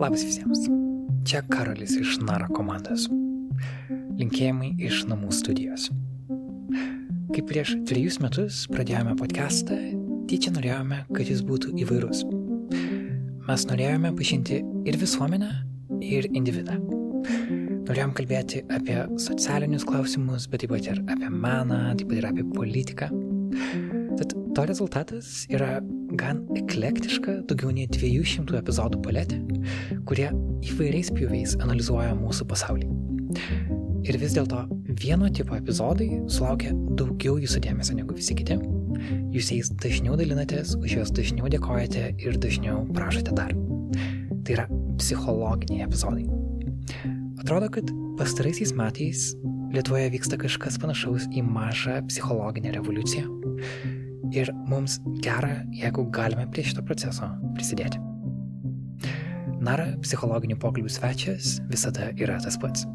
Labas visiems. Čia Karolis iš Nara komandos. Linkėjimai iš namų studijos. Kaip prieš trejus metus pradėjome podcastą, tyčia norėjome, kad jis būtų įvairus. Mes norėjome pažinti ir visuomenę, ir individą. Norėjom kalbėti apie socialinius klausimus, bet taip pat ir apie meną, taip pat ir apie politiką. Tad to rezultatas yra gan eklektiška daugiau nei 200 epizodų paletė, kurie įvairiais pjūviais analizuoja mūsų pasaulį. Ir vis dėlto vieno tipo epizodai sulaukia daugiau jūsų dėmesio negu visi kiti. Jūs jais dažniau dalinatės, už juos dažniau dėkojate ir dažniau prašote dar. Tai yra psichologiniai epizodai. Atrodo, kad pastaraisiais metais Lietuvoje vyksta kažkas panašaus į mažą psichologinę revoliuciją ir mums gera, jeigu galime prie šito proceso prisidėti. Nara psichologinių pokalbių svečias visada yra tas pats.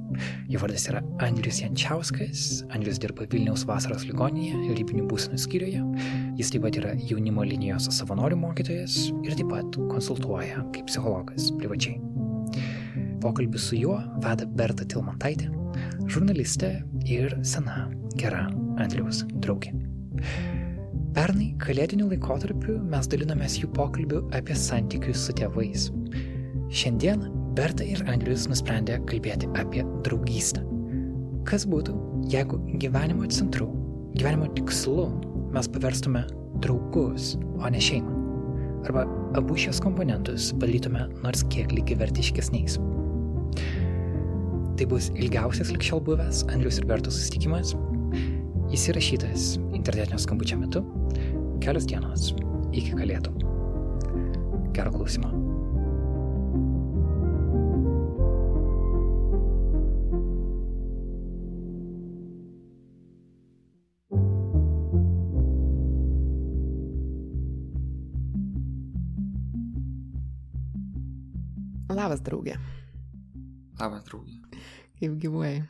Jo vardas yra Andrius Jančiauskas, Andrius dirba Vilniaus vasaros ligoninėje, rybinių būsenų skyriuje, jis taip pat yra jaunimo linijos savanorių mokytojas ir taip pat konsultuoja kaip psichologas privačiai. Pokalbį su juo veda Berta Tilmantaitė, žurnalistė ir sena gera Andriaus draugė. Pernai kalėdiniu laikotarpiu mes dalinomės jų pokalbių apie santykius su tėvais. Šiandien Berta ir Andrius nusprendė kalbėti apie draugystę. Kas būtų, jeigu gyvenimo centru, gyvenimo tikslu mes paverstume draugus, o ne šeimą? Arba abu šios komponentus padarytume nors kiek lygivertiškesniais. Tai bus ilgiausias likščiol buvęs Andrius ir Bertos susitikimas. Jis įrašytas internetinio skambučio metu kelios dienos iki kalėdų. Gero klausimo. Labas, draugė. Labas, draugė. Kaip gyvuoji?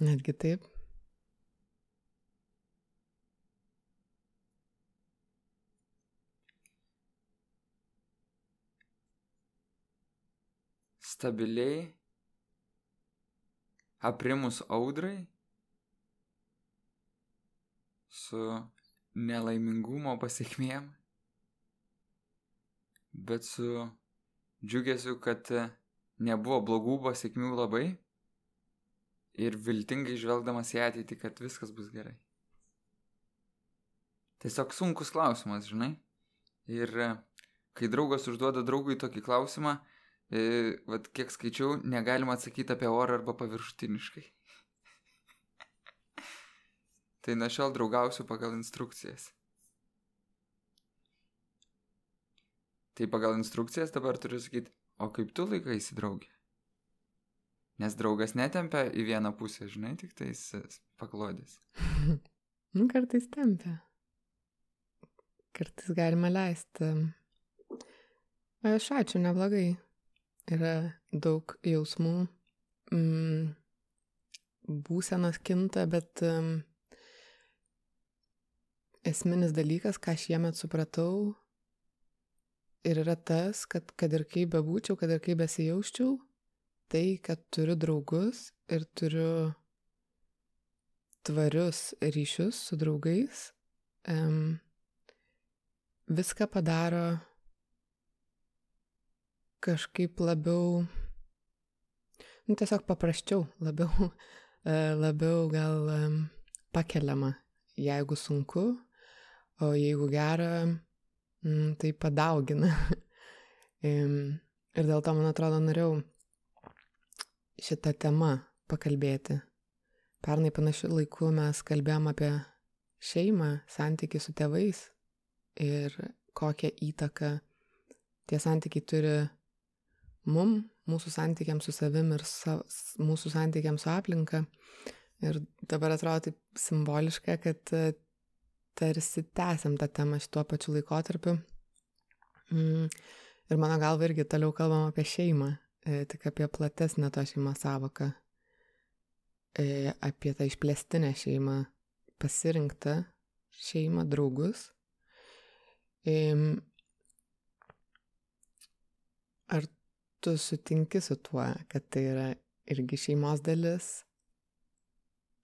Netgi taip. Stabiliai, aprimus audrai, su nelaimingumo pasiekmėm, bet su džiugesiu, kad nebuvo blogų pasiekmių labai ir viltingai žvelgdamas į ateitį, kad viskas bus gerai. Tiesiog sunkus klausimas, žinai. Ir e, kai draugas užduoda draugui tokį klausimą, e, vad kiek skaičiau, negalima atsakyti apie orą arba paviršutiniškai. tai nuo šiol draugausiu pagal instrukcijas. Tai pagal instrukcijas dabar turiu sakyti, o kaip tu laikaisi draugė? Nes draugas netempia į vieną pusę, žinai, tik tais paklodės. nu, kartais tempia. Kartais galima leisti. Aš ačiū, neblogai. Yra daug jausmų. Mm, būsenos kinta, bet um, esminis dalykas, ką šiemet supratau, ir yra tas, kad kad ir kaip bebūčiau, kad ir kaip besijauščiau, tai, kad turiu draugus ir turiu tvarius ryšius su draugais, um, viską padaro kažkaip labiau, nu, tiesiog paprasčiau, labiau, labiau gal um, pakeliama, jeigu sunku, o jeigu gera, mm, tai padaugina. ir dėl to, man atrodo, norėjau šitą temą pakalbėti. Pernai panašiu laiku mes kalbėjom apie šeimą, santykių su tėvais ir kokią įtaką tie santykiai turi mum, mūsų santykiams su savim ir sa, mūsų santykiams su aplinka. Ir dabar atrodo taip simboliška, kad e, tarsi tęsiam tą temą šituo pačiu laikotarpiu. Mm, ir mano galva irgi toliau kalbam apie šeimą, tik apie platesnę tą šeimą savoką. e, apie tą išplėstinę šeimą, pasirinktą šeimą, draugus. E, ar tu sutinki su tuo, kad tai yra irgi šeimos dalis,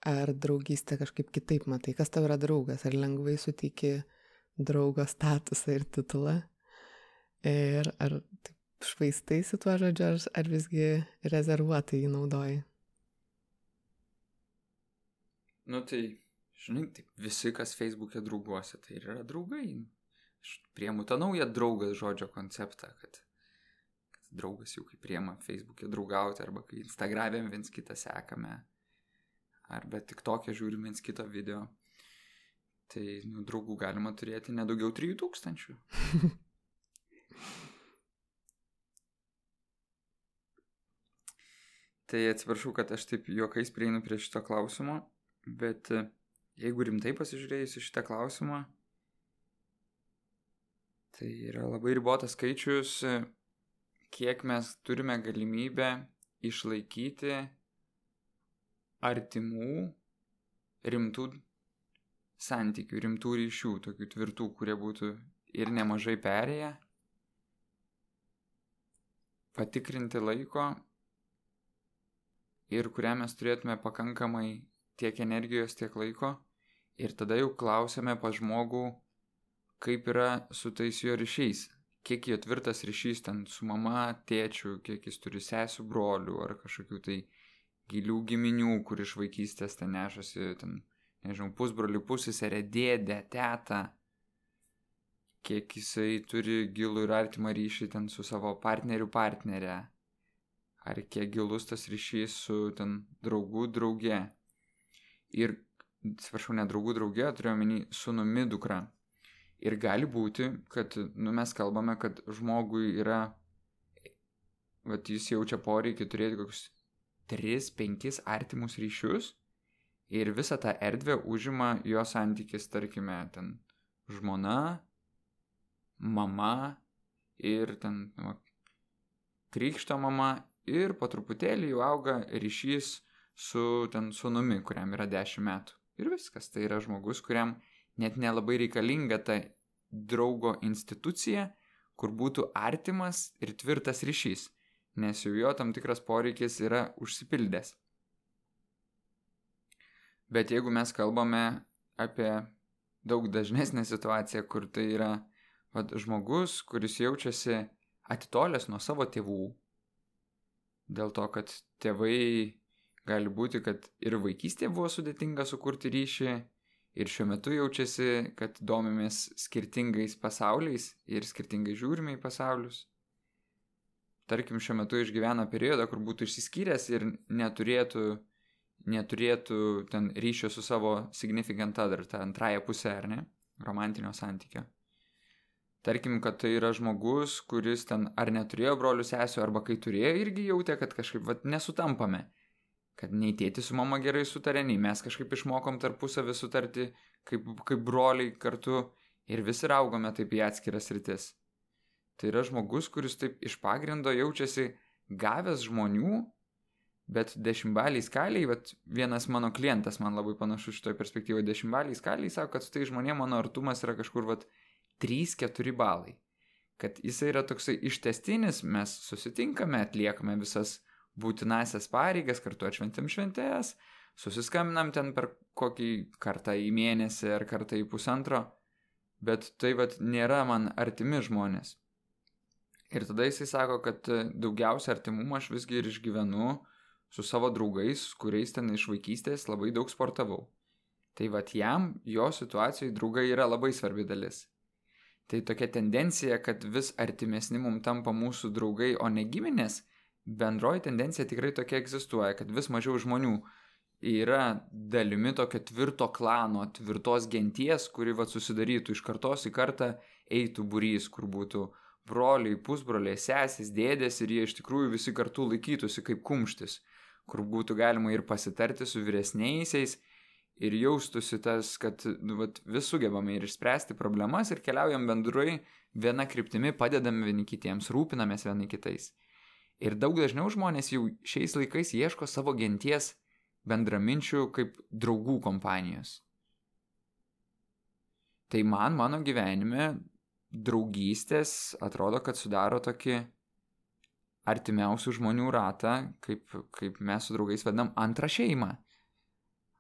ar draugystę kažkaip kitaip matai, kas tau yra draugas, ar lengvai suteiki draugo statusą ir titulą, ir ar švaistaisi tuo žodžiu, ar, ar visgi rezervuotai jį naudoji. Nu tai, žinai, taip, visi, kas Facebook'e drauguose, tai yra draugai. Aš priemu tą naują draugas žodžio konceptą, kad draugas jau kai priema Facebook'e draugauti, arba kai Instagram'e viens kitą sekame, arba tik tokia žiūrim viens kito video. Tai, nu, draugų galima turėti nedaugiau 3000. tai atsiprašau, kad aš taip juokais prieinu prie šito klausimo, bet e, jeigu rimtai pasižiūrėjus į šitą klausimą, tai yra labai ribotas skaičius e, kiek mes turime galimybę išlaikyti artimų, rimtų santykių, rimtų ryšių, tokių tvirtų, kurie būtų ir nemažai perėję, patikrinti laiko ir kurią mes turėtume pakankamai tiek energijos, tiek laiko. Ir tada jau klausėme pa žmogų, kaip yra su tais jo ryšiais, kiek jo tvirtas ryšys ten su mama, tėčiu, kiek jis turi sesų, brolių ar kažkokių tai gilių giminių, kur iš vaikystės ten nešasi, ten, nežinau, pusbrolių, pusėserė, dėdė, teta, kiek jisai turi gilų ir artimą ryšį ten su savo partneriu partnerė, ar kiek gilus tas ryšys su ten draugų drauge. Ir, atsiprašau, ne draugų drauge, turiu omeny sunumi dukra. Ir gali būti, kad nu, mes kalbame, kad žmogui yra, vat jis jaučia poreikį turėti kokius 3-5 artimus ryšius ir visą tą erdvę užima jo santykis, tarkime, ten žmona, mama ir ten nu, krikšto mama ir po truputėlį jau auga ryšys su ten sunumi, kuriam yra 10 metų. Ir viskas, tai yra žmogus, kuriam net nelabai reikalinga ta draugo institucija, kur būtų artimas ir tvirtas ryšys, nes jau jo tam tikras poreikis yra užsipildęs. Bet jeigu mes kalbame apie daug dažnesnę situaciją, kur tai yra vat, žmogus, kuris jaučiasi atitolęs nuo savo tėvų, dėl to, kad tėvai gali būti, kad ir vaikystėje buvo sudėtinga sukurti ryšį, ir šiuo metu jaučiasi, kad domimės skirtingais pasauliais ir skirtingai žiūrime į pasaulius. Tarkim, šiuo metu išgyvena periodą, kur būtų išsiskyręs ir neturėtų, neturėtų ten ryšio su savo significant other, tą antrąją pusę, ar ne, romantinio santykio. Tarkim, kad tai yra žmogus, kuris ten ar neturėjo brolių sesijų, arba kai turėjo, irgi jautė, kad kažkaip vat, nesutampame kad nei tėtis su mama gerai sutarė, nei mes kažkaip išmokom tarpusavį sutarti kaip, kaip broliai kartu ir visi augome taip į atskiras rytis. Tai yra žmogus, kuris taip iš pagrindo jaučiasi gavęs žmonių, bet dešimtbaliai skaliai, vat, vienas mano klientas man labai panašus šitoje perspektyvoje, dešimtbaliai skaliai sako, kad su tai žmonėm mano artumas yra kažkur vat 3-4 balai. Kad jisai yra toksai ištestinis, mes susitinkame, atliekame visas būtinasias pareigas, kartu atšventim šventės, susiskambinam ten per kokį kartą į mėnesį ar kartą į pusantro, bet tai vad nėra man artimi žmonės. Ir tada jisai sako, kad daugiausia artimumą aš visgi ir išgyvenu su savo draugais, kuriais ten iš vaikystės labai daug sportavau. Tai vad jam, jo situacijai draugai yra labai svarbi dalis. Tai tokia tendencija, kad vis artimesni mums tampa mūsų draugai, o ne giminės, bendroji tendencija tikrai tokia egzistuoja, kad vis mažiau žmonių yra dalimi tokio tvirto klano, tvirtos genties, kuri va susidarytų iš kartos į kartą, eitų būrys, kur būtų broliai, pusbroliai, sesės, dėdės ir jie iš tikrųjų visi kartu laikytųsi kaip kumštis, kur būtų galima ir pasitarti su vyresniaisiais ir jaustųsi tas, kad nu, vat, vis sugebame ir išspręsti problemas ir keliaujam bendrai viena kryptimi, padedam vieni kitiems, rūpinamės vieni kitais. Ir daug dažniau žmonės jau šiais laikais ieško savo genties bendraminčių kaip draugų kompanijos. Tai man mano gyvenime draugystės atrodo, kad sudaro tokį artimiausių žmonių ratą, kaip, kaip mes su draugais vadinam, antrą šeimą.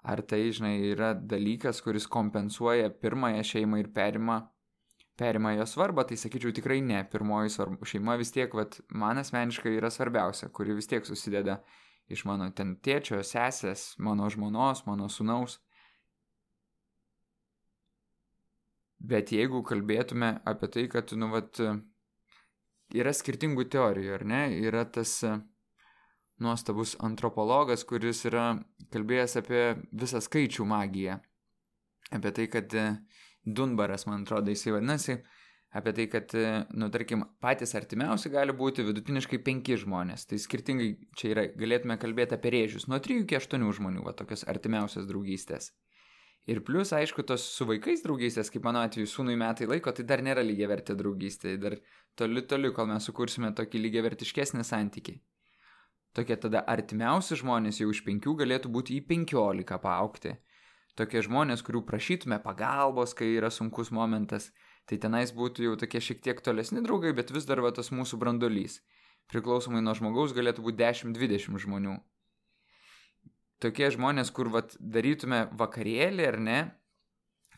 Ar tai, žinai, yra dalykas, kuris kompensuoja pirmąją šeimą ir perima, perima jo svarbą, tai sakyčiau tikrai ne. Pirmoji svarba, šeima vis tiek, vat, man asmeniškai yra svarbiausia, kuri vis tiek susideda iš mano ten tėčio, sesės, mano žmonos, mano sunaus. Bet jeigu kalbėtume apie tai, kad, nu, vat, yra skirtingų teorijų, ar ne? Yra tas nuostabus antropologas, kuris yra kalbėjęs apie visą skaičių magiją. Apie tai, kad e, Dunbaras, man atrodo, jisai vadinasi, apie tai, kad, e, nu, tarkim, patys artimiausi gali būti vidutiniškai penki žmonės. Tai skirtingai čia yra, galėtume kalbėti apie rėžius, nuo 3 iki 8 žmonių, va tokios artimiausios draugystės. Ir plus, aišku, tos su vaikais draugystės, kaip mano atveju, sūnui metai laiko, tai dar nėra lygiai vertė draugystė, dar toli toli, kol mes sukursime tokį lygiai vertiškesnį santykį tokie tada artimiausi žmonės jau iš penkių galėtų būti į penkiolika paaukti. Tokie žmonės, kurių prašytume pagalbos, kai yra sunkus momentas, tai tenais būtų jau tokie šiek tiek tolesni draugai, bet vis dar va tas mūsų brandolys. Priklausomai nuo žmogaus galėtų būti 10-20 žmonių. Tokie žmonės, kur vat, darytume vakarėlį ar ne,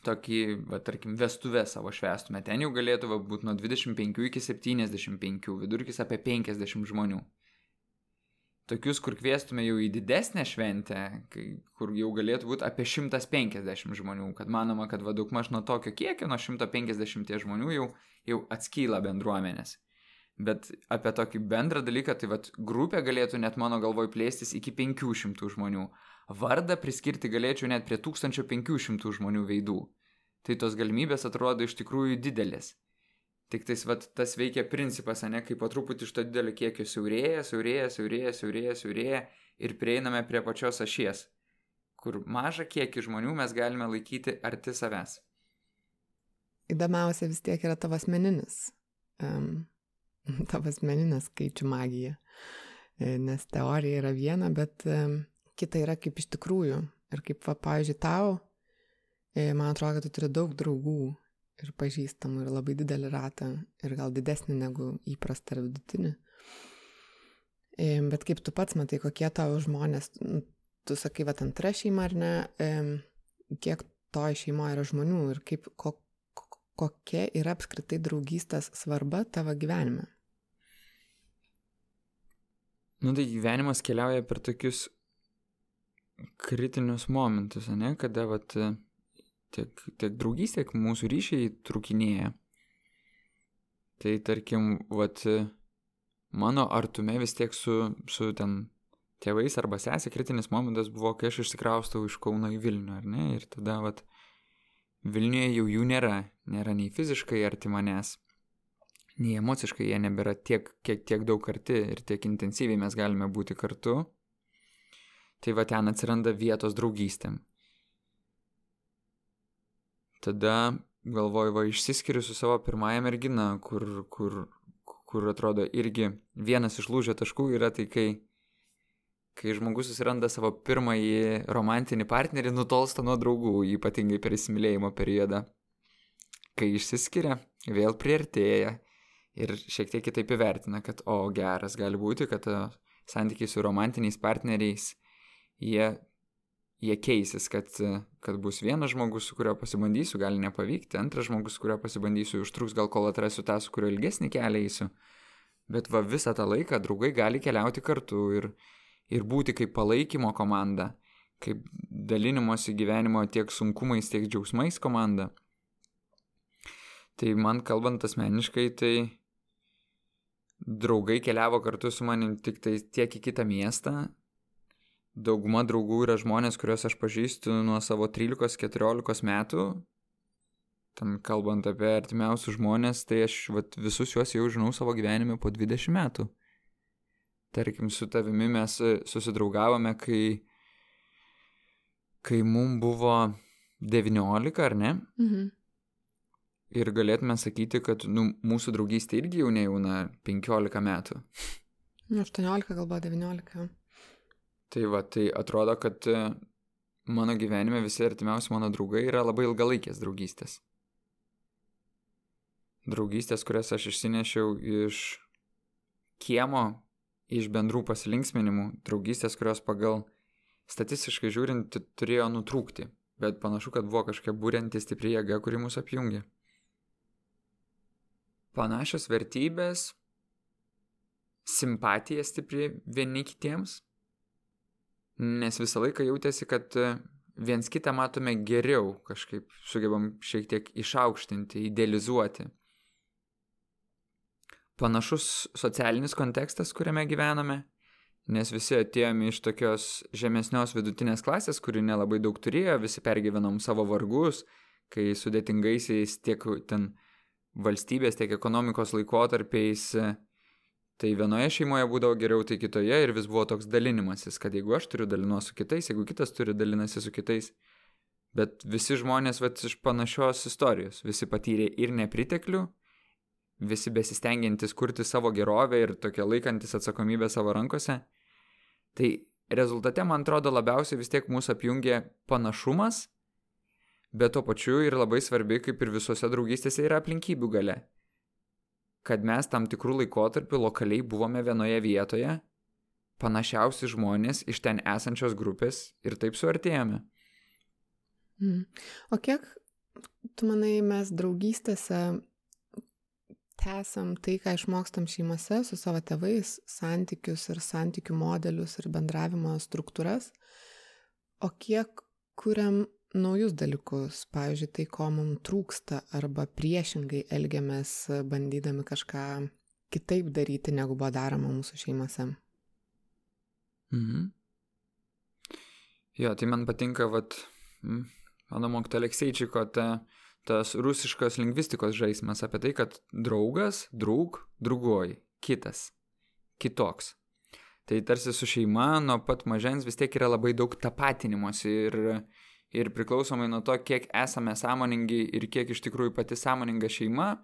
tokį, va, tarkim, vestuvę savo švestume, ten jau galėtų va, būti nuo 25 iki 75, vidurkis apie 50 žmonių tokius, kur kviestume jau į didesnę šventę, kai, kur jau galėtų būti apie 150 žmonių, kad manoma, kad vaduk maž nuo tokio kiekio, nuo 150 žmonių jau, jau atskyla bendruomenės. Bet apie tokį bendrą dalyką, tai vad grupė galėtų net mano galvoj plėstis iki 500 žmonių. Vardą priskirti galėčiau net prie 1500 žmonių veidų. Tai tos galimybės atrodo iš tikrųjų didelės. Tik tais, vat, tas veikia principas, ne, kaip po truputį iš to didelio kiekio siaurėja, siaurėja, siaurėja, siaurėja, siaurėja ir prieiname prie pačios ašies, kur mažą kiekį žmonių mes galime laikyti arti savęs. Įdomiausia vis tiek yra tavo asmeninis, um, tavo asmeninės skaičių magija. E, nes teorija yra viena, bet um, kita yra kaip iš tikrųjų. Ir kaip, va, pavyzdžiui, tau, e, man atrodo, kad tu turi daug draugų ir pažįstamų ir labai didelį ratą ir gal didesnį negu įprasta ar vidutinį. Bet kaip tu pats matai, kokie tavo žmonės, nu, tu sakai, va, antra šeima ar ne, kiek toj šeimoje yra žmonių ir kaip, ko, kokia yra apskritai draugystės svarba tavo gyvenime? Nu tai gyvenimas keliauja per tokius kritinius momentus, ne, kada vat tiek, tiek draugystė, tiek mūsų ryšiai trukinėja. Tai tarkim, vat, mano artume vis tiek su, su ten tėvais arba sesė kritinis momentas buvo, kai aš išsikraustau iš Kauno į Vilnių, ar ne? Ir tada, vat, Vilniuje jau jų nėra, nėra nei fiziškai arti manęs, nei emociškai jie nebėra tiek, kiek, tiek daug arti ir tiek intensyviai mes galime būti kartu. Tai va ten atsiranda vietos draugystėm tada galvoju, va, išsiskiriu su savo pirmąją merginą, kur, kur, kur atrodo irgi vienas iš lūžio taškų yra tai, kai, kai žmogus susiranda savo pirmąjį romantinį partnerį, nutolsta nuo draugų, ypatingai per įsimylėjimo periodą. Kai išsiskiria, vėl priartėja ir šiek tiek kitaip įvertina, kad o geras gali būti, kad santykiai su romantiniais partneriais jie jie keisis, kad, kad bus vienas žmogus, su kuriuo pasibandysiu, gali nepavykti, antras žmogus, su kuriuo pasibandysiu, užtruks gal kol atrasiu tą, su kuriuo ilgesnį kelią eisiu. Bet va visą tą laiką draugai gali keliauti kartu ir, ir būti kaip palaikymo komanda, kaip dalinimosi gyvenimo tiek sunkumais, tiek džiaugsmais komanda. Tai man kalbant asmeniškai, tai draugai keliavo kartu su manim tik tai tiek į kitą miestą, dauguma draugų yra žmonės, kuriuos aš pažįstu nuo savo 13-14 metų. Ten kalbant apie artimiausius žmonės, tai aš vat, visus juos jau žinau savo gyvenime po 20 metų. Tarkim, su tavimi mes e, susidraugavome, kai, kai mums buvo 19, ar ne? Mhm. Ir galėtume sakyti, kad nu, mūsų draugystė irgi jau ne jauna 15 metų. 18 gal buvo 19. Tai va, tai atrodo, kad e, mano gyvenime visi artimiausi mano draugai yra labai ilgalaikės draugystės. Draugystės, kurias aš išsinešiau iš kiemo, iš bendrų pasilinksminimų, draugystės, kurios pagal statistiškai žiūrint turėjo nutrūkti, bet panašu, kad buvo kažkokia būrenti stipri jėga, kuri mus apjungė. Panašios vertybės, simpatija stipri vieni kitiems, nes visą laiką jautėsi, kad e, viens kitą matome geriau, kažkaip sugebam šiek tiek išaukštinti, idealizuoti. Panašus socialinis kontekstas, kuriame gyvename, nes visi atėjome iš tokios žemesnios vidutinės klasės, kuri nelabai daug turėjo, visi pergyvenom savo vargus, kai sudėtingaisiais tiek ten valstybės, tiek ekonomikos laikotarpiais Tai vienoje šeimoje būdavo geriau, tai kitoje ir vis buvo toks dalinimasis, kad jeigu aš turiu dalinuosi su kitais, jeigu kitas turi dalinasi su kitais. Bet visi žmonės vat, iš panašios istorijos, visi patyrė ir nepriteklių, visi besistengiantis kurti savo gerovę ir tokia laikantis atsakomybę savo rankose. Tai rezultate, man atrodo, labiausiai vis tiek mūsų apjungia panašumas, bet tuo pačiu ir labai svarbi, kaip ir visose draugystėse, yra aplinkybių gale kad mes tam tikrų laikotarpių lokaliai buvome vienoje vietoje, panašiausi žmonės iš ten esančios grupės ir taip suartėjome. Mm. O kiek, tu manai, mes draugystėse tęsiam tai, ką išmokstam šeimose su savo tėvais, santykius ir santykių modelius ir bendravimo struktūras, o kiek kuriam naujus dalykus, pavyzdžiui, tai, ko mums trūksta, arba priešingai elgiamės, bandydami kažką kitaip daryti, negu buvo daroma mūsų šeimose. Mhm. Jo, tai man patinka, vat, mano mokyta Alekseičiko, ta, tas rusiškos lingvistikos žaidimas apie tai, kad draugas, draug, drugoj, kitas, kitoks. Tai tarsi su šeima nuo pat mažens vis tiek yra labai daug tapatinimuose ir ir priklausomai nuo to, kiek esame sąmoningi ir kiek iš tikrųjų pati sąmoninga šeima,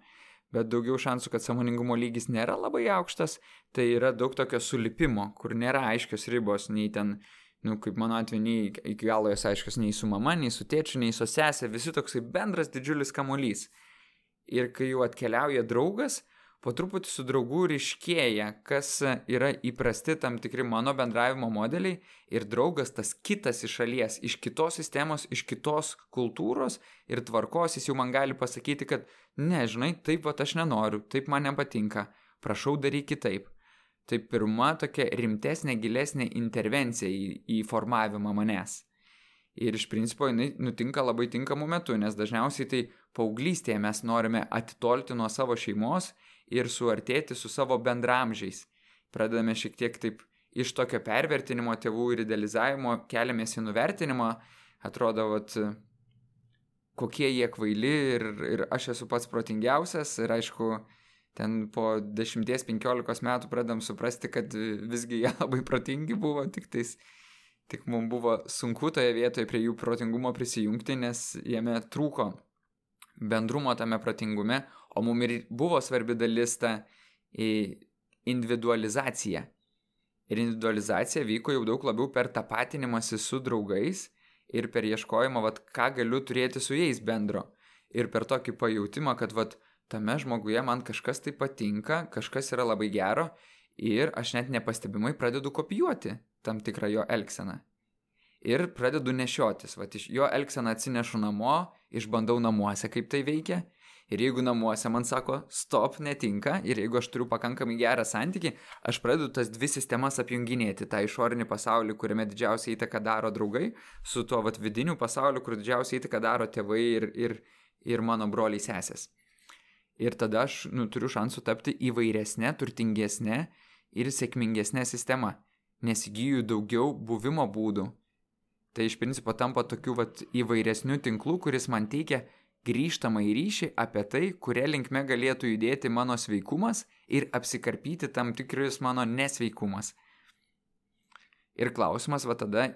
bet daugiau šansų, kad sąmoningumo lygis nėra labai aukštas, tai yra daug tokio sulipimo, kur nėra aiškios ribos, nei ten, nu, kaip mano atveju, nei iki galo jos aiškios, nei su mama, nei su tėčiu, nei su sesė, visi toksai bendras didžiulis kamolys. Ir kai jau atkeliauja draugas, po truputį su draugu ryškėja, kas yra įprasti tam tikri mano bendravimo modeliai ir draugas tas kitas iš šalies, iš kitos sistemos, iš kitos kultūros ir tvarkos, jis jau man gali pasakyti, kad ne, žinai, taip pat aš nenoriu, taip man nepatinka, prašau daryk kitaip. Tai pirma tokia rimtesnė, gilesnė intervencija į, į formavimą manęs. Ir iš principo jinai nutinka labai tinkamu metu, nes dažniausiai tai paauglystėje mes norime atitolti nuo savo šeimos ir suartėti su savo bendramžiais. Pradedame šiek tiek taip iš tokio pervertinimo tėvų ir idealizavimo keliamės į nuvertinimą, atrodo, vat, kokie jie kvaili ir, ir aš esu pats protingiausias ir aišku, ten po 10-15 metų pradedam suprasti, kad visgi jie labai protingi buvo, tik tais, tik mums buvo sunku toje vietoje prie jų protingumo prisijungti, nes jame trūko bendrumo tame protingume, o mum ir buvo svarbi dalis ta individualizacija. Ir individualizacija vyko jau daug labiau per tapatinimąsi su draugais ir per ieškojimą, vat, ką galiu turėti su jais bendro. Ir per tokį pajūtimą, kad vat, tame žmoguje man kažkas tai patinka, kažkas yra labai gero ir aš net nepastebimai pradedu kopijuoti tam tikrą jo elgseną. Ir pradedu nešiotis, vat, iš jo elgseną atsinešu namo, išbandau namuose, kaip tai veikia Ir jeigu namuose man sako, stop, netinka, ir jeigu aš turiu pakankamai gerą santykį, aš pradedu tas dvi sistemas apjunginėti. tą išorinį pasaulį, kuriame didžiausią įtaką daro draugai, su tuo vat vidiniu pasauliu, kur didžiausią įtaką daro tėvai ir, ir, ir mano broliai sesės. Ir tada aš nu, turiu šansų tapti įvairesnė, turtingesnė ir sėkmingesnė sistema, nes įgyju daugiau buvimo būdų. Tai iš principo tampa tokiu vat įvairesniu tinklu, kuris man teikia grįžtamą į ryšį apie tai, kuria linkme galėtų judėti mano sveikumas ir apsikarpyti tam tikris mano nesveikumas. Ir klausimas va tada,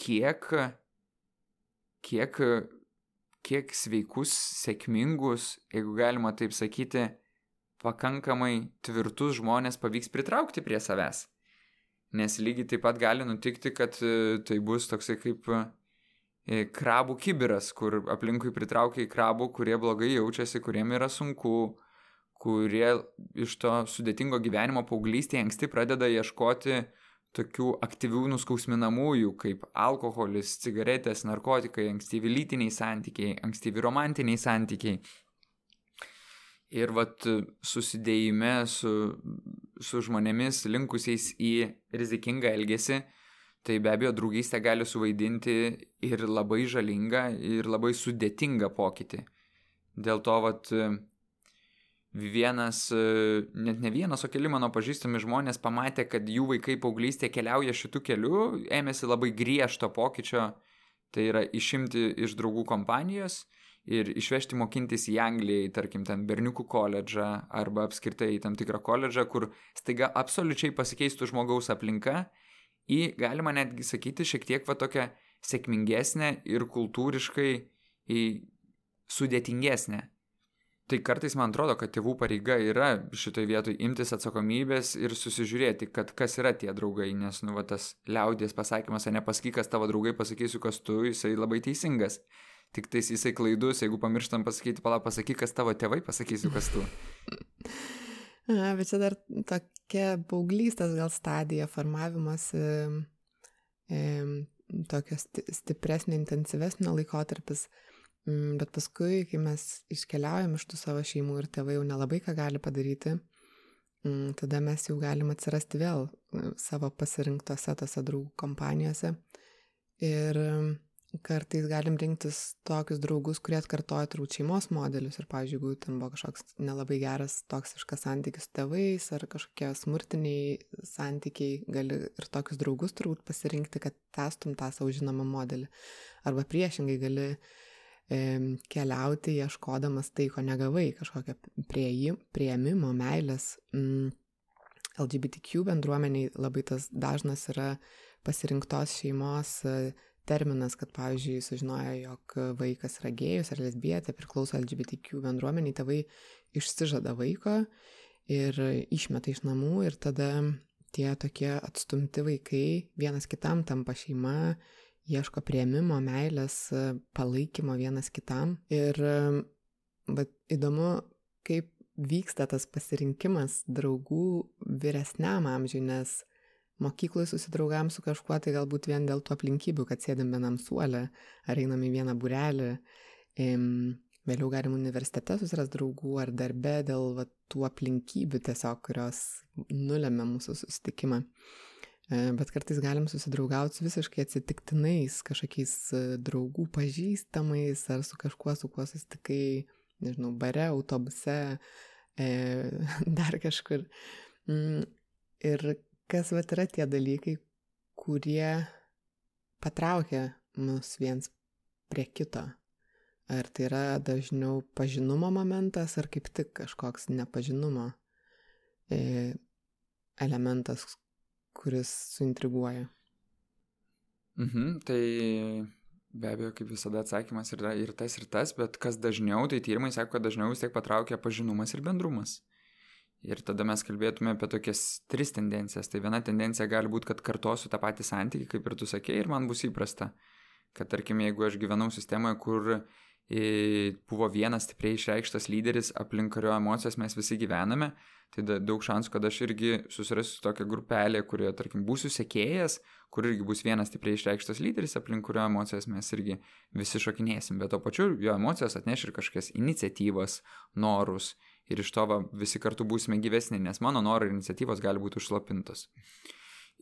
kiek, kiek, kiek sveikus, sėkmingus, jeigu galima taip sakyti, pakankamai tvirtus žmonės pavyks pritraukti prie savęs. Nes lygiai taip pat gali nutikti, kad e, tai bus toksai kaip krabų kibiras, kur aplinkui pritraukia į krabų, kurie blogai jaučiasi, kuriem yra sunku, kurie iš to sudėtingo gyvenimo paauglystėje anksti pradeda ieškoti tokių aktyvių nuskausminamųjų kaip alkoholis, cigaretės, narkotikai, ankstyvi lytiniai santykiai, ankstyvi romantiniai santykiai. Ir vat susidėjime su, su žmonėmis linkusiais į rizikingą elgesį, tai be abejo draugystė gali suvaidinti ir labai žalingą, ir labai sudėtingą pokytį. Dėl to vat vienas, net ne vienas, o keli mano pažįstami žmonės pamatė, kad jų vaikai paauglystė keliauja šitų kelių, ėmėsi labai griežto pokyčio, tai yra išimti iš draugų kompanijos ir išvežti mokintis į Angliją, tarkim, ten berniukų koledžą arba apskritai į tam tikrą koledžą, kur staiga absoliučiai pasikeistų žmogaus aplinka į, galima netgi sakyti, šiek tiek va tokią sėkmingesnę ir kultūriškai sudėtingesnę. Tai kartais man atrodo, kad tėvų pareiga yra šitoj vietoj imtis atsakomybės ir susižiūrėti, kad kas yra tie draugai, nes, nu, va, tas liaudės pasakymas, ne pasakyk, kas tavo draugai, pasakysiu, kas tu, jisai labai teisingas tik tais jisai klaidus, jeigu pamirštam pasakyti, pala, pasakyk, kas tavo tėvai, pasakysiu, kas tu. A, bet čia dar tokia paauglystės gal stadija formavimas, e, e, tokio stipresnio, intensyvesnio laikotarpis. Mm, bet paskui, kai mes iškeliaujam iš tų savo šeimų ir tėvai jau nelabai ką gali padaryti, mm, tada mes jau galim atsirasti vėl e, savo pasirinktose tose draugų kompanijose. Ir kartais galim rinktis tokius draugus, kurie atkartoja turbūt šeimos modelius ir, pavyzdžiui, jeigu ten buvo kažkoks nelabai geras toksiškas santykis su tėvais ar kažkokie smurtiniai santykiai, gali ir tokius draugus turbūt pasirinkti, kad testum tą savo žinomą modelį. Arba priešingai gali e, keliauti ieškodamas tai, ko negavai, kažkokio prieimimo, meilės. Mm, LGBTQ bendruomeniai labai tas dažnas yra pasirinktos šeimos terminas, kad, pavyzdžiui, sužinojo, jog vaikas yra gėjus ar lesbietė, priklauso LGBTQ bendruomeniai, tėvai išsižada vaiko ir išmeta iš namų ir tada tie tokie atstumti vaikai vienas kitam tampa šeima, ieško prieimimo, meilės, palaikymo vienas kitam. Ir bet įdomu, kaip vyksta tas pasirinkimas draugų vyresniam amžiui, nes mokykloj susidraugavom su kažkuo, tai galbūt vien dėl tų aplinkybių, kad sėdėm vienam suolę ar einam į vieną burelį. Vėliau galim universitete susiras draugų ar darbe dėl va, tų aplinkybių tiesiog, kurios nulėmė mūsų susitikimą. E, bet kartais galim susidraugauti su visiškai atsitiktinais kažkokiais e, draugų pažįstamais ar su kažkuo, su kuo susitikai, nežinau, bare, autobuse, e, dar kažkur. Mm, ir kas vat yra tie dalykai, kurie patraukia mus viens prie kito. Ar tai yra dažniau pažinumo momentas, ar kaip tik kažkoks nepažinumo e, elementas, kuris suintriguoja. Mhm, tai be abejo, kaip visada atsakymas yra ir tas, ir tas, bet kas dažniau, tai tyrimai sako, kad dažniau vis tiek patraukia pažinumas ir bendrumas. Ir tada mes kalbėtume apie tokias tris tendencijas. Tai viena tendencija gali būti, kad kartosiu tą patį santykį, kaip ir tu sakėjai, ir man bus įprasta. Kad tarkim, jeigu aš gyvenau sistemoje, kur buvo vienas stipriai išreikštas lyderis, aplink kurio emocijas mes visi gyvename, tai daug šansų, kad aš irgi susirasiu tokią grupelę, kurioje, tarkim, būsiu sekėjas, kur irgi bus vienas stipriai išreikštas lyderis, aplink kurio emocijas mes irgi visi šokinėsim, bet to pačiu jo emocijos atneš ir kažkokias iniciatyvas, norus ir iš to va, visi kartu būsime gyvesni, nes mano norai ir iniciatyvos gali būti užslapintos.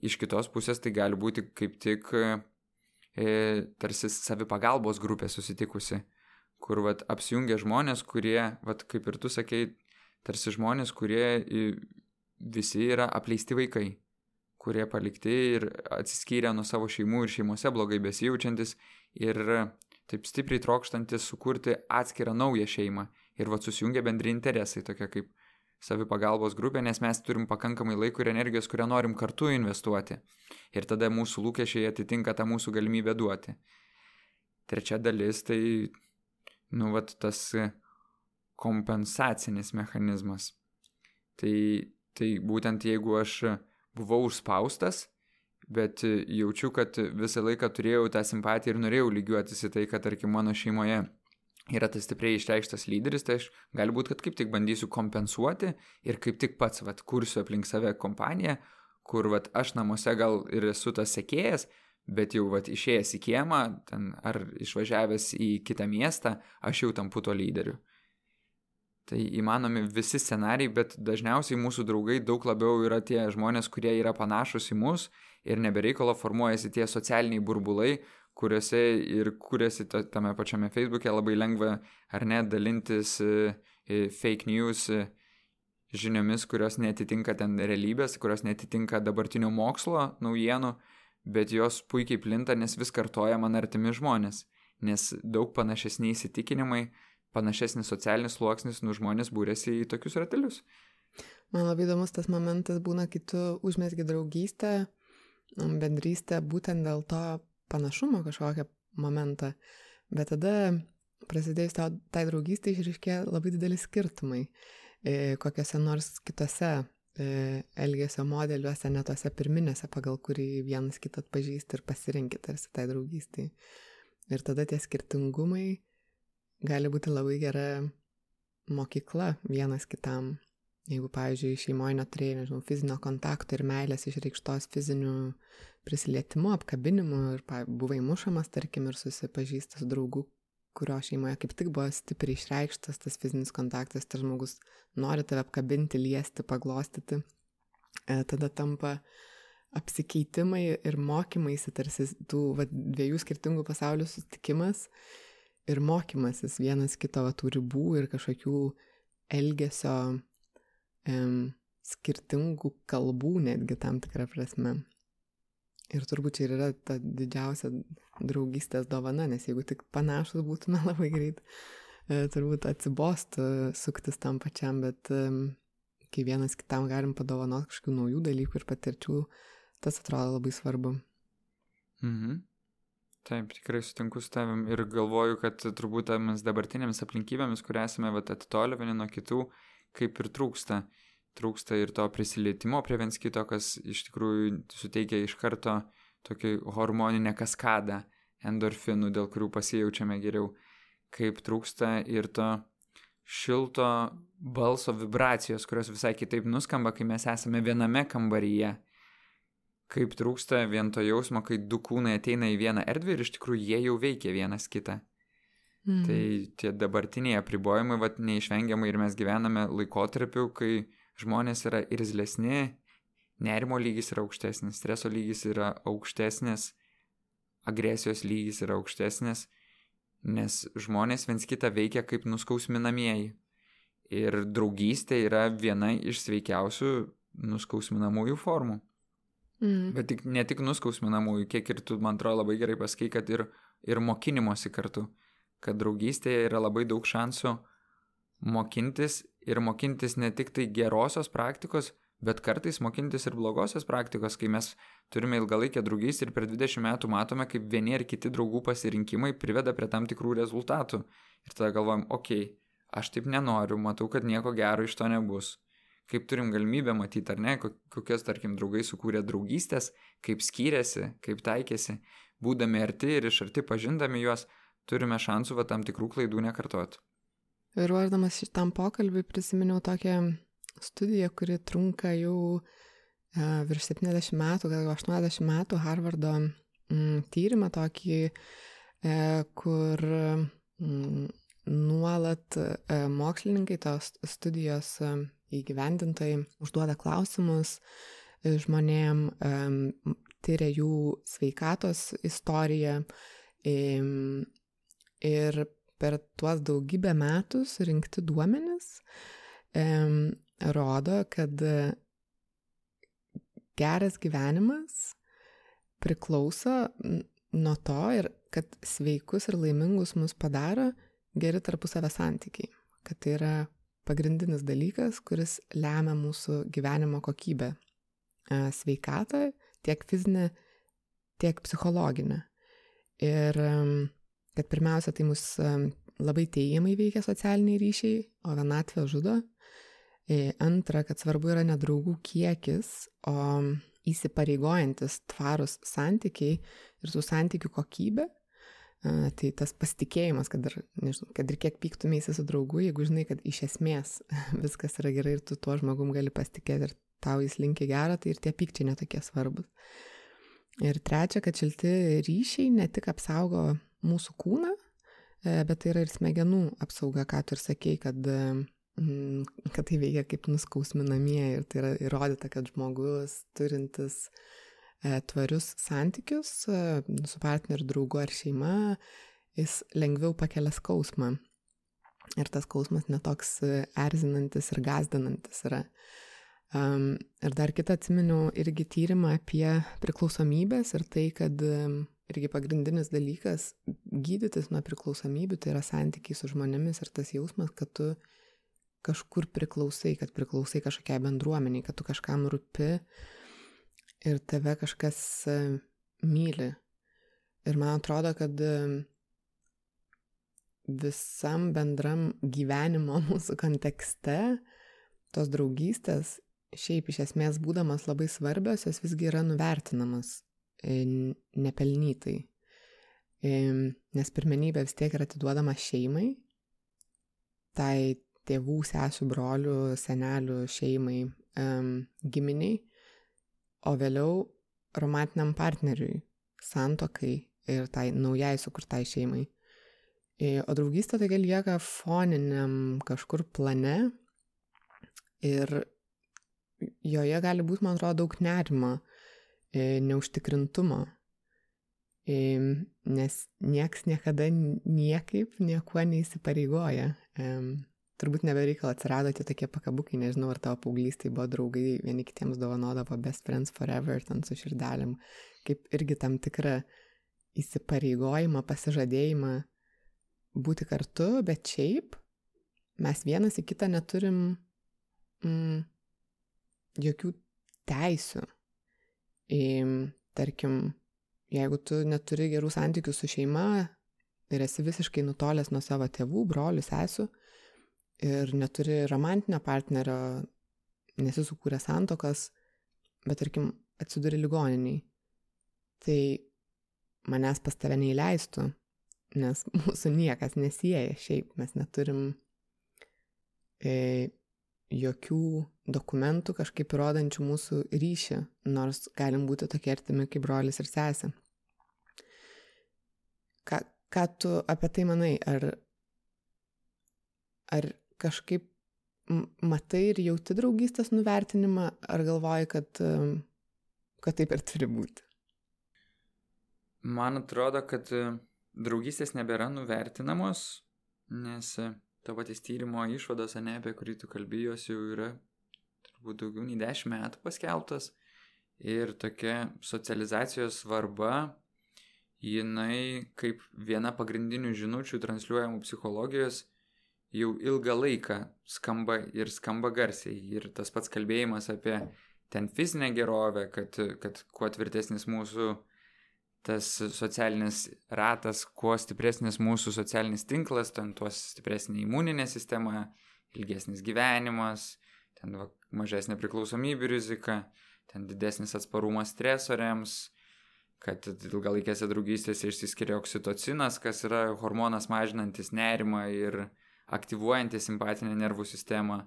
Iš kitos pusės tai gali būti kaip tik e, tarsi savipagalbos grupė susitikusi, kur vat, apsijungia žmonės, kurie, vat, kaip ir tu sakei, tarsi žmonės, kurie visi yra apleisti vaikai, kurie palikti ir atsiskyrę nuo savo šeimų ir šeimose blogai besijaučiantis ir taip stipriai trokštantis sukurti atskirą naują šeimą ir vat susijungia bendri interesai, tokia kaip savipagalbos grupė, nes mes turim pakankamai laiko ir energijos, kurią norim kartu investuoti. Ir tada mūsų lūkesčiai atitinka tą mūsų galimybę duoti. Trečia dalis tai, nu, vat tas kompensacinis mechanizmas. Tai, tai būtent jeigu aš buvau užspaustas bet jaučiu, kad visą laiką turėjau tą simpatiją ir norėjau lygiuotis į tai, kad, tarkim, mano šeimoje yra tas stipriai išreikštas lyderis, tai aš galbūt, kad kaip tik bandysiu kompensuoti ir kaip tik pats, vat, kursiu aplink save kompaniją, kur, vat, aš namuose gal ir esu tas sekėjas, bet jau, vat, išėjęs į kiemą, ten, ar išvažiavęs į kitą miestą, aš jau tampu to lyderiu. Tai įmanomi visi scenarijai, bet dažniausiai mūsų draugai daug labiau yra tie žmonės, kurie yra panašus į mus ir nebereikalo formuojasi tie socialiniai burbulai, kuriuose ir kuriasi tame pačiame Facebook'e labai lengva ar ne dalintis e, e, fake news e, žiniomis, kurios netitinka ten realybės, kurios netitinka dabartinio mokslo naujienų, bet jos puikiai plinta, nes vis kartoja man artimi žmonės, nes daug panašesni įsitikinimai panašesnis socialinis sluoksnis, nu žmonės būrėsi į tokius ratelius. Man labai įdomus tas momentas būna, kai tu užmėsgi draugystę, bendrystę būtent dėl to panašumo kažkokią momentą, bet tada prasidėjus tau tai draugystė išriškė labai dideli skirtumai e, kokiuose nors kitose e, elgesio modeliuose, ne tose pirminėse, pagal kurį vienas kitą atpažįsti ir pasirinkti tarsi tai draugystį. Ir tada tie skirtingumai gali būti labai gera mokykla vienas kitam. Jeigu, pavyzdžiui, šeimoje neturėjai, nežinau, fizinio kontakto ir meilės išreikštos fiziniu prisilietimu, apkabinimu ir buvai mušamas, tarkim, ir susipažįstas draugų, kurio šeimoje kaip tik buvo stipriai išreikštas tas fizinis kontaktas, tas žmogus nori tave apkabinti, liesti, paglostyti, e, tada tampa apsikeitimai ir mokymaisi tarsi tų va, dviejų skirtingų pasaulių susitikimas ir mokymasis vienas kito va, tų ribų ir kažkokių elgesio em, skirtingų kalbų netgi tam tikrą prasme. Ir turbūt čia ir yra ta didžiausia draugystės dovana, nes jeigu tik panašus būtume labai greit, e, turbūt atsibostų suktis tam pačiam, bet kai vienas kitam galim padovanoti kažkokių naujų dalykų ir patirčių, tas atrodo labai svarbu. Mhm. Taip, tikrai sutinku su tavim ir galvoju, kad turbūt tomis dabartinėmis aplinkybėmis, kur esame atitolę vieni nuo kitų, kaip ir trūksta. Trūksta ir to prisilietimo prie viens kito, kas iš tikrųjų suteikia iš karto tokį hormoninę kaskadą endorfinų, dėl kurių pasijaučiame geriau. Kaip trūksta ir to šilto balso vibracijos, kurios visai kitaip nuskamba, kai mes esame viename kambaryje kaip trūksta vien to jausmo, kai du kūnai ateina į vieną erdvę ir iš tikrųjų jie jau veikia vienas kitą. Mm. Tai tie dabartiniai apribojimai, vad neišvengiamai ir mes gyvename laikotarpiu, kai žmonės yra irzlesni, nerimo lygis yra aukštesnis, streso lygis yra aukštesnis, agresijos lygis yra aukštesnis, nes žmonės viens kitą veikia kaip nuskausminamieji. Ir draugystė yra viena iš sveikiausių nuskausminamųjų formų. Mm. Bet tik, ne tik nuskausminamųjų, kiek ir tu, man atrodo, labai gerai pasakai, kad ir, ir mokinimosi kartu. Kad draugystėje yra labai daug šansų mokintis ir mokintis ne tik tai gerosios praktikos, bet kartais mokintis ir blogosios praktikos, kai mes turime ilgalaikę draugystę ir per 20 metų matome, kaip vieni ar kiti draugų pasirinkimai priveda prie tam tikrų rezultatų. Ir tada galvojam, okei, okay, aš taip nenoriu, matau, kad nieko gero iš to nebus kaip turim galimybę matyti, ar ne, kokios, tarkim, draugai sukūrė draugystės, kaip skyrėsi, kaip taikėsi, būdami arti ir iš arti pažindami juos, turime šansų va tam tikrų klaidų nekartoti. Ir ruoždamas šitam pokalbį prisiminiau tokią studiją, kuri trunka jau e, virš 70 metų, gal 80 metų, Harvardo mm, tyrimą tokį, e, kur mm, nuolat e, mokslininkai tos studijos įgyvendintojai užduoda klausimus žmonėm, tyria jų sveikatos istoriją ir per tuos daugybę metų surinkti duomenis rodo, kad geras gyvenimas priklauso nuo to ir kad sveikus ir laimingus mus padaro geri tarpusavę santykiai, kad tai yra pagrindinis dalykas, kuris lemia mūsų gyvenimo kokybę, e, sveikatą, tiek fizinę, tiek psichologinę. Ir kad pirmiausia, tai mus labai teigiamai veikia socialiniai ryšiai, o vienatvė žudo. E, antra, kad svarbu yra ne draugų kiekis, o įsipareigojantis tvarus santykiai ir tų santykių kokybė, tai tas pasitikėjimas, kad ir, nežinau, kad ir kiek pyktumėsi su draugu, jeigu žinai, kad iš esmės viskas yra gerai ir tu tuo žmogum gali pasitikėti ir tau jis linkia gerą, tai ir tie pykčiai netokie svarbus. Ir trečia, kad šilti ryšiai ne tik apsaugo mūsų kūną, e, bet tai yra ir smegenų apsauga, ką tu ir sakei, kad Mm, kad tai veikia kaip nuskausminamieji ir tai yra įrodyta, kad žmogus turintis e, tvarius santykius e, su partneriu, draugu ar šeima, jis lengviau pakelia skausmą. Ir tas skausmas netoks erzinantis ir gazdinantis yra. Um, ir dar kitą atsiminiau irgi tyrimą apie priklausomybės ir tai, kad um, irgi pagrindinis dalykas gydytis nuo priklausomybių, tai yra santykiai su žmonėmis ir tas jausmas, kad tu kažkur priklausai, kad priklausai kažkokiai bendruomeniai, kad tu kažkam rūpi ir tave kažkas e, myli. Ir man atrodo, kad e, visam bendram gyvenimo mūsų kontekste tos draugystės, šiaip iš esmės būdamas labai svarbios, jos visgi yra nuvertinamas nepelnytai. Nes pirmenybė vis tiek yra atiduodama šeimai, tai tėvų, sesų, brolių, senelių, šeimai, giminiai, o vėliau romantiniam partneriui, santokai ir tai naujai sukurtai šeimai. E, o draugystė tai lieka foniniam kažkur plane ir joje gali būti, man atrodo, daug nerimo, e, neužtikrintumo, e, nes nieks niekada niekaip niekuo neįsipareigoja turbūt nebereikal atsirado tie tokie pakabukai, nežinau, ar tavo paauglystai buvo draugai, vieni kitiems dovanodavo best friends forever, ten su širdelėm, kaip irgi tam tikrą įsipareigojimą, pasižadėjimą būti kartu, bet šiaip mes vienas į kitą neturim mm, jokių teisių. Į, tarkim, jeigu tu neturi gerų santykių su šeima ir esi visiškai nutolęs nuo savo tėvų, brolių, sesų, ir neturi romantinio partnerio, nesi sukūrę santokas, bet tarkim atsiduri ligoniniai, tai manęs pas tave neįleistų, nes mūsų niekas nesieja šiaip, mes neturim e, jokių dokumentų kažkaip įrodančių mūsų ryšį, nors galim būti tokie artimi kaip brolis ir sesė. Ką, ką tu apie tai manai? Ar, ar kažkaip matai ir jauti draugystės nuvertinimą, ar galvoji, kad, kad taip ir turi būti? Man atrodo, kad draugystės nebėra nuvertinamos, nes to patys tyrimo išvados, ne apie kurį tu kalbėjos, jau yra turbūt daugiau nei dešimt metų paskelbtas. Ir tokia socializacijos svarba, jinai kaip viena pagrindinių žinučių transliuojamų psichologijos jau ilgą laiką skamba ir skamba garsiai. Ir tas pats kalbėjimas apie ten fizinę gerovę, kad, kad kuo tvirtesnis mūsų tas socialinis ratas, kuo stipresnis mūsų socialinis tinklas, ten tuo stipresnė imuninė sistema, ilgesnis gyvenimas, ten va, mažesnė priklausomybių rizika, ten didesnis atsparumas stresoriams, kad ilgalaikėse draugystėse išsiskiria oksitocinas, kas yra hormonas mažinantis nerimą ir, aktyvuojanti simpatinę nervų sistemą,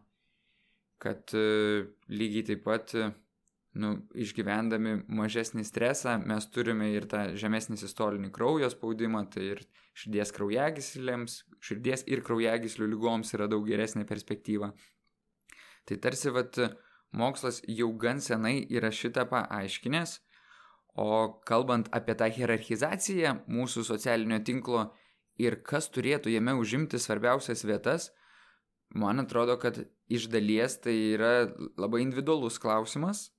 kad e, lygiai taip pat e, nu, išgyvendami mažesnį stresą mes turime ir tą žemesnį sistolinį kraujo spaudimą, tai ir širdies kraujagyslėms, širdies ir kraujagyslių lygoms yra daug geresnė perspektyva. Tai tarsi vat, mokslas jau gan senai yra šitą paaiškinęs, o kalbant apie tą hierarchizaciją mūsų socialinio tinklo, ir kas turėtų jame užimti svarbiausias vietas, man atrodo, kad iš dalies tai yra labai individualus klausimas,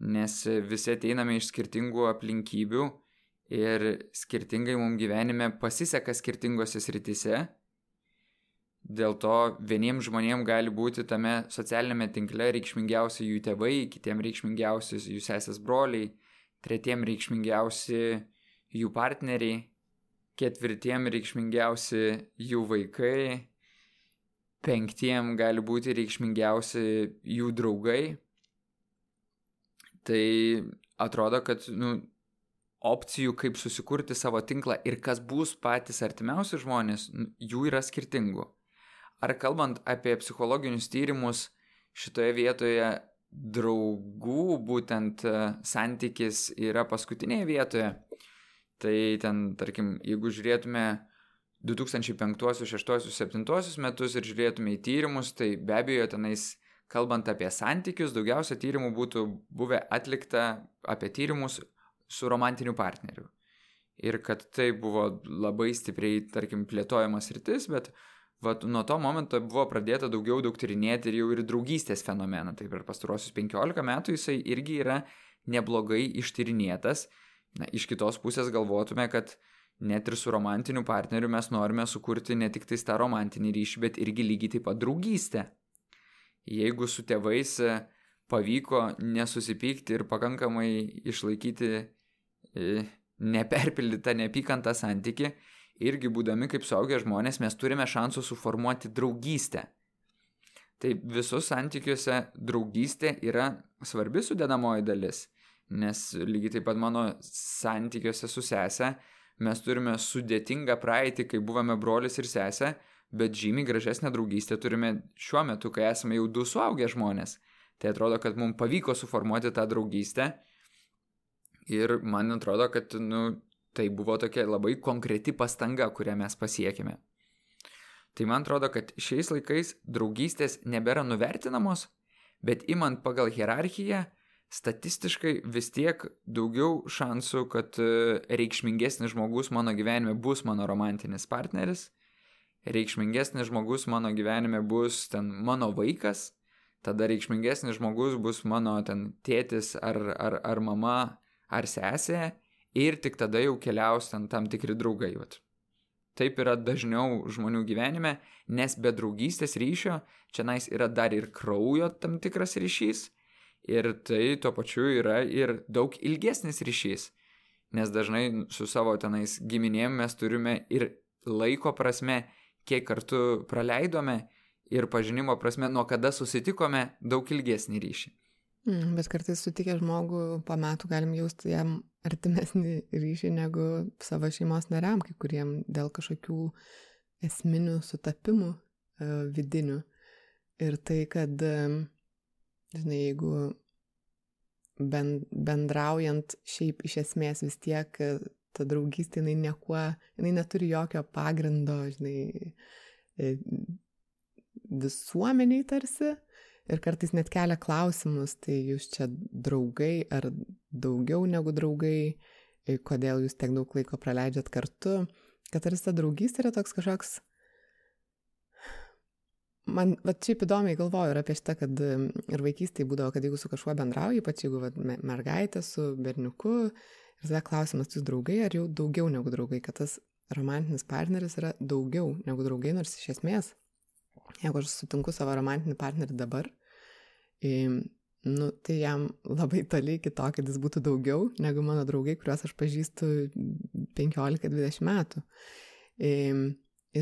nes visi ateiname iš skirtingų aplinkybių ir skirtingai mums gyvenime pasiseka skirtingose sritise. Dėl to vieniems žmonėms gali būti tame socialinėme tinkle reikšmingiausi jų tėvai, kitiems reikšmingiausi jų sesės broliai, tretiem reikšmingiausi jų partneriai, ketvirtiem reikšmingiausi jų vaikai, penktiem gali būti reikšmingiausi jų draugai. Tai atrodo, kad nu, opcijų, kaip susikurti savo tinklą ir kas bus patys artimiausi žmonės, jų yra skirtingų. Ar kalbant apie psichologinius tyrimus, šitoje vietoje draugų būtent e, santykis yra paskutinėje vietoje, tai ten, tarkim, jeigu žiūrėtume 2005, 2006, 2007 metus ir žiūrėtume į tyrimus, tai be abejo tenais kalbant apie santykius, daugiausia tyrimų būtų buvę atlikta apie tyrimus su romantiniu partneriu. Ir kad tai buvo labai stipriai, tarkim, plėtojamas rytis, bet vat, nuo to momento buvo pradėta daugiau daug tyrinėti ir jau ir draugystės fenomeną. Tai per pastaruosius 15 metų jisai irgi yra neblogai ištyrinėtas. Na, iš kitos pusės galvotume, kad net ir su romantiniu partneriu mes norime sukurti ne tik tais tą romantinį ryšį, bet irgi lygiai taip pat draugystę. Jeigu su tėvais pavyko nesusipykti ir pakankamai išlaikyti E, neperpildytą neapykantą santyki, irgi būdami kaip suaugę žmonės mes turime šansų suformuoti draugystę. Tai visus santykiuose draugystė yra svarbi sudėdamoji dalis, nes lygiai taip pat mano santykiuose su sese mes turime sudėtingą praeitį, kai buvome brolis ir sesė, bet žymiai gražesnę draugystę turime šiuo metu, kai esame jau du suaugę žmonės. Tai atrodo, kad mums pavyko suformuoti tą draugystę Ir man atrodo, kad nu, tai buvo tokia labai konkreti pastanga, kurią mes pasiekime. Tai man atrodo, kad šiais laikais draugystės nebėra nuvertinamos, bet imant pagal hierarchiją, statistiškai vis tiek daugiau šansų, kad e, reikšmingesnis žmogus mano gyvenime bus mano romantinis partneris, reikšmingesnis žmogus mano gyvenime bus ten mano vaikas, tada reikšmingesnis žmogus bus mano ten tėtis ar, ar, ar mama ar sesė ir tik tada jau keliaus ten tam tikri draugai. Vat. Taip yra dažniau žmonių gyvenime, nes be draugystės ryšio čia nais yra dar ir kraujo tam tikras ryšys ir tai tuo pačiu yra ir daug ilgesnis ryšys, nes dažnai su savo tenais giminėm mes turime ir laiko prasme, kiek kartu praleidome ir pažinimo prasme, nuo kada susitikome, daug ilgesnį ryšį. Mm, bet kartais sutikę žmogų po metų galim jausti jam artimesnį ryšį negu savo šeimos nariam, kai kuriem dėl kažkokių esminių sutapimų uh, vidinių. Ir tai, kad, uh, žinai, jeigu ben, bendraujant šiaip iš esmės vis tiek uh, ta draugystė, jinai niekuo, jinai neturi jokio pagrindo, žinai, visuomeniai tarsi, ir kartais net kelia klausimus, tai jūs čia draugai ar daugiau negu draugai, kodėl jūs tiek daug laiko praleidžiat kartu, kad tarsi ta draugystė yra toks kažkoks... Man, va, šiaip įdomiai galvoju ir apie šitą, kad ir vaikystėje būdavo, kad jeigu su kažkuo bendrauji, ypač jeigu va, mergaitė su berniuku, ir tada klausimas, jūs draugai ar jau daugiau negu draugai, kad tas romantinis partneris yra daugiau negu draugai, nors iš esmės Jeigu aš sutinku savo romantinį partnerį dabar, nu, tai jam labai toli iki to, kad jis būtų daugiau negu mano draugai, kuriuos aš pažįstu 15-20 metų.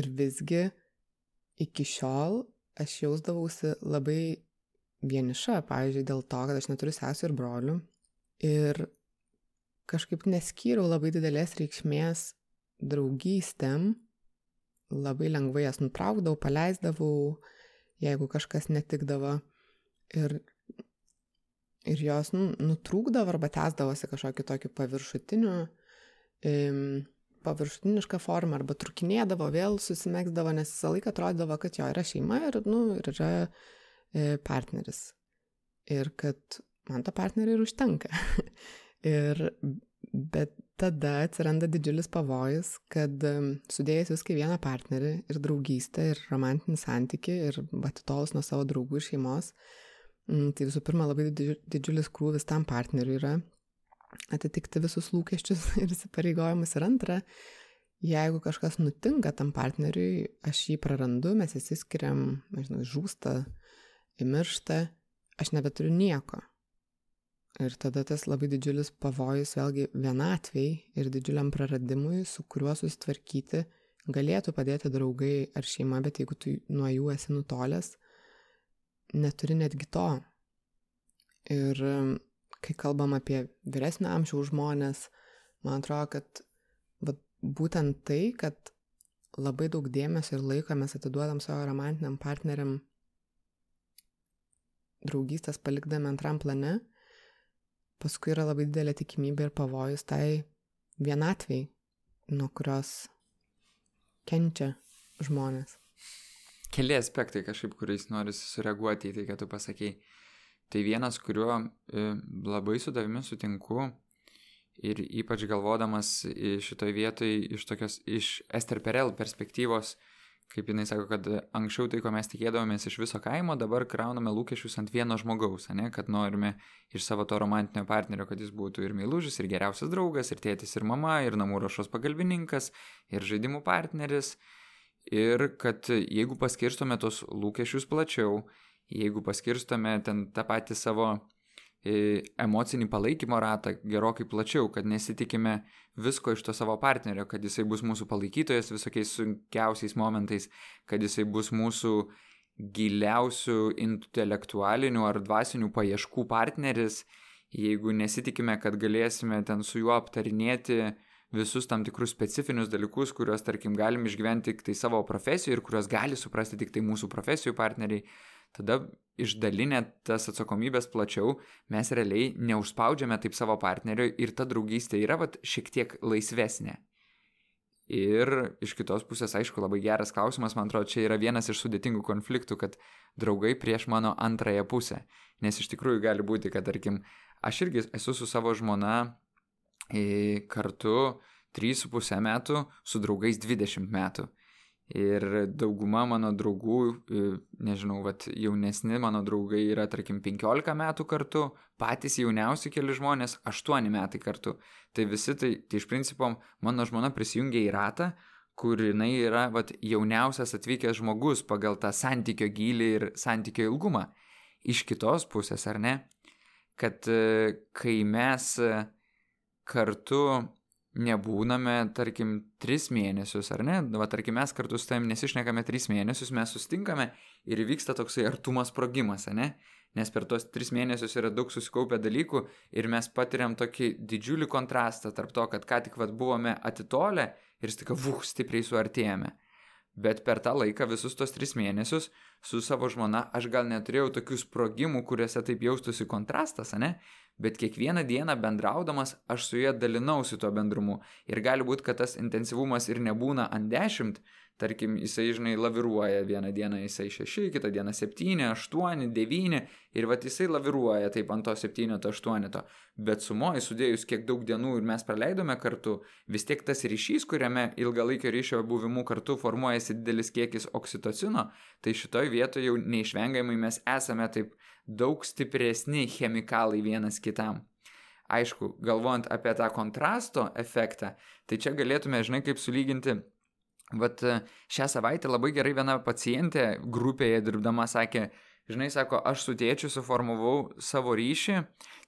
Ir visgi iki šiol aš jausdavausi labai vieniša, pavyzdžiui, dėl to, kad aš neturiu sesų ir brolių. Ir kažkaip neskyriau labai didelės reikšmės draugystėm, labai lengvai jas nutraukdavau, paleisdavau, jeigu kažkas netikdavo. Ir, ir jos nu, nutrūkdavo arba tęsdavosi kažkokiu tokiu paviršutiniu, im, paviršutinišką formą arba trukinėdavo, vėl susimėgsdavo, nes visą laiką atrodydavo, kad jo yra šeima ir, nu, ir yra e, partneris. Ir kad man to partnerio ir užtenka. ir, bet tada atsiranda didžiulis pavojus, kad sudėjus viską į vieną partnerį ir draugystę, ir romantinį santyki, ir atitolus nuo savo draugų ir šeimos, tai visų pirma labai didžiulis krūvis tam partneriui yra atitikti visus lūkesčius ir įsipareigojimus. Ir antra, jeigu kažkas nutinka tam partneriui, aš jį prarandu, mes įsiskiriam, nežinau, žūsta, įmiršta, aš nebeturiu nieko. Ir tada tas labai didžiulis pavojus vėlgi vienatvei ir didžiuliam praradimui, su kuriuo susitvarkyti galėtų padėti draugai ar šeima, bet jeigu tu nuo jų esi nutolęs, neturi netgi to. Ir kai kalbam apie vyresnio amžiaus žmonės, man atrodo, kad va, būtent tai, kad labai daug dėmesio ir laiko mes atiduodam savo romantiniam partneriam draugystės palikdami antram plane, paskui yra labai didelė tikimybė ir pavojus tai vienatviai, nuo kurios kenčia žmonės. Keli aspektai kažkaip, kuriais noriu sureaguoti į tai, ką tu pasakėjai. Tai vienas, kuriuo e, labai su tavimi sutinku ir ypač galvodamas šitoj vietoj iš tokios, iš Ester Perel perspektyvos, kaip jinai sako, kad anksčiau tai, ko mes tikėdavomės iš viso kaimo, dabar krauname lūkesčius ant vieno žmogaus, ne, kad norime iš savo to romantinio partnerio, kad jis būtų ir meilužis, ir geriausias draugas, ir tėtis, ir mama, ir namų rašos pagalbininkas, ir žaidimų partneris. Ir kad jeigu paskirstome tos lūkesčius plačiau, jeigu paskirstome ten tą patį savo emocinį palaikymo ratą gerokai plačiau, kad nesitikime visko iš to savo partnerio, kad jisai bus mūsų palaikytojas visokiais sunkiausiais momentais, kad jisai bus mūsų giliausių intelektualinių ar dvasinių paieškų partneris, jeigu nesitikime, kad galėsime ten su juo aptarinėti visus tam tikrus specifinius dalykus, kuriuos, tarkim, galim išgyventi tik tai savo profesijoje ir kuriuos gali suprasti tik tai mūsų profesijų partneriai, tada išdalinę tas atsakomybės plačiau, mes realiai neužspaudžiame taip savo partnerio ir ta draugystė yra vat, šiek tiek laisvesnė. Ir iš kitos pusės, aišku, labai geras klausimas, man atrodo, čia yra vienas iš sudėtingų konfliktų, kad draugai prieš mano antrąją pusę. Nes iš tikrųjų gali būti, kad, tarkim, aš irgi esu su savo žmona e, kartu 3,5 metų, su draugais 20 metų. Ir dauguma mano draugų, e, nežinau, vat, jaunesni mano draugai yra, tarkim, 15 metų kartu, patys jauniausi keli žmonės 8 metai kartu. Tai visi, tai, tai iš principo, mano žmona prisijungia į ratą, kur jinai yra vat, jauniausias atvykęs žmogus pagal tą santykio gilį ir santykio ilgumą. Iš kitos pusės, ar ne? Kad e, kai mes e, kartu nebūname, tarkim, tris mėnesius, ar ne? Va, tarkim, mes kartu su tavim nesišnekame tris mėnesius, mes sustinkame ir įvyksta toksai artumas sprogimas, ne? Nes per tos tris mėnesius yra daug susikaupę dalykų ir mes patiriam tokį didžiulį kontrastą tarp to, kad ką tik vad buvome atitolę ir stika, vuh, stipriai suartėjame. Bet per tą laiką visus tos tris mėnesius su savo žmona aš gal neturėjau tokių sprogimų, kuriuose taip jaustųsi kontrastas, ne? Bet kiekvieną dieną bendraudamas aš su ja dalinausi tuo bendrumu. Ir gali būti, kad tas intensyvumas ir nebūna ant 10, tarkim, jisai, žinai, laviruoja vieną dieną jisai 6, kitą dieną 7, 8, 9 ir va jisai laviruoja taip ant to 7, to 8. Bet sumoji sudėjus kiek daug dienų ir mes praleidome kartu, vis tiek tas ryšys, kuriame ilgalaikio ryšio buvimu kartu formuojasi didelis kiekis oksitocino, tai šitoj vietoje jau neišvengiamai mes esame taip daug stipresni chemikalai vienas kitam. Aišku, galvojant apie tą kontrasto efektą, tai čia galėtume, žinai, kaip sulyginti Vat šią savaitę labai gerai viena pacientė grupėje dirbdama sakė, žinai, sako, aš su tėčiu suformavau savo ryšį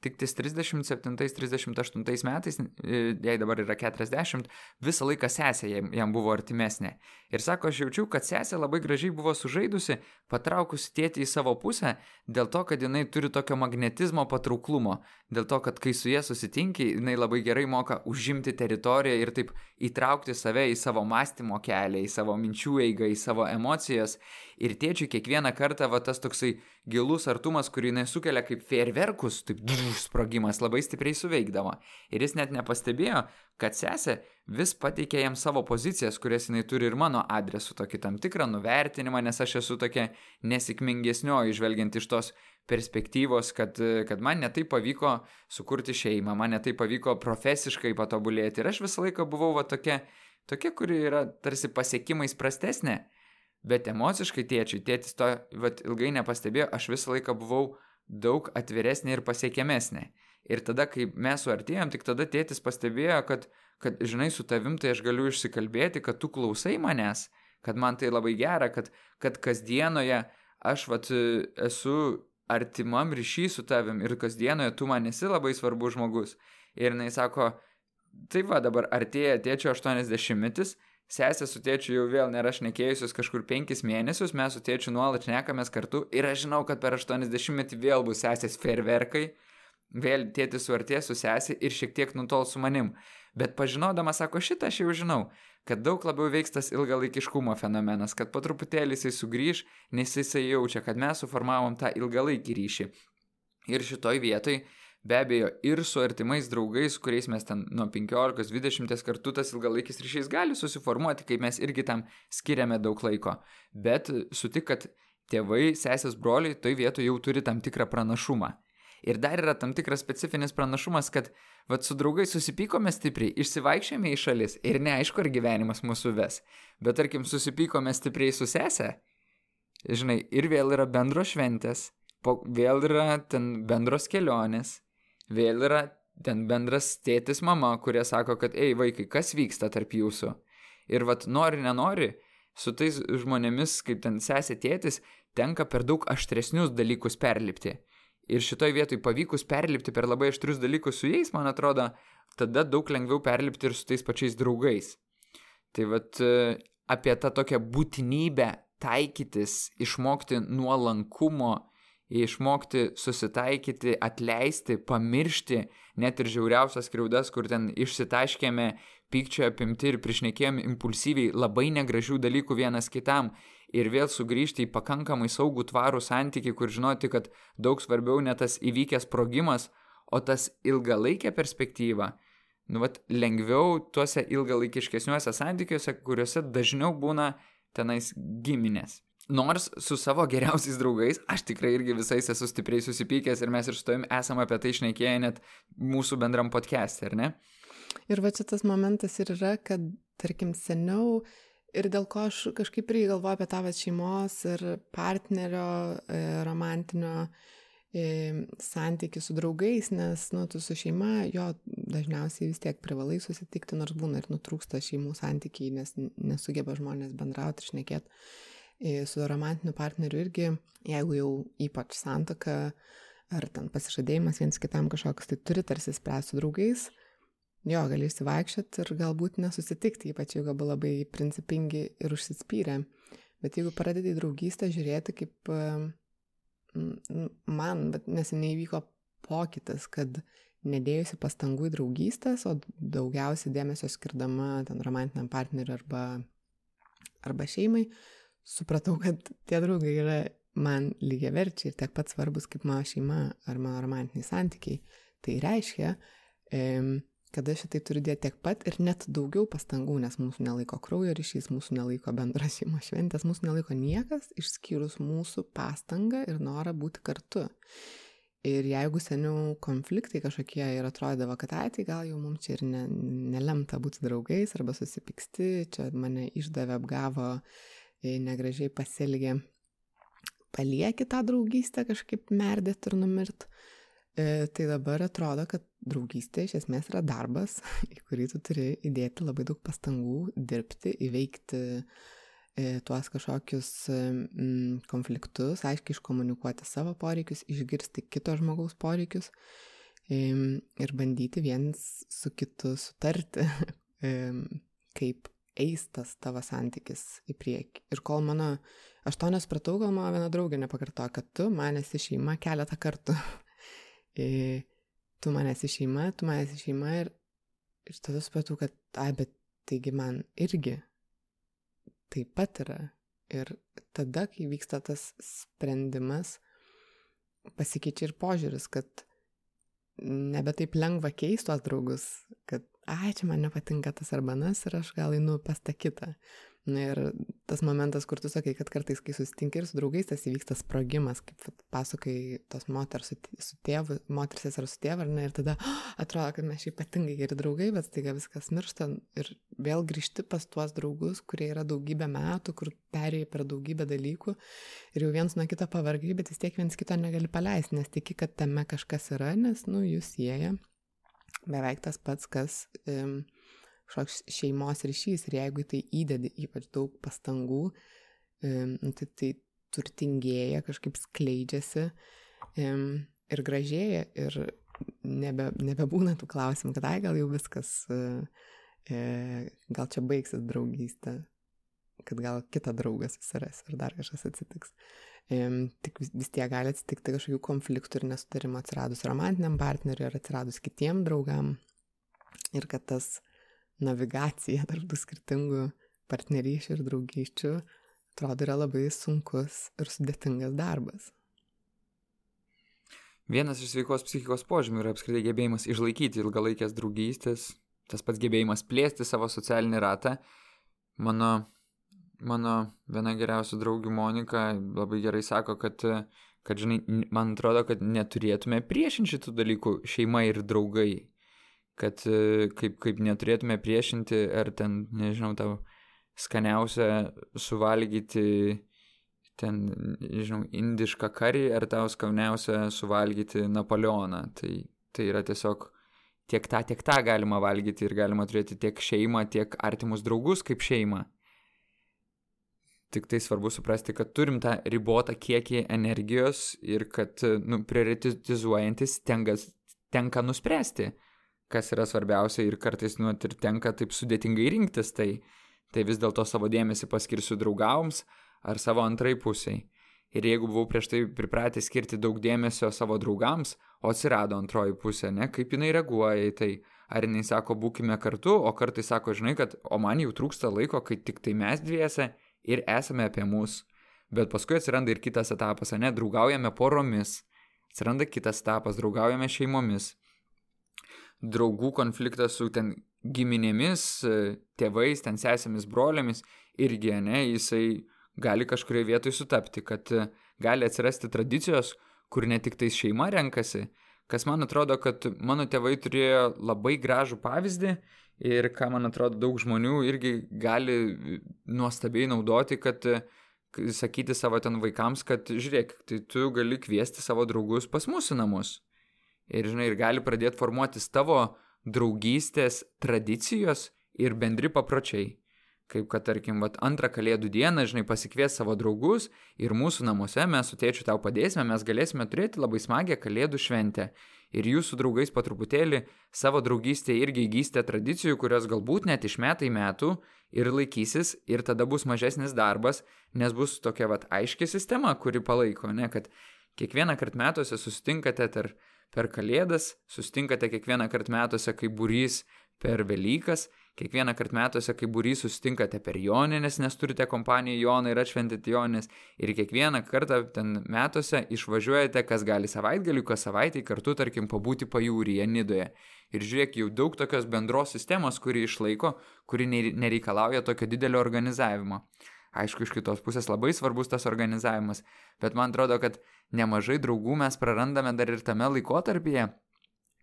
tik tais 37-38 metais, e, jai dabar yra 40, visą laiką sesė jam, jam buvo artimesnė. Ir sako, aš jaučiu, kad sesė labai gražiai buvo sužaidusi, patraukusi tėtį į savo pusę, dėl to, kad jinai turi tokio magnetizmo patrauklumo, dėl to, kad kai su jie susitinki, jinai labai gerai moka užimti teritoriją ir taip įtraukti save į savo mąstymo kelią, į savo minčių eigą, į savo emocijas. Ir tėčiui kiekvieną kartą va tas toksai gilus artumas, kurį jinai sukelia kaip fejerverkus, taip sprogimas labai stipriai suveikdavo. Ir jis net nepastebėjo, kad sesė vis pateikė jam savo pozicijas, kurias jinai turi ir mano adresu, tokį tam tikrą nuvertinimą, nes aš esu tokia nesėkmingesnioji, žvelgiant iš tos perspektyvos, kad, kad man netai pavyko sukurti šeimą, man netai pavyko profesiškai patobulėti. Ir aš visą laiką buvau va tokia, tokia, kuri yra tarsi pasiekimais prastesnė. Bet emociškai tėčiui, tėtis to vat, ilgai nepastebėjo, aš visą laiką buvau daug atviresnė ir pasiekiamesnė. Ir tada, kai mes suartėjom, tik tada tėtis pastebėjo, kad, kad, žinai, su tavim tai aš galiu išsikalbėti, kad tu klausai manęs, kad man tai labai gera, kad, kad kasdienoje aš vat, esu artimam ryšy su tavim ir kasdienoje tu man esi labai svarbus žmogus. Ir jinai sako, tai va dabar artėja tėčio 80 metis Sesė su tėčiu jau vėl nėra šnekėjusios kažkur penkis mėnesius, mes su tėčiu nuolat šnekamės kartu ir aš žinau, kad per 80 metį vėl bus sesės ferverkai, vėl tėtis suartės su sesė ir šiek tiek nutol su manim. Bet pažinodamas, sako, šitą aš jau žinau, kad daug labiau veiks tas ilgalaikiškumo fenomenas, kad po truputėlį jisai sugrįž, nes jisai jaučia, kad mes suformavom tą ilgalaikį ryšį. Ir šitoj vietoj be abejo ir su artimais draugais, kuriais mes ten nuo 15-20 kartų tas ilgalaikis ryšys gali susiformuoti, kai mes irgi tam skiriame daug laiko. Bet sutik, kad tėvai, sesės, broliai toj vietoje jau turi tam tikrą pranašumą. Ir dar yra tam tikras specifinis pranašumas, kad vat su draugais susipykome stipriai, išsivaikščiame į šalis ir neaišku, ar gyvenimas mūsų ves. Bet tarkim, susipykome stipriai su sesė, žinai, ir vėl yra bendros šventės, po, vėl yra ten bendros kelionės, vėl yra ten bendras tėtis mama, kurie sako, kad, ei vaikai, kas vyksta tarp jūsų. Ir vat nori, nenori, su tais žmonėmis, kaip ten sesė tėtis, tenka per daug aštresnius dalykus perlipti. Ir šitoj vietoj pavykus perlipti per labai aštrius dalykus su jais, man atrodo, tada daug lengviau perlipti ir su tais pačiais draugais. Tai vad apie tą tokią būtinybę taikytis, išmokti nuolankumo, išmokti susitaikyti, atleisti, pamiršti net ir žiauriausias kriaudas, kur ten išsitaškėme, pykčio apimti ir priešnekėjom impulsyviai labai negražių dalykų vienas kitam ir vėl sugrįžti į pakankamai saugų tvarų santyki, kur žinoti, kad daug svarbiau ne tas įvykęs sprogimas, o tas ilgalaikė perspektyva. Nu, vat, lengviau tuose ilgalaikiškesniuose santykiuose, kuriuose dažniau būna tenais giminės. Nors su savo geriausiais draugais, aš tikrai irgi visais esu stipriai susipykęs ir mes ir su tavim esame apie tai išnekėję net mūsų bendram podcast'e, ar ne? Ir va čia tas momentas ir yra, kad, tarkim, seniau ir dėl ko aš kažkaip irgi galvoju apie tą šeimos ir partnerio e, romantinio e, santykių su draugais, nes, nu, tu su šeima, jo dažniausiai vis tiek privalai susitikti, nors būna ir nutrūksta šeimų santykiai, nes nesugeba žmonės bendrauti ir šnekėti. Su romantiniu partneriu irgi, jeigu jau ypač santaka ar ten pasižadėjimas viens kitam kažkoks, tai turi tarsi spręsti su draugais, jo, gali išsivaikščioti ir galbūt nesusitikti, ypač jeigu abu labai principingi ir užsispyrę. Bet jeigu pradedi draugystę žiūrėti kaip man, bet neseniai vyko pokytis, kad nedėjusi pastangų į draugystės, o daugiausiai dėmesio skirdama ten romantiniam partneriui arba, arba šeimai, supratau, kad tie draugai yra man lygiai verčiai ir tiek pat svarbus kaip mano šeima ar mano romantiniai santykiai. Tai reiškia, kad aš šitai turiu dėti tiek pat ir net daugiau pastangų, nes mūsų nelaiko kraujo ryšys, mūsų nelaiko bendras šeimos šventės, mūsų nelaiko niekas išskyrus mūsų pastangą ir norą būti kartu. Ir jeigu seniau konfliktai kažkokie ir atrodavo, kad ai, tai gal jau mums čia ir ne, nelemta būti draugais arba susipyksti, čia mane išdavė, apgavo, e, negražiai pasielgė, palieki tą draugystę kažkaip merdėti ir numirti E, tai dabar atrodo, kad draugystė iš esmės yra darbas, į kurį tu turi įdėti labai daug pastangų, dirbti, įveikti e, tuos kažkokius mm, konfliktus, aiškiai iškomunikuoti savo poreikius, išgirsti kito žmogaus poreikius e, ir bandyti viens su kitu sutarti, kaip eis tas tavo santykis į priekį. Ir kol mano, aš to nespratau, gal mano viena draugė nepakarto, kad tu manęs į šeimą keletą kartų tu manęs į šeimą, tu manęs į šeimą ir, ir tada supratau, kad, ai, bet taigi man irgi taip pat yra. Ir tada, kai vyksta tas sprendimas, pasikeičia ir požiūris, kad nebe taip lengva keisti tuos draugus, kad, ai, čia man nepatinka tas arbanas ir aš gal einu pas tą kitą. Na ir tas momentas, kur tu sakai, kad kartais, kai susitinki ir su draugais, tas įvyksta sprogimas, kaip pasakai tos moters su, su tėvu, moteris ar su tėvu, ar ne, ir tada oh, atrodo, kad mes ypatingai geri draugai, bet staiga viskas miršta ir vėl grįžti pas tuos draugus, kurie yra daugybę metų, kur perėjai per daugybę dalykų ir jau viens nuo kito pavargai, bet vis tiek viens kito negali paleisti, nes tiki, kad tame kažkas yra, nes, nu, jūs sieja beveik tas pats, kas... Um, kažkoks šeimos ryšys ir jeigu tai įdedi ypač daug pastangų, tai, tai turtingėja, kažkaip skleidžiasi ir gražėja ir nebe, nebebūna tų klausimų, kad ai gal jau viskas, e, e, gal čia baigsis draugystė, kad gal kitą draugą susiras ir dar kažkas atsitiks. Tik vis, vis tiek gali atsitikti kažkokių konfliktų ir nesutarimų atsiradus romantiniam partneriui ar atsiradus kitiem draugam. Ir kad tas navigacija tarp tų skirtingų partnerysčių ir draugysčių atrodo yra labai sunkus ir sudėtingas darbas. Vienas iš sveikos psichikos požymių yra apskritai gebėjimas išlaikyti ilgalaikės draugystės, tas pats gebėjimas plėsti savo socialinį ratą. Mano mano viena geriausių draugių Monika labai gerai sako, kad, kad žinai, man atrodo, kad neturėtume priešinti šitų dalykų šeima ir draugai. Kad kaip, kaip neturėtume priešinti, ar ten, nežinau, tau skaniausia suvalgyti ten, nežinau, indišką karį, ar tau skaniausia suvalgyti Napoleoną. Tai, tai yra tiesiog tiek tą, tiek tą galima valgyti ir galima turėti tiek šeimą, tiek artimus draugus kaip šeimą. Tik tai svarbu suprasti, kad turim tą ribotą kiekį energijos ir kad, nu, prioritizuojantis tenkas, tenka nuspręsti, kas yra svarbiausia ir kartais, nu, ir tenka taip sudėtingai rinktis, tai, tai vis dėlto savo dėmesį paskirsiu draugams ar savo antrai pusiai. Ir jeigu buvau prieš tai pripratęs skirti daug dėmesio savo draugams, o atsirado antroji pusė, ne, kaip jinai reaguoja į tai, ar jinai sako būkime kartu, o kartais sako, žinai, kad o man jau trūksta laiko, kai tik tai mes dviese ir esame apie mus. Bet paskui atsiranda ir kitas etapas, ne, draugaujame poromis. Atsiranda kitas etapas, draugaujame šeimomis. Draugų konfliktas su ten giminėmis, tėvais, ten sesėmis, brolėmis irgi, ne, jisai gali kažkurioje vietoje sutapti, kad gali atsirasti tradicijos, kur ne tik tai šeima renkasi, kas man atrodo, kad mano tėvai turėjo labai gražų pavyzdį ir ką man atrodo daug žmonių irgi gali nuostabiai naudoti, kad sakyti savo ten vaikams, kad žiūrėk, tai tu gali kviesti savo draugus pas mūsų namus. Ir žinai, ir gali pradėti formuotis tavo draugystės tradicijos ir bendri papročiai. Kaip kad, tarkim, vat, antrą kalėdų dieną, žinai, pasikvies savo draugus ir mūsų namuose mes su tėčiu tau padėsime, mes galėsime turėti labai smagią kalėdų šventę ir jūs su draugais po truputėlį savo draugystėje irgi įgysite tradicijų, kurios galbūt net iš metai metų ir laikysis ir tada bus mažesnis darbas, nes bus tokia vat aiški sistema, kuri palaiko, ne, kad kiekvieną kartą metuose susitinkate per, per kalėdas, susitinkate kiekvieną kartą metuose kaip burys per Velykas kiekvieną kartą metuose, kai būrys susitinkate per Joninės, nes turite kompaniją Joną ir atšventėte Joninės, ir kiekvieną kartą ten metuose išvažiuojate, kas gali savaitgaliu, kas savaitį kartu, tarkim, pabūti pajūryje Nidoje. Ir žiūrėk, jau daug tokios bendros sistemos, kuri išlaiko, kuri nereikalauja tokio didelio organizavimo. Aišku, iš kitos pusės labai svarbus tas organizavimas, bet man atrodo, kad nemažai draugų mes prarandame dar ir tame laikotarpyje,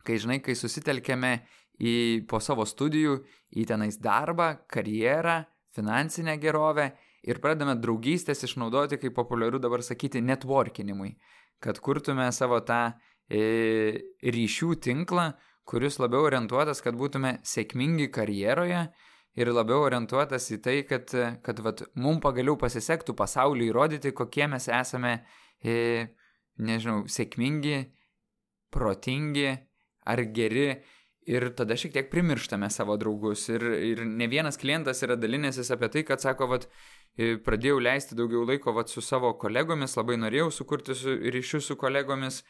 kai, žinai, kai susitelkėme į, po savo studijų į tenais darbą, karjerą, finansinę gerovę ir pradame draugystės išnaudoti, kaip populiaru dabar sakyti, networkinimui, kad kurtume savo tą e, ryšių tinklą, kuris labiau orientuotas, kad būtume sėkmingi karjeroje ir labiau orientuotas į tai, kad, kad vat, mums pagaliau pasisektų pasauliu įrodyti, kokie mes esame, e, nežinau, sėkmingi, protingi ar geri Ir tada šiek tiek primirštame savo draugus. Ir, ir ne vienas klientas yra dalinęsis apie tai, kad sako, vat, e, pradėjau leisti daugiau laiko vat, su savo kolegomis, labai norėjau sukurti su, ryšius su kolegomis,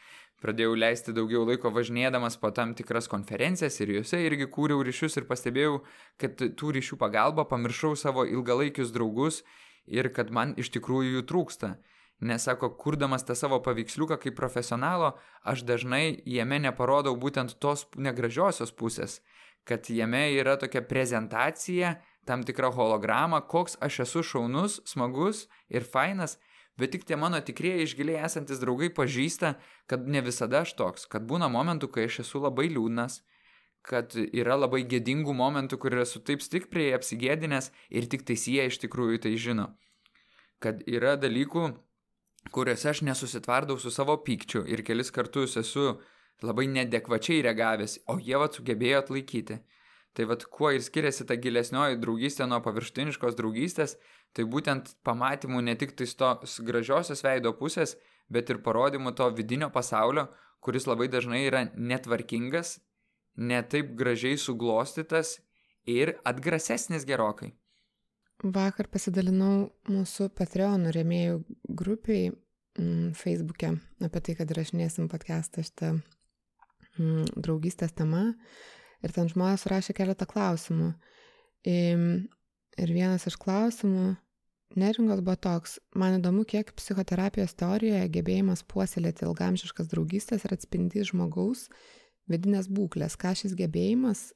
pradėjau leisti daugiau laiko važinėdamas po tam tikras konferencijas ir juose irgi kūriau ryšius ir pastebėjau, kad tų ryšių pagalba pamiršau savo ilgalaikius draugus ir kad man iš tikrųjų jų trūksta. Nes sako, kurdamas tą savo paveiksliuką kaip profesionalo, aš dažnai jame neparodau būtent tos negražiosios pusės, kad jame yra tokia prezentacija, tam tikra holograma, koks aš esu šaunus, smagus ir fainas, bet tik tie mano tikrieji išgiliai esantis draugai pažįsta, kad ne visada aš toks, kad būna momentų, kai aš esu labai liūdnas, kad yra labai gėdingų momentų, kur esu taip stipriai apsigėdinęs ir tik tais jie iš tikrųjų tai žino. Kad yra dalykų, kuriuose aš nesusitvardau su savo pykčiu ir kelis kartus esu labai nedekvačiai reagavęs, o jie vat sugebėjo atlaikyti. Tai vat kuo ir skiriasi ta gilesnioji draugystė nuo paviršutiniškos draugystės, tai būtent pamatymų ne tik tos gražiosios veido pusės, bet ir parodymų to vidinio pasaulio, kuris labai dažnai yra netvarkingas, netaip gražiai suglostytas ir atgrasesnis gerokai. Vakar pasidalinau mūsų Patreon rėmėjų grupiai mm, Facebook'e apie tai, kad rašinėsim podcastą šitą mm, draugystės tema. Ir ten žmonės rašė keletą klausimų. Ir vienas iš klausimų neringos buvo toks, man įdomu, kiek psichoterapijos teorijoje gebėjimas puoselėti ilgamžiškas draugystės ir atspindys žmogaus vidinės būklės, ką šis gebėjimas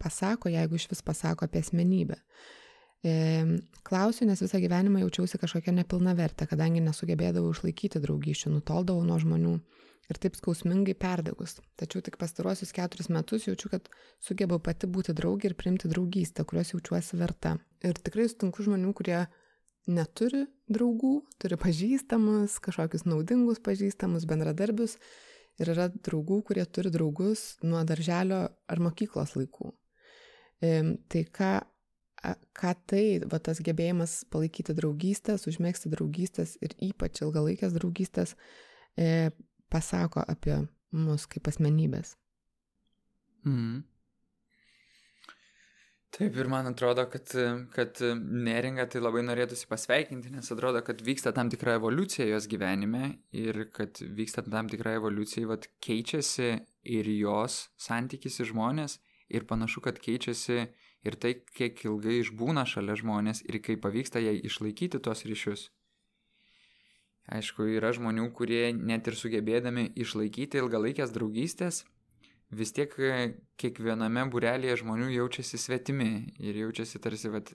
pasako, jeigu iš vis pasako apie asmenybę. Klausiu, nes visą gyvenimą jaučiausi kažkokia nepilna vertė, kadangi nesugebėdavau išlaikyti draugysčių, nutoldavau nuo žmonių ir taip skausmingai perdegus. Tačiau tik pastaruosius keturis metus jaučiu, kad sugebau pati būti draugė ir priimti draugystę, kurios jaučiuosi verta. Ir tikrai sutinku žmonių, kurie neturi draugų, turi pažįstamus, kažkokius naudingus pažįstamus, bendradarbius. Ir yra draugų, kurie turi draugus nuo darželio ar mokyklos laikų. E, tai ką ką tai, va tas gebėjimas palaikyti draugystės, užmėgsti draugystės ir ypač ilgalaikės draugystės e, pasako apie mus kaip asmenybės. Mm. Taip ir man atrodo, kad, kad neringa tai labai norėtųsi pasveikinti, nes atrodo, kad vyksta tam tikra evoliucija jos gyvenime ir kad vyksta tam tikra evoliucija, vat keičiasi ir jos santykis į žmonės ir panašu, kad keičiasi ir tai, kiek ilgai išbūna šalia žmonės ir kaip pavyksta jai išlaikyti tos ryšius. Aišku, yra žmonių, kurie net ir sugebėdami išlaikyti ilgalaikės draugystės, vis tiek e, kiekviename burelėje žmonių jaučiasi svetimi ir jaučiasi tarsi, vat,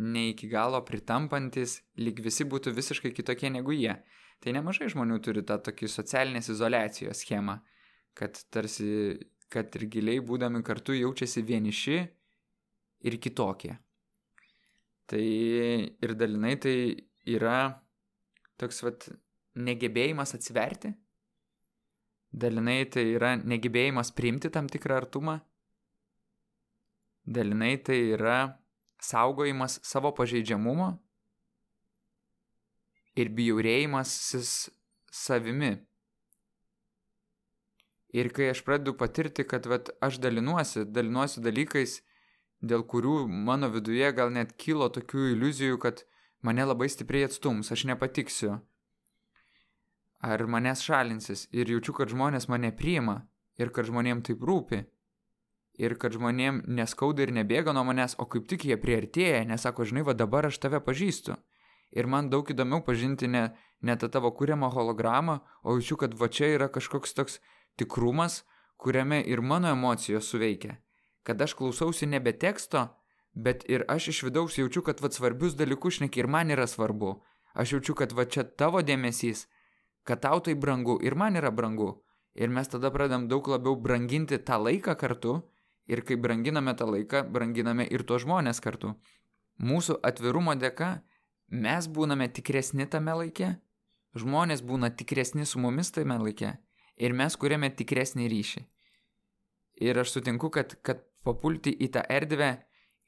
ne iki galo pritampantis, lyg visi būtų visiškai kitokie negu jie. Tai nemažai žmonių turi tą tokį socialinės izolacijos schemą, kad tarsi, kad ir giliai būdami kartu jaučiasi vieniši ir kitokie. Tai ir dalinai tai yra toks vat negebėjimas atsiverti, dalinai tai yra negebėjimas priimti tam tikrą artumą, dalinai tai yra saugojimas savo pažeidžiamumo ir bjaurėjimas savimi. Ir kai aš pradedu patirti, kad vat, aš dalinuosi, dalinuosi dalykais, dėl kurių mano viduje gal net kilo tokių iliuzijų, kad mane labai stipriai atstums, aš nepatiksiu. Ar manęs šalinsis ir jaučiu, kad žmonės mane priima ir kad žmonėm taip rūpi. Ir kad žmonėm neskauda ir nebėga nuo manęs, o kaip tik jie priartėja, nes sako, žinai, va dabar aš tave pažįstu. Ir man daug įdomiau pažinti ne, ne tą tavo kūriamą hologramą, o jaučiu, kad va čia yra kažkoks toks tikrumas, kuriame ir mano emocijos suveikia kad aš klausausi nebe teksto, bet ir aš iš vidaus jaučiu, kad vad svarbius dalykus šneki ir man yra svarbu. Aš jaučiu, kad va čia tavo dėmesys, kad tau tai brangu ir man yra brangu. Ir mes tada pradedam daug labiau branginti tą laiką kartu ir kai branginame tą laiką, branginame ir tuos žmonės kartu. Mūsų atvirumo dėka mes būname tikresni tame laike, žmonės būna tikresni su mumis tame laike ir mes kuriame tikresnį ryšį. Ir aš sutinku, kad, kad papulti į tą erdvę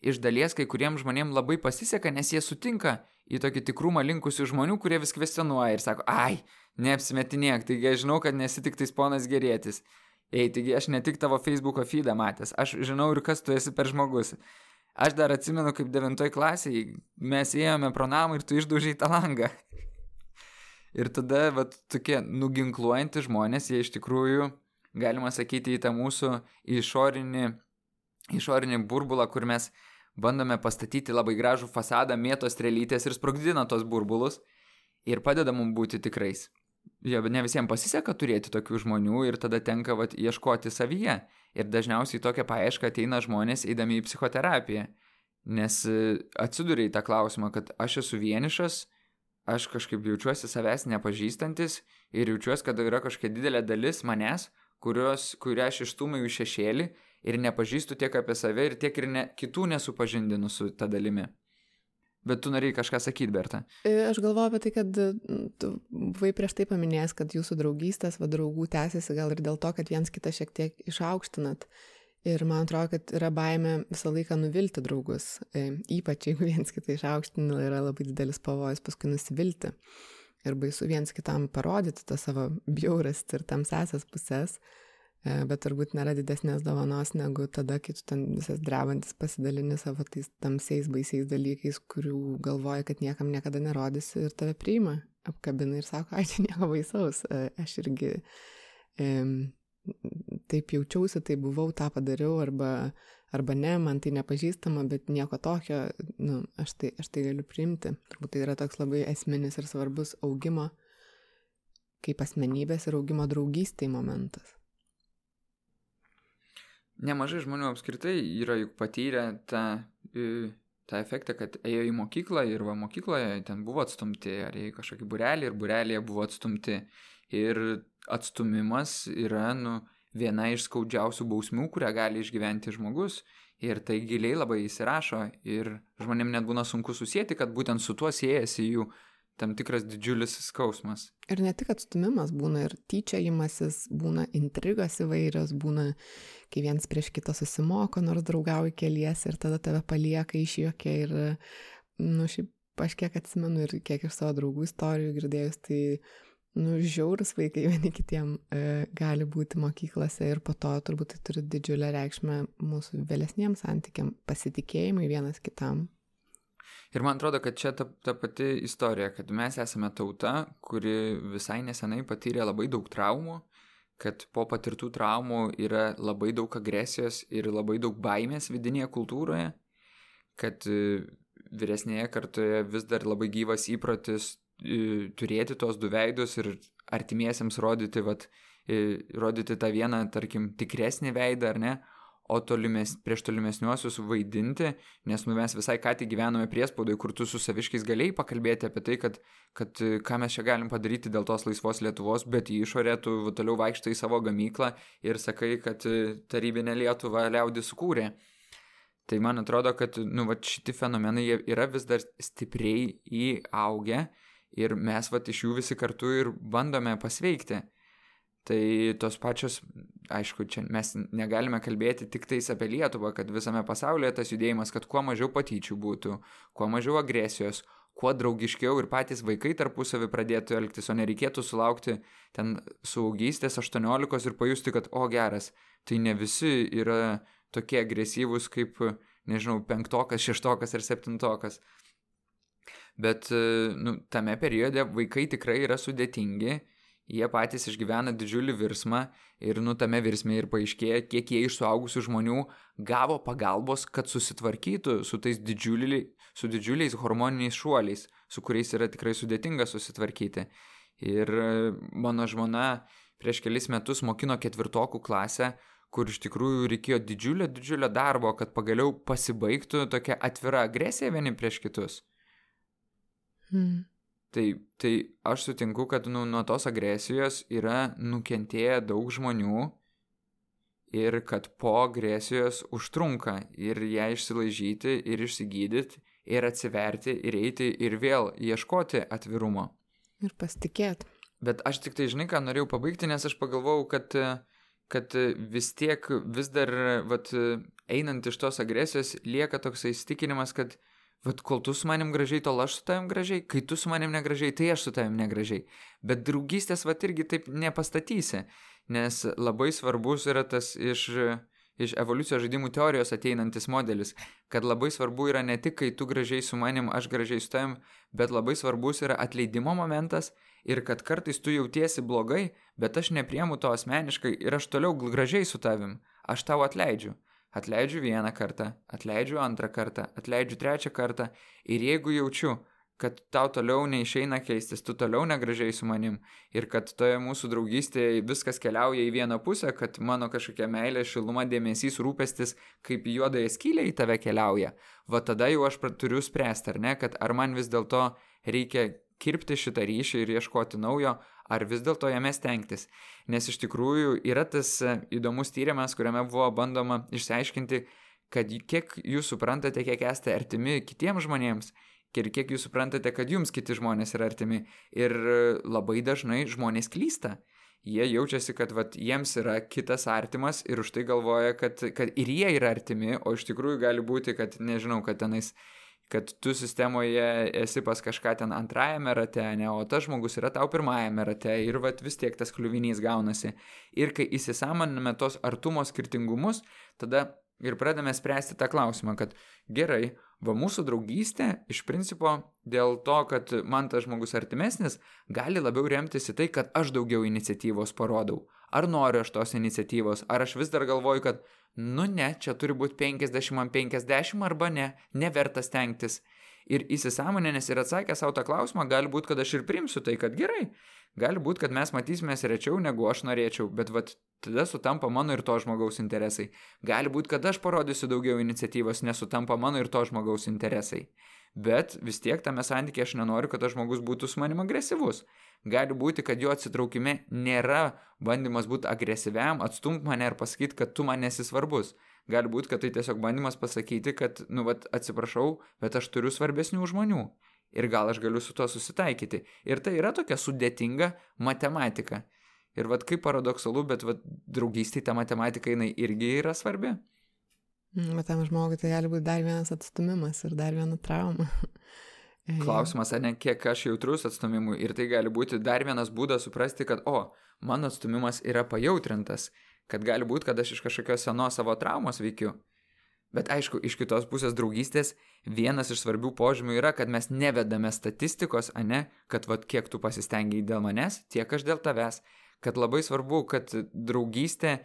iš dalies kai kuriems žmonėms labai pasiseka, nes jie sutinka į tokį tikrumą linkusių žmonių, kurie vis kvestionuoja ir sako, ai, neapsimetinėk, taigi aš žinau, kad nesi tik tais ponas gerėtis. Ei, taigi aš ne tik tavo Facebook'o feedą matęs, aš žinau ir kas tu esi per žmogus. Aš dar atsimenu, kaip devintoj klasiai mes ėjome pro namą ir tu išdaužiai tą langą. ir tada, va, tokie nuginkluojantys žmonės, jie iš tikrųjų, galima sakyti, į tą mūsų išorinį išorinį burbulą, kur mes bandome pastatyti labai gražų fasadą, mėtos strelytės ir sprogdina tos burbulus ir padeda mums būti tikrais. Jo, bet ne visiems pasiseka turėti tokių žmonių ir tada tenka vat, ieškoti savyje. Ir dažniausiai tokia paaiška ateina žmonės eidami į psichoterapiją. Nes e, atsiduria į tą klausimą, kad aš esu vienišas, aš kažkaip jaučiuosi savęs nepažįstantis ir jaučiuosi, kad yra kažkokia didelė dalis manęs, kurios, kurią aš išstumiu į šešėlį ir nepažįstu tiek apie save ir tiek ir ne, kitų nesupažindinu su ta dalimi. Bet tu norėjai kažką sakyti, Berta. E, aš galvoju apie tai, kad tu buvai prieš tai paminėjęs, kad jūsų draugystės, va draugų tęsiasi gal ir dėl to, kad viens kitą šiek tiek išaukštinat. Ir man atrodo, kad yra baime visą laiką nuvilti draugus. E, ypač jeigu viens kitą išaukština, yra labai didelis pavojus paskui nusivilti. Ir baisu viens kitam parodyti tą savo bjauras ir tamsesias pusės. E, bet turbūt nėra didesnės dovanos negu tada, kai tu ten visas drebantis pasidalini savo tais tamsiais, baisiais dalykais, kurių galvoji, kad niekam niekada nerodysi ir tave priima. apkabina ir sako, ai, čia nieko baisaus, e, aš irgi e, taip jaučiausi, tai buvau, tą padariau, arba, arba ne, man tai nepažįstama, bet nieko tokio, nu, aš, tai, aš tai galiu priimti. Turbūt tai yra toks labai esminis ir svarbus augimo kaip asmenybės ir augimo draugystėj momentas. Nemažai žmonių apskritai yra juk patyrę tą, tą efektą, kad ėjo į mokyklą ir va mokykloje ten buvo atstumti, ar į kažkokį burelį ir burelėje buvo atstumti. Ir atstumimas yra nu, viena iš skaudžiausių bausmių, kurią gali išgyventi žmogus. Ir tai giliai labai įsirašo ir žmonėm net būna sunku susijęti, kad būtent su tuo siejasi jų tam tikras didžiulis skausmas. Ir ne tik atstumimas būna ir tyčiajimasis, būna intrigas įvairios, būna, kai viens prieš kitą susimoko, nors draugauji keliesi ir tada tave palieka išjuokia ir, nu, šiaip aš kiek atsimenu ir kiek iš savo draugų istorijų girdėjus, tai, nu, žiaurus vaikai vieni kitiem e, gali būti mokyklose ir po to turbūt tai turi didžiulę reikšmę mūsų vėlesniems santykiam, pasitikėjimui vienas kitam. Ir man atrodo, kad čia ta, ta pati istorija, kad mes esame tauta, kuri visai nesenai patyrė labai daug traumų, kad po patirtų traumų yra labai daug agresijos ir labai daug baimės vidinėje kultūroje, kad e, vyresnėje kartoje vis dar labai gyvas įprotis e, turėti tos du veidus ir artimiesiems rodyti, vat, e, rodyti tą vieną, tarkim, tikresnį veidą ar ne, o tolimes, prieš tolimesniuosius vaidinti, nes nu, mes visai ką tik gyvename priespaudai, kur tu su saviškiais galėjai pakalbėti apie tai, kad, kad ką mes čia galim padaryti dėl tos laisvos Lietuvos, bet į išorę tu toliau vaikštai į savo gamyklą ir sakai, kad tarybinė Lietuva liaudį sukūrė. Tai man atrodo, kad nu, va, šitie fenomenai yra vis dar stipriai įaugę ir mes va, iš jų visi kartu ir bandome pasveikti. Tai tos pačios, aišku, čia mes negalime kalbėti tik tais apie Lietuvą, kad visame pasaulyje tas judėjimas, kad kuo mažiau patyčių būtų, kuo mažiau agresijos, kuo draugiškiau ir patys vaikai tarpusavį pradėtų elgtis, o nereikėtų sulaukti ten suaugystės 18 ir pajusti, kad o geras, tai ne visi yra tokie agresyvūs kaip, nežinau, penktokas, šeštokas ir septintokas. Bet nu, tame periode vaikai tikrai yra sudėtingi jie patys išgyvena didžiulį virsmą ir nu tame virsme ir paaiškėja, kiek jie iš suaugusių žmonių gavo pagalbos, kad susitvarkytų su tais didžiuliai, su didžiuliais hormoniniais šuoliais, su kuriais yra tikrai sudėtinga susitvarkyti. Ir e, mano žmona prieš kelis metus mokino ketvirtokų klasę, kur iš tikrųjų reikėjo didžiulio, didžiulio darbo, kad pagaliau pasibaigtų tokia atvira agresija vieni prieš kitus. Hmm. Tai, tai aš sutinku, kad nu, nuo tos agresijos yra nukentėję daug žmonių ir kad po agresijos užtrunka ir ją išsilaižyti ir išsigydyti ir atsiverti ir eiti ir vėl ieškoti atvirumo. Ir pasitikėti. Bet aš tik tai žinai, ką norėjau pabaigti, nes aš pagalvojau, kad, kad vis tiek vis dar, vat, einant iš tos agresijos, lieka toks įstikinimas, kad Vat kol tu su manim gražiai, tol aš su tavim gražiai, kai tu su manim negražiai, tai aš su tavim negražiai. Bet draugystės vat irgi taip nepastatysi, nes labai svarbus yra tas iš, iš evoliucijos žaidimų teorijos ateinantis modelis, kad labai svarbu yra ne tik, kai tu gražiai su manim, aš gražiai su tavim, bet labai svarbus yra atleidimo momentas ir kad kartais tu jautiesi blogai, bet aš nepriemu to asmeniškai ir aš toliau gražiai su tavim, aš tau atleidžiu. Atleidžiu vieną kartą, atleidžiu antrą kartą, atleidžiu trečią kartą ir jeigu jaučiu, kad tau toliau neišeina keistis, tu toliau negražiai su manim ir kad toje mūsų draugystėje viskas keliauja į vieną pusę, kad mano kažkokia meilė, šiluma, dėmesys, rūpestis kaip juodąją skylę į tave keliauja, va tada jau aš turiu spręsti, ar ne, kad ar man vis dėlto reikia kirpti šitą ryšį ir ieškoti naujo, ar vis dėlto jame stengtis. Nes iš tikrųjų yra tas e, įdomus tyrimas, kuriame buvo bandoma išsiaiškinti, kad kiek jūs suprantate, kiek esate artimi kitiems žmonėms ir kiek jūs suprantate, kad jums kiti žmonės yra artimi. Ir e, labai dažnai žmonės klysta. Jie jaučiasi, kad vat, jiems yra kitas artimas ir už tai galvoja, kad, kad ir jie yra artimi, o iš tikrųjų gali būti, kad nežinau, kad tenais kad tu sistemoje esi pas kažką ten antrajame rate, ne, o tas žmogus yra tau pirmajame rate ir vat vis tiek tas kliuvinys gaunasi. Ir kai įsisamoname tos artumo skirtingumus, tada ir pradame spręsti tą klausimą, kad gerai, Va mūsų draugystė iš principo dėl to, kad man tas žmogus artimesnis, gali labiau remtis į tai, kad aš daugiau iniciatyvos parodau. Ar noriu aš tos iniciatyvos, ar aš vis dar galvoju, kad, nu ne, čia turi būti 50 ant 50 arba ne, neverta stengtis. Ir įsisamoninęs ir atsakęs savo tą klausimą, gali būti, kad aš ir primsiu tai, kad gerai, gali būti, kad mes matysimės rečiau, negu aš norėčiau, bet vat tada sutampa mano ir to žmogaus interesai. Gali būti, kad aš parodysiu daugiau iniciatyvos, nesutampa mano ir to žmogaus interesai. Bet vis tiek tame santykė aš nenoriu, kad tas žmogus būtų su manim agresyvus. Gali būti, kad jo atsitraukime nėra bandymas būti agresyviam, atstumti mane ir pasakyti, kad tu man nesi svarbus. Gali būti, kad tai tiesiog bandymas pasakyti, kad, nu, vat, atsiprašau, bet aš turiu svarbesnių žmonių. Ir gal aš galiu su tuo susitaikyti. Ir tai yra tokia sudėtinga matematika. Ir vad kaip paradoksalu, bet vad draugystėje ta matematika jinai irgi yra svarbi. Mm, bet tam žmogui tai gali būti dar vienas atstumimas ir dar viena trauma. Klausimas, ar ne kiek aš jautrus atstumimui ir tai gali būti dar vienas būdas suprasti, kad, o, mano atstumimas yra pajautrintas, kad gali būti, kad aš iš kažkokios senos savo traumos veikiu. Bet aišku, iš kitos pusės draugystės vienas iš svarbių požymių yra, kad mes nevedame statistikos, a ne, kad vad kiek tu pasistengiai dėl manęs, tiek aš dėl tavęs kad labai svarbu, kad draugystė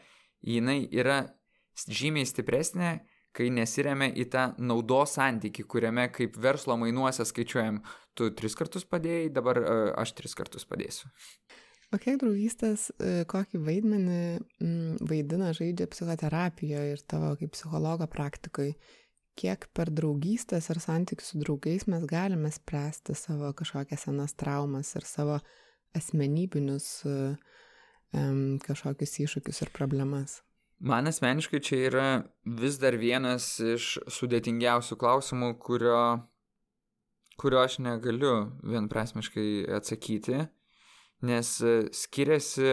jinai yra žymiai stipresnė, kai nesiremia į tą naudos santyki, kuriame kaip verslo mainuose skaičiuojam, tu tris kartus padėjai, dabar e, aš tris kartus padėsiu. O kiek draugystės, e, kokį vaidmenį vaidina žaidžia psichoterapijoje ir tavo kaip psichologo praktikoje? Kiek per draugystės ar santykius su draugais mes galime spręsti savo kažkokias senas traumas ir savo asmenybinius um, kažkokius iššūkius ir problemas? Man asmeniškai čia yra vis dar vienas iš sudėtingiausių klausimų, kurio, kurio aš negaliu vienprasmiškai atsakyti, nes skiriasi,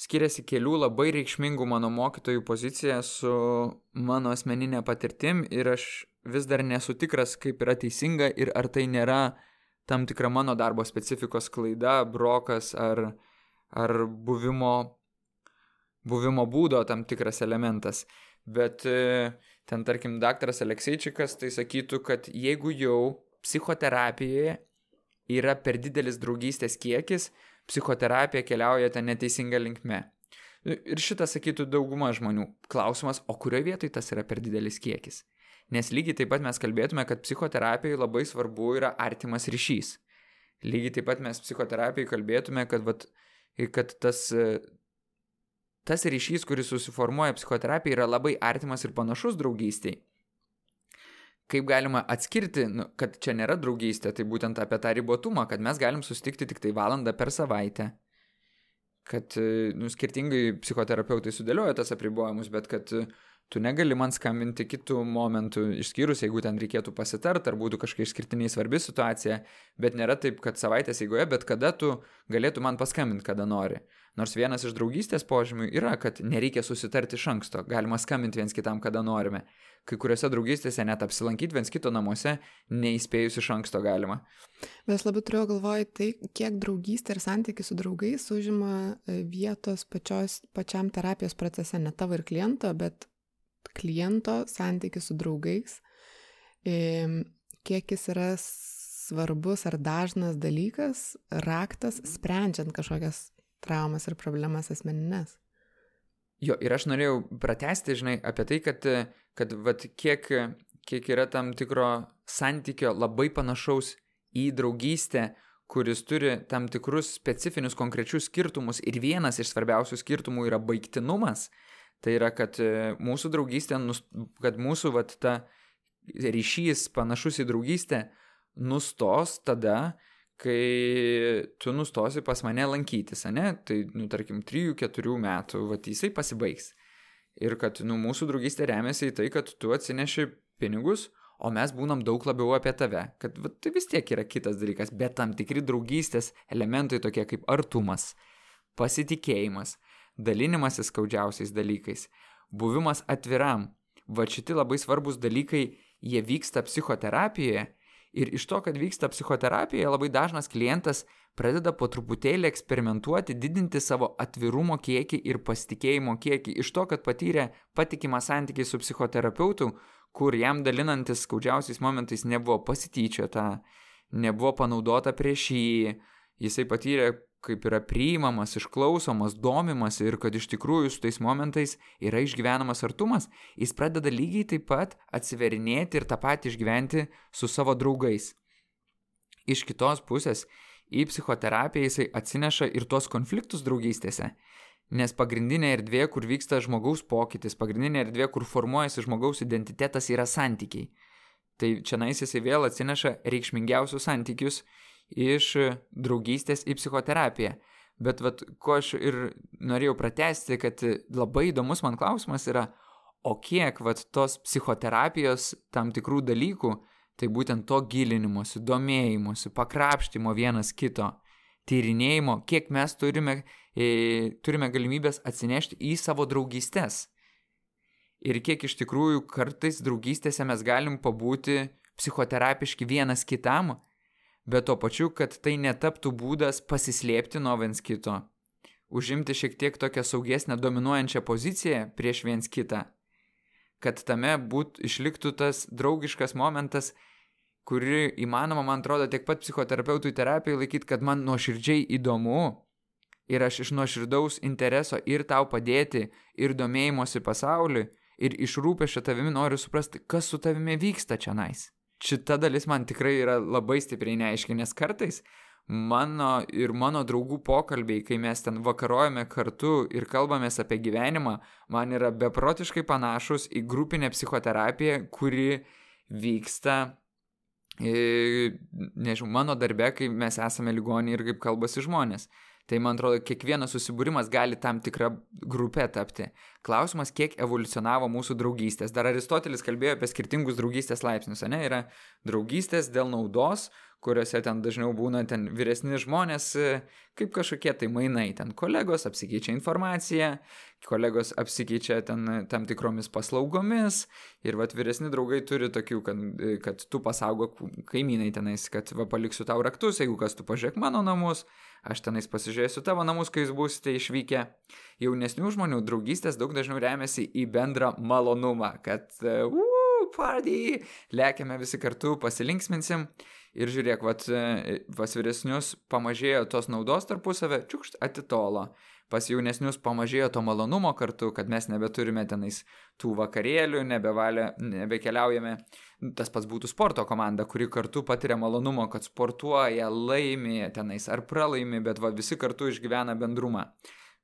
skiriasi kelių labai reikšmingų mano mokytojų pozicija su mano asmeninė patirtim ir aš vis dar nesu tikras, kaip yra teisinga ir ar tai nėra tam tikra mano darbo specifikos klaida, brokas ar, ar buvimo, buvimo būdo tam tikras elementas. Bet e, ten, tarkim, daktaras Alekseičikas tai sakytų, kad jeigu jau psichoterapijoje yra per didelis draugystės kiekis, psichoterapija keliauja ten neteisinga linkme. Ir šitą sakytų dauguma žmonių. Klausimas, o kurioje vietoje tas yra per didelis kiekis? Nes lygiai taip pat mes kalbėtume, kad psichoterapijoje labai svarbu yra artimas ryšys. Lygiai taip pat mes psichoterapijoje kalbėtume, kad vat, kad tas, e, tas ryšys, kuris susiformuoja psichoterapija, yra labai artimas ir panašus draugystiai. Kaip galima atskirti, nu, kad čia nėra draugystė, tai būtent apie tą ribotumą, kad mes galim susitikti tik tai valandą per savaitę. Kad, nu, skirtingai psichoterapeutai sudėlioja tas apribojimus, bet kad tu negali man skambinti kitų momentų, išskyrus, jeigu ten reikėtų pasitart, ar būtų kažkokia išskirtiniai svarbi situacija, bet nėra taip, kad savaitės eigoje, bet kada tu galėtų man paskambinti, kada nori. Nors vienas iš draugystės požymių yra, kad nereikia susitarti iš anksto, galima skambinti viens kitam, kada norime. Kai kuriuose draugystėse net apsilankyti viens kito namuose, neįspėjus iš anksto galima. Bet aš labai turiu galvoj tai, kiek draugystė ir santykiai su draugais užima e, vietos pačios, pačiam terapijos procese, ne tavo ir kliento, bet kliento santykis su draugais, kiek jis yra svarbus ar dažnas dalykas, raktas, sprendžiant kažkokias traumas ir problemas asmeninės. Jo, ir aš norėjau pratesti, žinai, apie tai, kad, kad vat, kiek, kiek yra tam tikro santykio labai panašaus į draugystę, kuris turi tam tikrus specifinius konkrečius skirtumus ir vienas iš svarbiausių skirtumų yra baigtinumas, Tai yra, kad e, mūsų draugystė, kad mūsų vat, ta ryšys panašus į draugystę nustos tada, kai tu nustosi pas mane lankytis, ne? Tai, nu, tarkim, 3-4 metų, vat, jisai pasibaigs. Ir kad, nu, mūsų draugystė remiasi į tai, kad tu atsineši pinigus, o mes būnam daug labiau apie tave. Kad vat, tai vis tiek yra kitas dalykas, bet tam tikri draugystės elementai tokie kaip artumas, pasitikėjimas, dalinimasis skaudžiausiais dalykais, buvimas atviram. Va šiti labai svarbus dalykai, jie vyksta psichoterapijoje Ir iš to, kad vyksta psichoterapija, labai dažnas klientas pradeda po truputėlį eksperimentuoti, didinti savo atvirumo kiekį ir pasitikėjimo kiekį. Iš to, kad patyrė patikimą santykį su psichoterapeutu, kur jam dalinantis skaudžiausiais momentais nebuvo pasityčiota, nebuvo panaudota prieš jį, jisai patyrė kaip yra priimamas, išklausomas, domimas ir kad iš tikrųjų su tais momentais yra išgyvenamas artumas, jis pradeda lygiai taip pat atsiverinėti ir tą patį išgyventi su savo draugais. Iš kitos pusės, į psichoterapiją jisai atsineša ir tuos konfliktus draugystėse, nes pagrindinė erdvė, kur vyksta žmogaus pokytis, pagrindinė erdvė, kur formuojasi žmogaus identitetas yra santykiai. Tai čia nais jisai vėl atsineša reikšmingiausius santykius iš draugystės į psichoterapiją. Bet vat, ko aš ir norėjau pratesti, kad labai įdomus man klausimas yra, o kiek vat, tos psichoterapijos tam tikrų dalykų, tai būtent to gilinimuose, domėjimuose, pakrapštimo vienas kito, tyrinėjimo, kiek mes turime, e, turime galimybės atsinešti į savo draugystės. Ir kiek iš tikrųjų kartais draugystėse mes galim pabūti psichoterapiški vienas kitam bet tuo pačiu, kad tai netaptų būdas pasislėpti nuo viens kito, užimti šiek tiek tokią saugesnę dominuojančią poziciją prieš viens kitą, kad tame būt išliktų tas draugiškas momentas, kuri įmanoma, man atrodo, tiek pat psichoterapeutų terapijai laikyti, kad man nuoširdžiai įdomu ir aš iš nuoširdaus intereso ir tau padėti, ir domėjimosi pasauliu, ir iš rūpešio tavimi noriu suprasti, kas su tavimi vyksta čia nais šita dalis man tikrai yra labai stipriai neaiški, nes kartais mano ir mano draugų pokalbiai, kai mes ten vakarojame kartu ir kalbamės apie gyvenimą, man yra beprotiškai panašus į grupinę psichoterapiją, kuri vyksta, e, nežinau, mano darbe, kai mes esame ligoniai ir kaip kalbasi žmonės. Tai man atrodo, kiekvienas susibūrimas gali tam tikrą grupę tapti. Klausimas, kiek evoliucionavo mūsų draugystės. Dar Aristotelis kalbėjo apie skirtingus draugystės laipsnius, ne? Yra draugystės dėl naudos, kuriuose ten dažniau būna ten vyresni žmonės, kaip kažkokie tai mainai, ten kolegos apsikeičia informaciją, kolegos apsikeičia ten tam tikromis paslaugomis ir vat vyresni draugai turi tokių, kad, kad tu pasaugok kaimynai tenais, kad va paliksiu tau raktus, jeigu kas tu pažiūrėk mano namus, aš tenais pasižiūrėsiu tavo namus, kai jūs būsite išvykę. Jaunesnių žmonių draugystės daug dažniau remiasi į bendrą malonumą, kad uh, party, lėkiame visi kartu, pasilinksminsim. Ir žiūrėk, vat, e, pas vyresnius pamažėjo tos naudos tarpusavę, čiukšt atitolo. Pas jaunesnius pamažėjo to malonumo kartu, kad mes nebeturime tenais tų vakarėlių, nebevalė, nebekeliaujame. Tas pats būtų sporto komanda, kuri kartu patiria malonumo, kad sportuoja, laimi tenais ar pralaimi, bet va, visi kartu išgyvena bendrumą.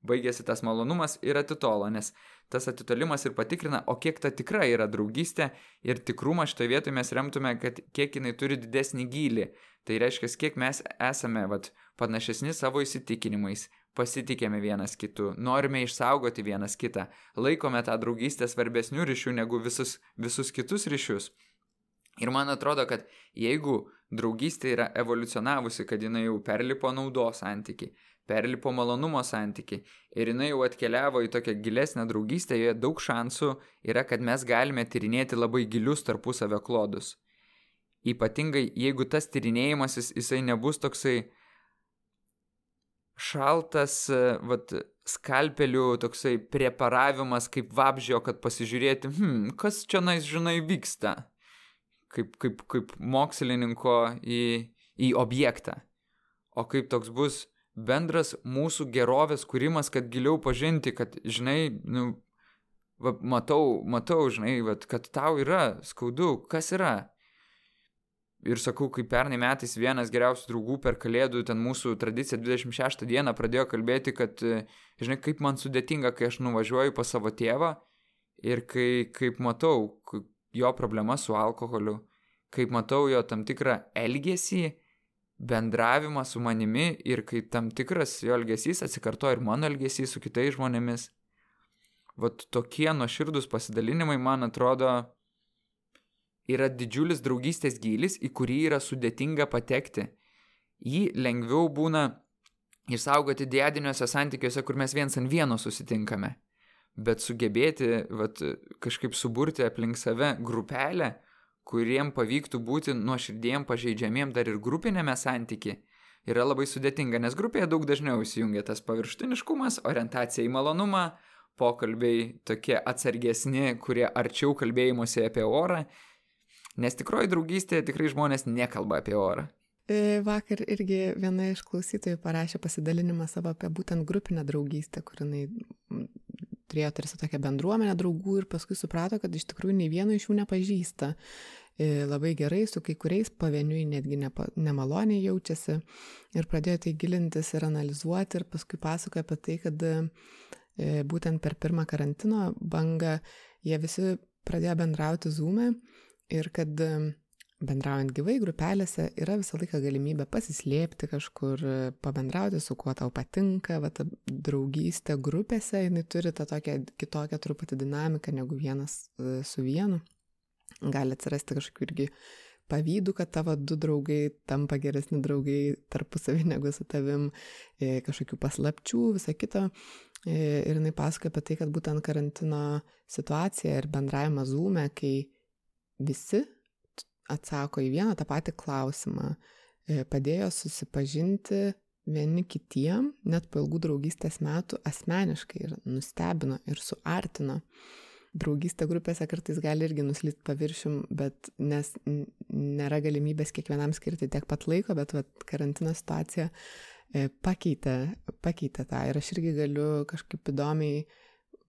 Baigėsi tas malonumas ir atitolo, nes tas atitolimas ir patikrina, o kiek ta tikra yra draugystė ir tikrumą šitoje vietoje mes remtume, kad kiek jinai turi didesnį gylį. Tai reiškia, kiek mes esame vat, panašesni savo įsitikinimais, pasitikėme vienas kitu, norime išsaugoti vienas kitą, laikome tą draugystę svarbesnių ryšių negu visus, visus kitus ryšius. Ir man atrodo, kad jeigu draugystė yra evoliucionavusi, kad jinai jau perlipo naudos santyki, perlipo malonumo santyki ir jinai jau atkeliavo į tokią gilesnę draugystę, joje daug šansų yra, kad mes galime tyrinėti labai gilius tarpusavio klodus. Ypatingai, jeigu tas tyrinėjimasis jisai nebus toksai šaltas, vat, skalpelių toksai preparavimas kaip vabžio, kad pasižiūrėti, hmm, kas čia nais, žinai, vyksta, kaip, kaip, kaip mokslininko į, į objektą. O kaip toks bus bendras mūsų gerovės kūrimas, kad giliau pažinti, kad, žinai, nu, va, matau, matau, žinai, va, kad tau yra skaudu, kas yra. Ir sakau, kaip pernai metais vienas geriausių draugų per kalėdų, ten mūsų tradicija 26 dieną pradėjo kalbėti, kad, žinai, kaip man sudėtinga, kai aš nuvažiuoju pas savo tėvą ir kai, kaip matau jo problema su alkoholiu, kaip matau jo tam tikrą elgesį, bendravimą su manimi ir kai tam tikras jo elgesys atsikartoja ir mano elgesys su kitais žmonėmis. Vat tokie nuoširdus pasidalinimai, man atrodo, yra didžiulis draugystės gylis, į kurį yra sudėtinga patekti. Jį lengviau būna išsaugoti diadiniuose santykiuose, kur mes viens ant vieno susitinkame. Bet sugebėti vat, kažkaip suburti aplink save grupelę, kuriem pavyktų būti nuoširdiem, pažeidžiamiem dar ir grupinėme santyki, yra labai sudėtinga, nes grupėje daug dažniau įsijungia tas paviršutiniškumas, orientacija į malonumą, pokalbiai tokie atsargesni, kurie arčiau kalbėjimuose apie orą, nes tikroji draugystė tikrai žmonės nekalba apie orą. E, vakar irgi viena iš klausytojų parašė pasidalinimą savo apie būtent grupinę draugystę, kur jinai turėjo tarsi tokią bendruomenę draugų ir paskui suprato, kad iš tikrųjų nei vieno iš jų nepažįsta. E, labai gerai, su kai kuriais pavieniui netgi nepa, nemaloniai jaučiasi ir pradėjo tai gilintis ir analizuoti ir paskui pasakoja apie tai, kad e, būtent per pirmą karantino bangą jie visi pradėjo bendrauti zoom'e ir kad bendraujant gyvai grupelėse yra visą laiką galimybė pasislėpti kažkur, pabendrauti su kuo tau patinka, va ta draugystė grupėse, jinai turi tą tokią kitokią truputį dinamiką negu vienas e, su vienu. Gali atsirasti kažkokiu irgi pavydų, kad tavo du draugai tampa geresni draugai tarpusavį negu su tavim, e, kažkokių paslapčių, visą kitą. E, ir jinai pasakoja apie tai, kad būtent karantino situacija ir bendravimas zūme, kai visi atsako į vieną tą patį klausimą, e, padėjo susipažinti vieni kitiem, net po ilgų draugystės metų asmeniškai ir nustebino ir suartino. Draugystė grupėse kartais gali irgi nuslysti paviršium, bet nes nėra galimybės kiekvienam skirti tiek pat laiko, bet vat, karantino situacija e, pakeitė, pakeitė tą. Ir aš irgi galiu kažkaip įdomiai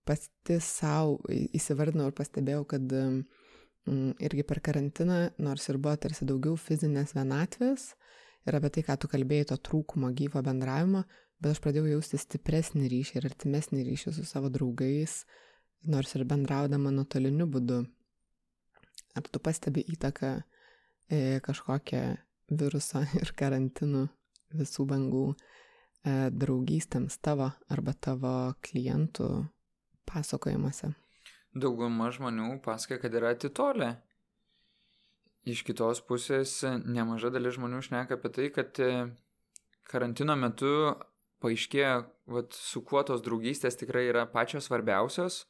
pati savo įsivardinau ir pastebėjau, kad irgi per karantiną, nors ir buvo tarsi daugiau fizinės vienatvės ir apie tai, ką tu kalbėjai, to trūkumo gyvo bendravimo, bet aš pradėjau jausti stipresnį ryšį ir artimesnį ryšį su savo draugais, nors ir bendraudama nuotoliniu būdu. Ar tu pastebi įtaką e, kažkokią viruso ir karantinų visų bangų e, draugystėms tavo arba tavo klientų pasakojimuose? dauguma žmonių pasakė, kad yra atitolę. Iš kitos pusės nemaža dalis žmonių šneka apie tai, kad e, karantino metu paaiškėjo, vat, su kuo tos draugystės tikrai yra pačios svarbiausios,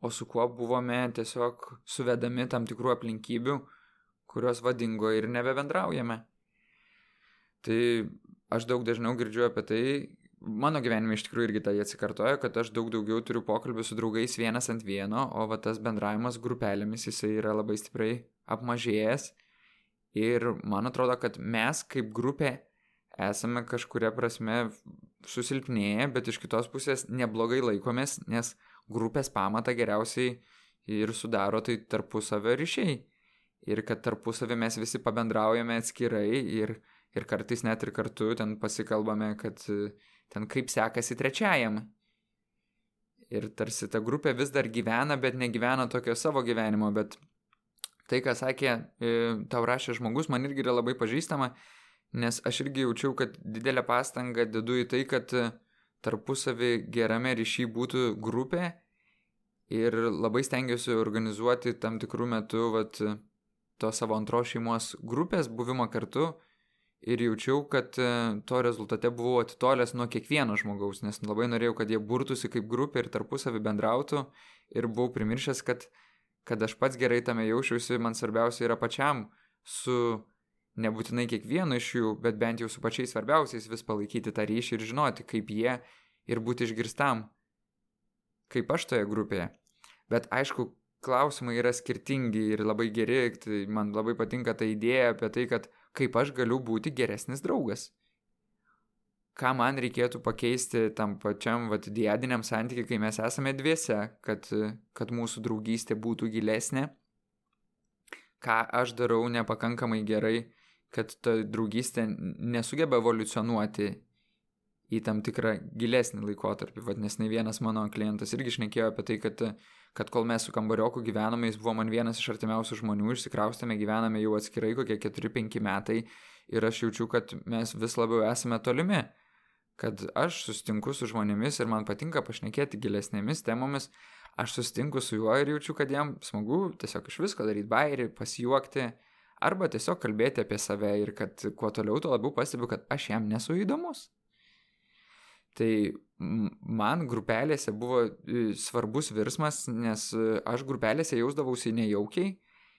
o su kuo buvome tiesiog suvedami tam tikrų aplinkybių, kurios vadingo ir nebebendraujame. Tai aš daug dažniau girdžiu apie tai, mano gyvenime iš tikrųjų irgi tai atsikartoja, kad aš daug daugiau turiu pokalbių su draugais vienas ant vieno, o va tas bendravimas grupelėmis jisai yra labai stipriai apmažėjęs. Ir man atrodo, kad mes kaip grupė esame kažkuria prasme susilpnėję, bet iš kitos pusės neblogai laikomės, nes grupės pamatą geriausiai ir sudaro tai tarpusavio ryšiai. Ir kad tarpusavį mes visi pabendraujame atskirai ir, ir kartais net ir kartu ten pasikalbame, kad ten kaip sekasi trečiajam. Ir tarsi ta grupė vis dar gyvena, bet negyvena tokio savo gyvenimo, bet tai, ką sakė, e, tau rašė žmogus, man irgi yra labai pažįstama, nes aš irgi jaučiau, kad didelę pastangą dedu į tai, kad tarpusavį gerame ryšy būtų grupė ir labai stengiuosi organizuoti tam tikrų metų vat, to savo antros šeimos grupės buvimą kartu ir jaučiau, kad e, to rezultate buvau atitolęs nuo kiekvieno žmogaus, nes labai norėjau, kad jie burtųsi kaip grupė ir tarpusavį bendrautų ir buvau primiršęs, kad, kad aš pats gerai tame jaučiausi, man svarbiausia yra pačiam su nebūtinai kiekvienu iš jų, bet bent jau su pačiais svarbiausiais vis palaikyti tą ryšį ir žinoti, kaip jie ir būti išgirstam, kaip aš toje grupėje. Bet aišku, klausimai yra skirtingi ir labai geri, tai man labai patinka ta idėja apie tai, kad kaip aš galiu būti geresnis draugas. Ką man reikėtų pakeisti tam pačiam vat, diadiniam santykiui, kai mes esame dviese, kad, kad mūsų draugystė būtų gilesnė. Ką aš darau nepakankamai gerai, kad ta draugystė nesugeba evoliucionuoti į tam tikrą gilesnį laikotarpį. Vat, nes ne vienas mano klientas irgi šnekėjo apie tai, kad kad kol mes su kambarioku gyvename, jis buvo man vienas iš artimiausių žmonių, išsikraustėme, gyvename jau atskirai kokie 4-5 metai ir aš jaučiu, kad mes vis labiau esame tolimi, kad aš sustinku su žmonėmis ir man patinka pašnekėti gilesnėmis temomis, aš sustinku su juo ir jaučiu, kad jam smagu tiesiog iš visko daryti bairį, pasijuokti arba tiesiog kalbėti apie save ir kad kuo toliau, tuo labiau pastebiu, kad aš jam nesu įdomus. Tai man grupelėse buvo e, svarbus virsmas, nes e, aš grupelėse jausdavausi nejaukiai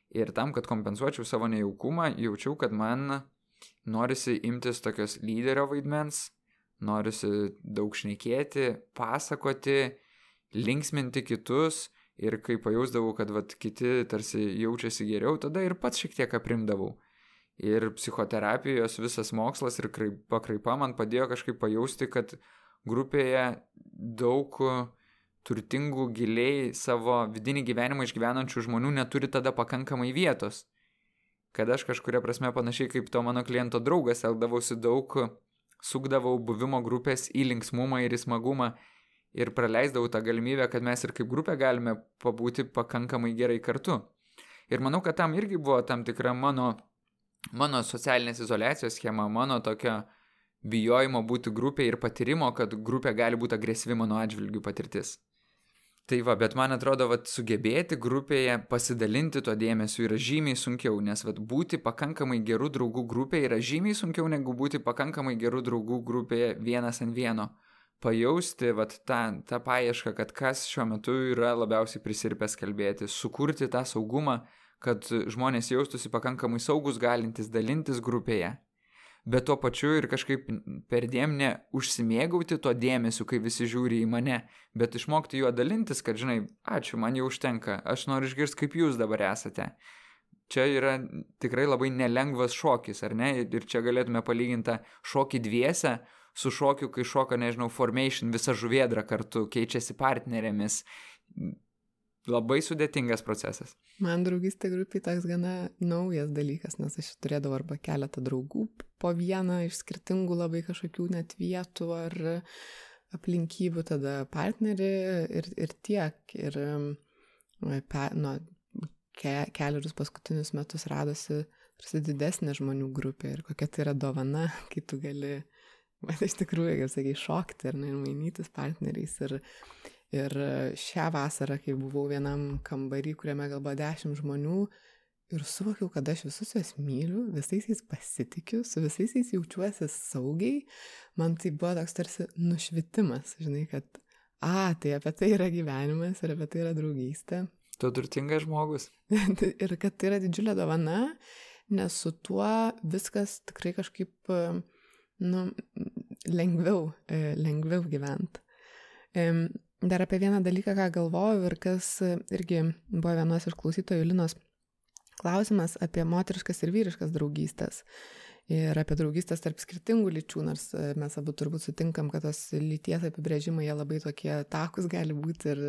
Ir tam, kad kompensuočiau savo nejaukumą, jaučiau, kad man norisi imtis tokios lyderio vaidmens, norisi daug šnekėti, pasakoti, linksminti kitus ir kai pajausdavau, kad vat, kiti tarsi jaučiasi geriau, tada ir pats šiek tiek aprimdavau. Ir psichoterapijos visas mokslas ir pakraipa man padėjo kažkaip pajausti, kad grupėje daug turtingų, giliai savo vidinį gyvenimą išgyvenančių žmonių neturi tada pakankamai vietos. Kad aš kažkuria prasme panašiai kaip to mano kliento draugas elgdavausi daug, sukdavau buvimo grupės į linksmumą ir į smagumą ir praleisdavau tą galimybę, kad mes ir kaip grupė galime pabūti pakankamai gerai kartu. Ir manau, kad tam irgi buvo tam tikra mano, mano socialinės izolacijos schema, mano tokia bijojimo būti grupė ir patyrimo, kad grupė gali būti agresyvi mano atžvilgių patirtis. Tai va, bet man atrodo, kad sugebėti grupėje pasidalinti to dėmesio yra žymiai sunkiau, nes vat, būti pakankamai gerų draugų grupėje yra žymiai sunkiau negu būti pakankamai gerų draugų grupėje vienas ant vieno pajausti vat, tą, tą paiešką, kad kas šiuo metu yra labiausiai prisirpęs kalbėti, sukurti tą saugumą, kad žmonės jaustųsi pakankamai saugus galintis dalintis grupėje, bet tuo pačiu ir kažkaip perdėm ne užsimėgauti to dėmesiu, kai visi žiūri į mane, bet išmokti juo dalintis, kad žinai, ačiū, man jau užtenka, aš noriu išgirsti, kaip jūs dabar esate. Čia yra tikrai labai nelengvas šokis, ar ne? Ir čia galėtume palyginti šokį dviese su šokiu, kai šoka, nežinau, formation, visa žuvėdra kartu, keičiasi partnerėmis. Labai sudėtingas procesas. Man draugystė grupiai toks gana naujas dalykas, nes aš turėdavau arba keletą draugų po vieną iš skirtingų labai kažkokių net vietų ar aplinkybių, tada partnerį ir, ir tiek. Ir pe, nu, ke, keliarius paskutinius metus radosi didesnė žmonių grupė ir kokia tai yra dovana, kai tu gali uh, Bet iš tikrųjų, kaip sakai, šokti ir, ir mainytis partneriais. Ir, ir šią vasarą, kai buvau vienam kambarį, kuriame gal buvo dešimt žmonių, ir suvokiau, kad aš visus juos myliu, visais jais pasitikiu, su visais jais jaučiuosi saugiai, man tai buvo toks tarsi nušvitimas, žinai, kad, a, tai apie tai yra gyvenimas ir apie tai yra draugystė. Tu turtingas žmogus. ir kad tai yra didžiulė dovana, nes su tuo viskas tikrai kažkaip uh, nu, lengviau, e, lengviau gyventi. Dar apie vieną dalyką, ką galvoju ir kas irgi buvo vienos iš klausytojų Linos klausimas apie moteriškas ir vyriškas draugystės. Ir apie draugystės tarp skirtingų lyčių, nors e, mes abu turbūt sutinkam, kad tos lyties apibrėžimai jie labai tokie takus gali būti ir,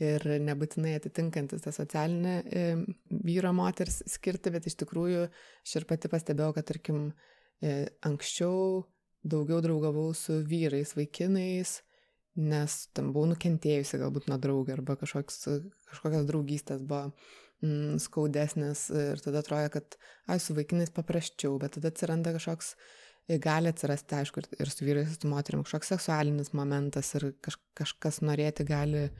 ir nebūtinai atitinkantis tą socialinę e, vyro moters skirti, bet iš tikrųjų aš ir pati pastebėjau, kad tarkim E, anksčiau daugiau draugavau su vyrais, vaikinais, nes tam buvau nukentėjusi galbūt nuo draugų arba kažkoks, kažkokios draugystės buvo mm, skaudesnės ir tada atrodo, kad, ai, su vaikinais paprasčiau, bet tada atsiranda kažkoks, e, gali atsirasti, aišku, ir, ir su vyrais, ir su moterim, kažkoks seksualinis momentas ir kaž, kažkas norėti gali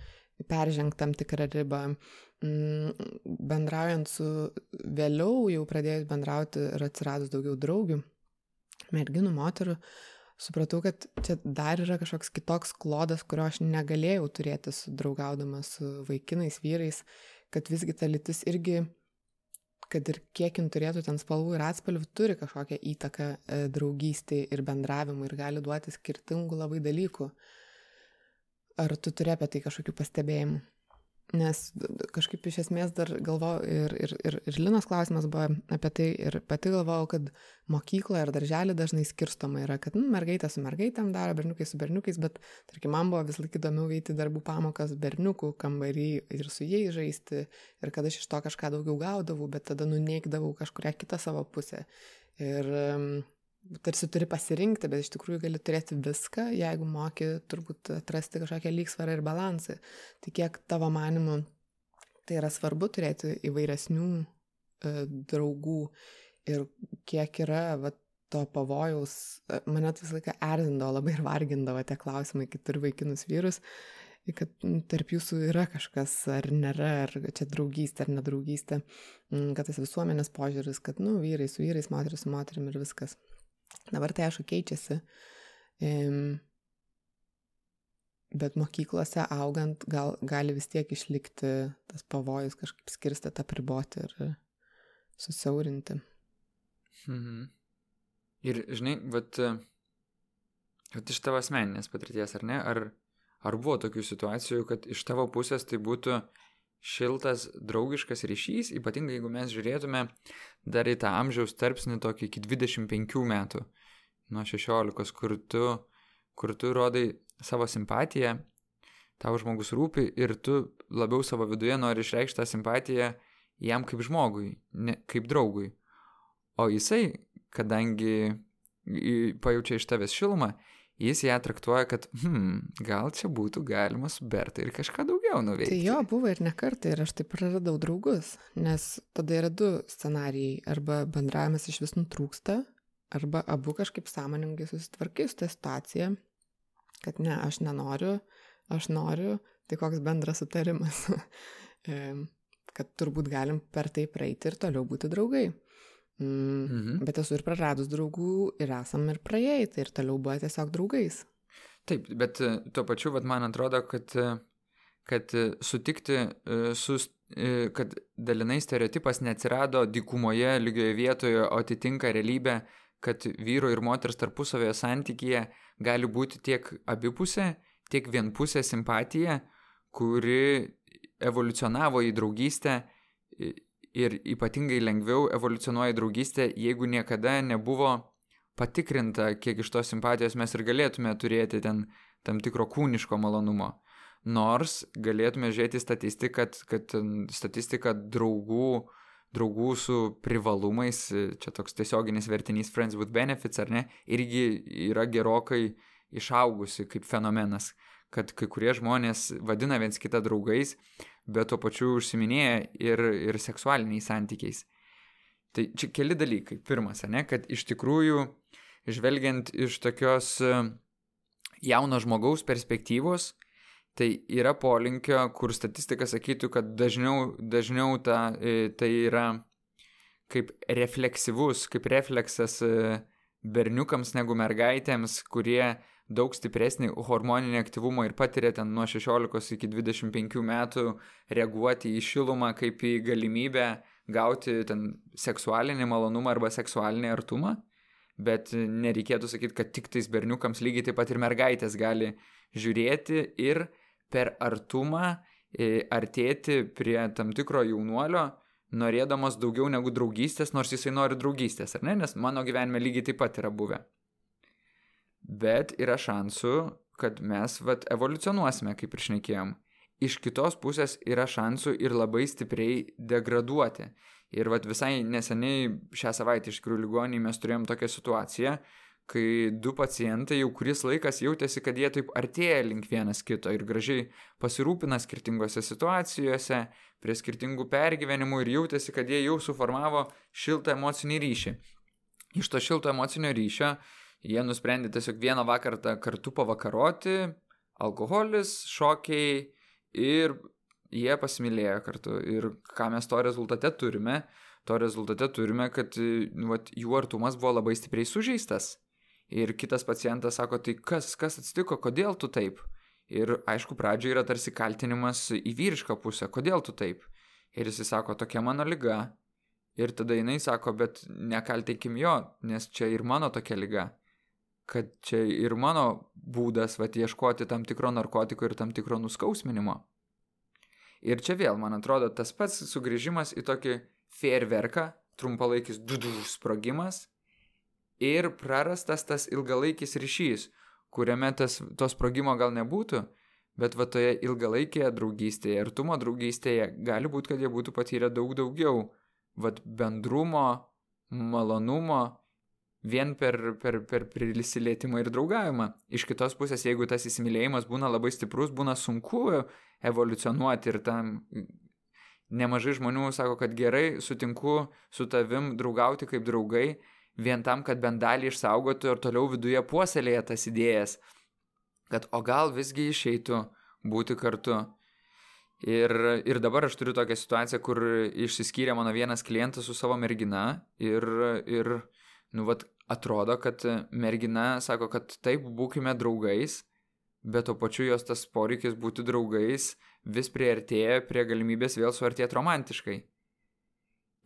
peržengti tam tikrą ribą. Mm, bendraujant su vėliau, jau pradėjus bendrauti ir atsiradus daugiau draugių, merginų, moterų, supratau, kad čia dar yra kažkoks kitoks klodas, kurio aš negalėjau turėti su draugaudama su vaikinais, vyrais, kad visgi ta lytis irgi, kad ir kiek jin turėtų ten spalvų ir atspalvių, turi kažkokią įtaką e, draugystėje ir bendravimui ir gali duoti skirtingų labai dalykų. Ar tu turi apie tai kažkokių pastebėjimų? Nes kažkaip iš esmės dar galvojau ir, ir, ir, ir Linos klausimas buvo apie tai ir pati galvojau, kad mokykloje ar darželį dažnai skirstoma yra, kad nu, mergaitė su mergaitėm daro, berniukai su berniukais, bet tarkim, man buvo vis laik įdomiau veikti darbų pamokas berniukų kambarį ir su jais žaisti ir kad aš iš to kažką daugiau gaudavau, bet tada nuneikdavau kažkuria kitą savo pusę. Ir tarsi turi pasirinkti, bet iš tikrųjų gali turėti viską, jeigu moki turbūt atrasti kažkokią lygsvarą ir balansą. Tai kiek tavo manimu tai yra svarbu turėti įvairesnių e, draugų ir kiek yra va, to pavojaus, e, mane tai visą laiką erzindavo labai ir vargindavo tie klausimai, kai turi vaikinus vyrus, kad tarp jūsų yra kažkas ar nėra, ar čia draugystė ar nedraugystė, kad tas visuomenės požiūris, kad, nu, vyrai su vyrais, moteris su moterim ir viskas. Dabar tai aišku keičiasi. bet mokyklose augant gal gali vis tiek išlikti tas pavojus kažkaip skirstyti, apriboti ir susiaurinti. Mhm. Ir, žinai, vat, vat iš tavo asmeninės patirties, ar ne, ar, ar buvo tokių situacijų, kad iš tavo pusės tai būtų šiltas, draugiškas ryšys, ypatingai jeigu mes žiūrėtume dar į tą amžiaus tarpsnį tokį iki 25 metų, nuo 16, kur tu, kur tu rodai savo simpatiją, tau žmogus rūpi ir tu labiau savo viduje nori išreikšti tą simpatiją jam kaip žmogui, ne kaip draugui. O jisai, kadangi pajaučia iš tavęs šilumą, jis ją traktuoja, kad, hmm, gal čia būtų galima su Berta ir kažką daugiau nuveikti. Tai jo, buvo ir ne kartą ir aš taip praradau draugus, nes tada yra du scenarijai. Arba bendravimas iš vis nutrūksta, arba abu kažkaip sąmoningai susitvarkai su tą situaciją kad ne, aš nenoriu, aš noriu, tai koks bendras sutarimas, kad turbūt galim per tai praeiti ir toliau būti draugai. Mm, mhm. Bet esu ir praradus draugų ir esam ir praėjai, tai ir toliau buvo tiesiog draugais. Taip, bet e, tuo pačiu, vat, man atrodo, kad, e, kad e, sutikti su, kad dalinai stereotipas neatsirado dykumoje lygioje vietoje, o atitinka realybę, kad vyro ir moters tarpusavioje santykyje gali būti tiek abipusė, tiek vienpusė simpatija, kuri evoliucionavo į draugystę ir ypatingai lengviau evoliucionuoja į draugystę, jeigu niekada nebuvo patikrinta, kiek iš tos simpatijos mes ir galėtume turėti ten tam tikro kūniško malonumo. Nors galėtume žiūrėti statistiką, kad, kad statistika draugų, draugų su privalumais, čia toks tiesioginis vertinys Friends with Benefits, ar ne, irgi yra gerokai išaugusi kaip fenomenas, kad kai kurie žmonės vadina viens kitą draugais, bet tuo pačiu užsiminėja ir, ir seksualiniais santykiais. Tai čia keli dalykai. Pirmas, ne, kad iš tikrųjų, žvelgiant iš tokios jauno žmogaus perspektyvos, tai yra polinkio, kur statistika sakytų, kad dažniau, dažniau ta, e, tai yra kaip refleksyvus, kaip refleksas e, berniukams negu mergaitėms, kurie daug stipresnį hormoninį aktyvumą ir patiria ten nuo 16 iki 25 metų reaguoti į šilumą kaip į galimybę gauti ten seksualinį malonumą arba seksualinį artumą, bet nereikėtų sakyti, kad tik tais berniukams lygiai taip pat ir mergaitės gali žiūrėti ir per artumą e, artėti prie tam tikro jaunuolio, norėdamas daugiau negu draugystės, nors jisai nori draugystės, ar ne? Nes mano gyvenime lygiai taip pat yra buvę. Bet yra šansų, kad mes vat evoliucionuosime, kaip ir šnekėjom. Iš kitos pusės yra šansų ir labai stipriai degraduoti. Ir vat visai neseniai šią savaitę iš tikrųjų ligonį mes turėjom tokią situaciją, kai du pacientai jau kuris laikas jautėsi, kad jie taip artėja link vienas kito ir gražiai pasirūpina skirtingose situacijose, prie skirtingų pergyvenimų ir jautėsi, kad jie jau suformavo šiltą emocinį ryšį. Iš to šilto emocinio ryšio jie nusprendė tiesiog vieną vakarą kartu pavakaroti, alkoholis, šokiai ir jie pasimylėjo kartu. Ir ką mes to rezultate turime? To rezultate turime, kad nu, vat, jų artumas buvo labai stipriai sužeistas. Ir kitas pacientas sako, tai kas, kas atsitiko, kodėl tu taip? Ir aišku, pradžioje yra tarsi kaltinimas į vyrišką pusę, kodėl tu taip? Ir jis sako, tokia mano lyga. Ir tada jinai sako, bet nekaltėkim jo, nes čia ir mano tokia lyga. Kad čia ir mano būdas, va, ieškoti tam tikro narkotiko ir tam tikro nuskausminimo. Ir čia vėl, man atrodo, tas pats sugrįžimas į tokį fairverką, trumpalaikis dudų sprogimas ir prarastas tas ilgalaikis ryšys, kuriame tas, to sprogimo gal nebūtų, bet va toje ilgalaikėje draugystėje, artumo draugystėje gali būti, kad jie būtų patyrę daug daugiau, va bendrumo, malonumo, vien per, per, per prisilietimą ir draugavimą. Iš kitos pusės, jeigu tas įsimylėjimas būna labai stiprus, būna sunku evoliucionuoti ir tam nemažai žmonių sako, kad gerai sutinku su tavim draugauti kaip draugai, vien tam, kad bent dalį išsaugotų ir toliau viduje puoselėje tas idėjas, kad o gal visgi išeitų būti kartu. Ir, ir dabar aš turiu tokią situaciją, kur išsiskyrė mano vienas klientas su savo mergina ir, ir nu, vat, atrodo, kad mergina sako, kad taip, būkime draugais, bet to pačiu jos tas poreikis būti draugais vis priartėja prie galimybės vėl suartėti romantiškai.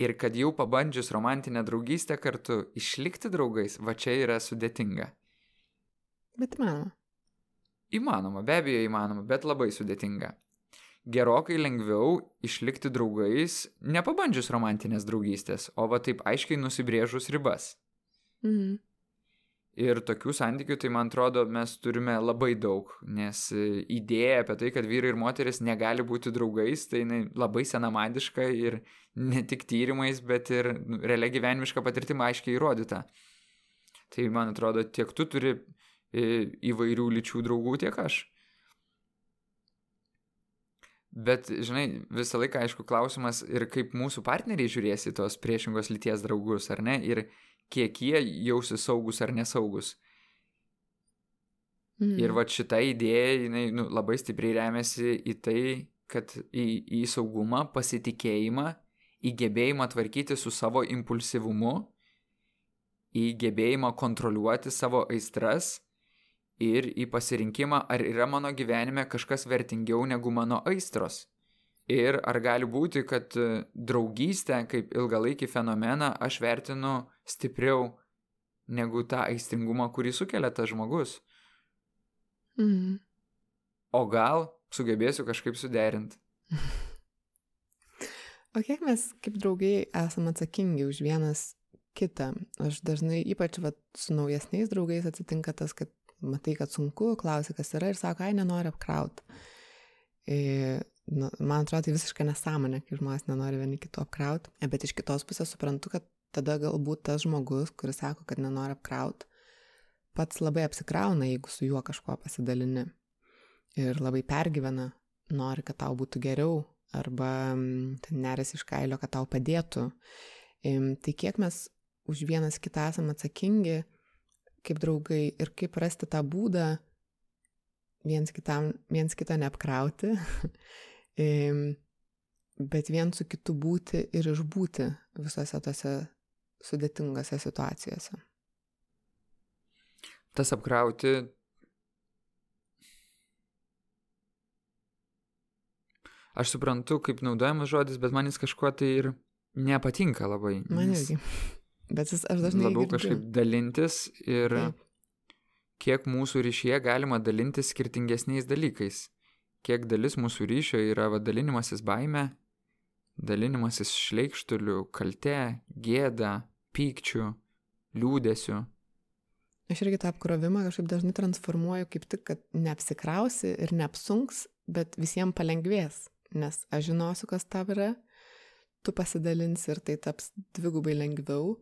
Ir kad jau pabandžius romantinę draugystę kartu išlikti draugais, va čia yra sudėtinga. Bet įmanoma. Įmanoma, be abejo įmanoma, bet labai sudėtinga. Gerokai lengviau išlikti draugais, nepabandžius romantinės draugystės, o va taip aiškiai nusibrėžus ribas. Mhm. Ir tokių santykių, tai man atrodo, mes turime labai daug, nes idėja apie tai, kad vyrai ir moteris negali būti draugais, tai jinai labai senamadiška ir ne tik tyrimais, bet ir nu, realia gyvenimiška patirtima aiškiai įrodyta. Tai man atrodo, tiek tu turi įvairių lyčių draugų, tiek aš. Bet, žinai, visą laiką, aišku, klausimas ir kaip mūsų partneriai žiūrės į tos priešingos lyties draugus, ar ne? Ir kiek jie jausi saugus ar nesaugus. Mm. Ir va šita idėja, jinai nu, labai stipriai remiasi į tai, kad į, į saugumą, pasitikėjimą, į gebėjimą tvarkyti su savo impulsyvumu, į gebėjimą kontroliuoti savo aistras ir į pasirinkimą, ar yra mano gyvenime kažkas vertingiau negu mano aistros. Ir ar gali būti, kad e, draugystę kaip ilgalaikį fenomeną aš vertinu stipriau negu tą aistringumą, kurį sukelia tas žmogus. Mhm. O gal sugebėsiu kažkaip suderinti. o kiek mes kaip draugai esame atsakingi už vienas kitą? Aš dažnai, ypač vat, su naujesniais draugais atsitinka tas, kad matai, kad sunku, klausi, kas yra ir sako, ai, nenori apkrauti. E, nu, man atrodo, tai visiškai nesąmonė, kai žmonės nenori vieni kito apkrauti, bet iš kitos pusės suprantu, kad tada galbūt tas žmogus, kuris sako, kad nenori apkrauti, pats labai apsikrauna, jeigu su juo kažkuo pasidalini. Ir labai pergyvena, nori, kad tau būtų geriau, arba ten neris iš kailio, kad tau padėtų. Tai kiek mes už vienas kitą esame atsakingi, kaip draugai, ir kaip rasti tą būdą viens, kitam, viens kitą neapkrauti bet vien su kitu būti ir išbūti visose tose sudėtingose situacijose. Tas apkrauti. Aš suprantu, kaip naudojamas žodis, bet man jis kažkuo tai ir nepatinka labai. Man irgi. Bet jis aš dažnai. Labiau girdžiu. kažkaip dalintis ir Taip. kiek mūsų ryšyje galima dalintis skirtingesniais dalykais kiek dalis mūsų ryšio yra vadalinimasis baime, dalinimasis šleikštuliu, kalte, gėda, pykčiu, liūdėsiu. Aš irgi tą apkrovimą kažkaip dažnai transformuoju kaip tik, kad neapsikrausi ir neapsunks, bet visiems palengvės, nes aš žinosiu, kas tau yra, tu pasidalinsi ir tai taps dvigubai lengviau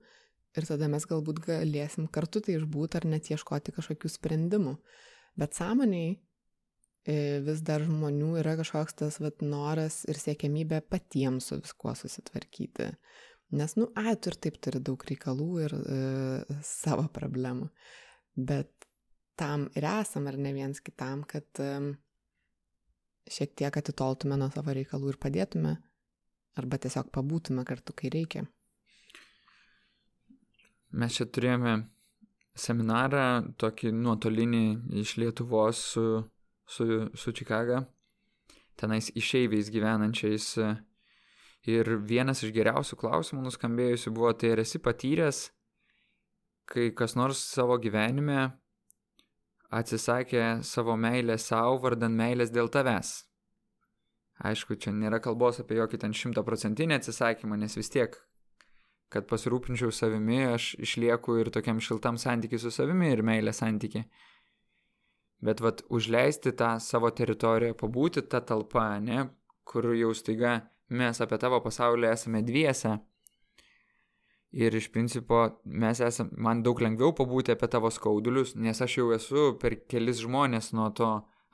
ir tada mes galbūt galėsim kartu tai išbūti ar net ieškoti kažkokių sprendimų. Bet sąmoniai vis dar žmonių yra kažkoks tas vat, noras ir siekiamybė patiems su viskuo susitvarkyti. Nes, nu, ai, tu ir taip turi daug reikalų ir e, savo problemų. Bet tam ir esam, ar ne viens kitam, kad e, šiek tiek atitoltume nuo savo reikalų ir padėtume, arba tiesiog pabūtume kartu, kai reikia. Mes čia turėjome seminarą, tokį nuotolinį iš Lietuvos su su, su Čikaga, tenais išeiviais gyvenančiais. Ir vienas iš geriausių klausimų nuskambėjusių buvo, tai ar esi patyręs, kai kas nors savo gyvenime atsisakė savo meilę savo vardan meilės dėl tavęs. Aišku, čia nėra kalbos apie jokį ten šimtaprocentinį atsisakymą, nes vis tiek, kad pasirūpinčiau savimi, aš išlieku ir tokiam šiltam santykiui su savimi ir meilė santykiui. Bet vat užleisti tą savo teritoriją, pabūti tą talpą, ne, kur jau staiga mes apie tavo pasaulį esame dviese. Ir iš principo mes esame, man daug lengviau pabūti apie tavo skaudulius, nes aš jau esu per kelis žmonės nuo to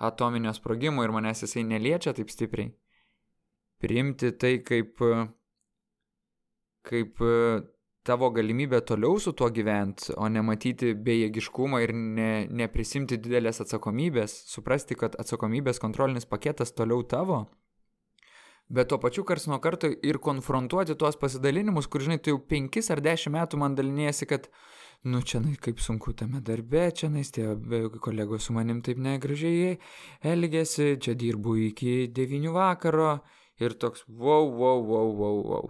atominio sprogimo ir manęs jisai neliečia taip stipriai. Priimti tai kaip, kaip tavo galimybė toliau su tuo gyventi, o ne matyti bejėgiškumą ir ne, neprisimti didelės atsakomybės, suprasti, kad atsakomybės kontrolinis paketas toliau tavo, bet tuo pačiu kars nuo karto ir konfrontuoti tuos pasidalinimus, kur, žinai, tu jau penkis ar dešimt metų man dalinėsi, kad nu čia nai, kaip sunku tame darbe, čia nais tie kolegos su manim taip negražiai elgėsi, čia dirbu iki 9 vakaro ir toks wow, wow, wow, wow, wow.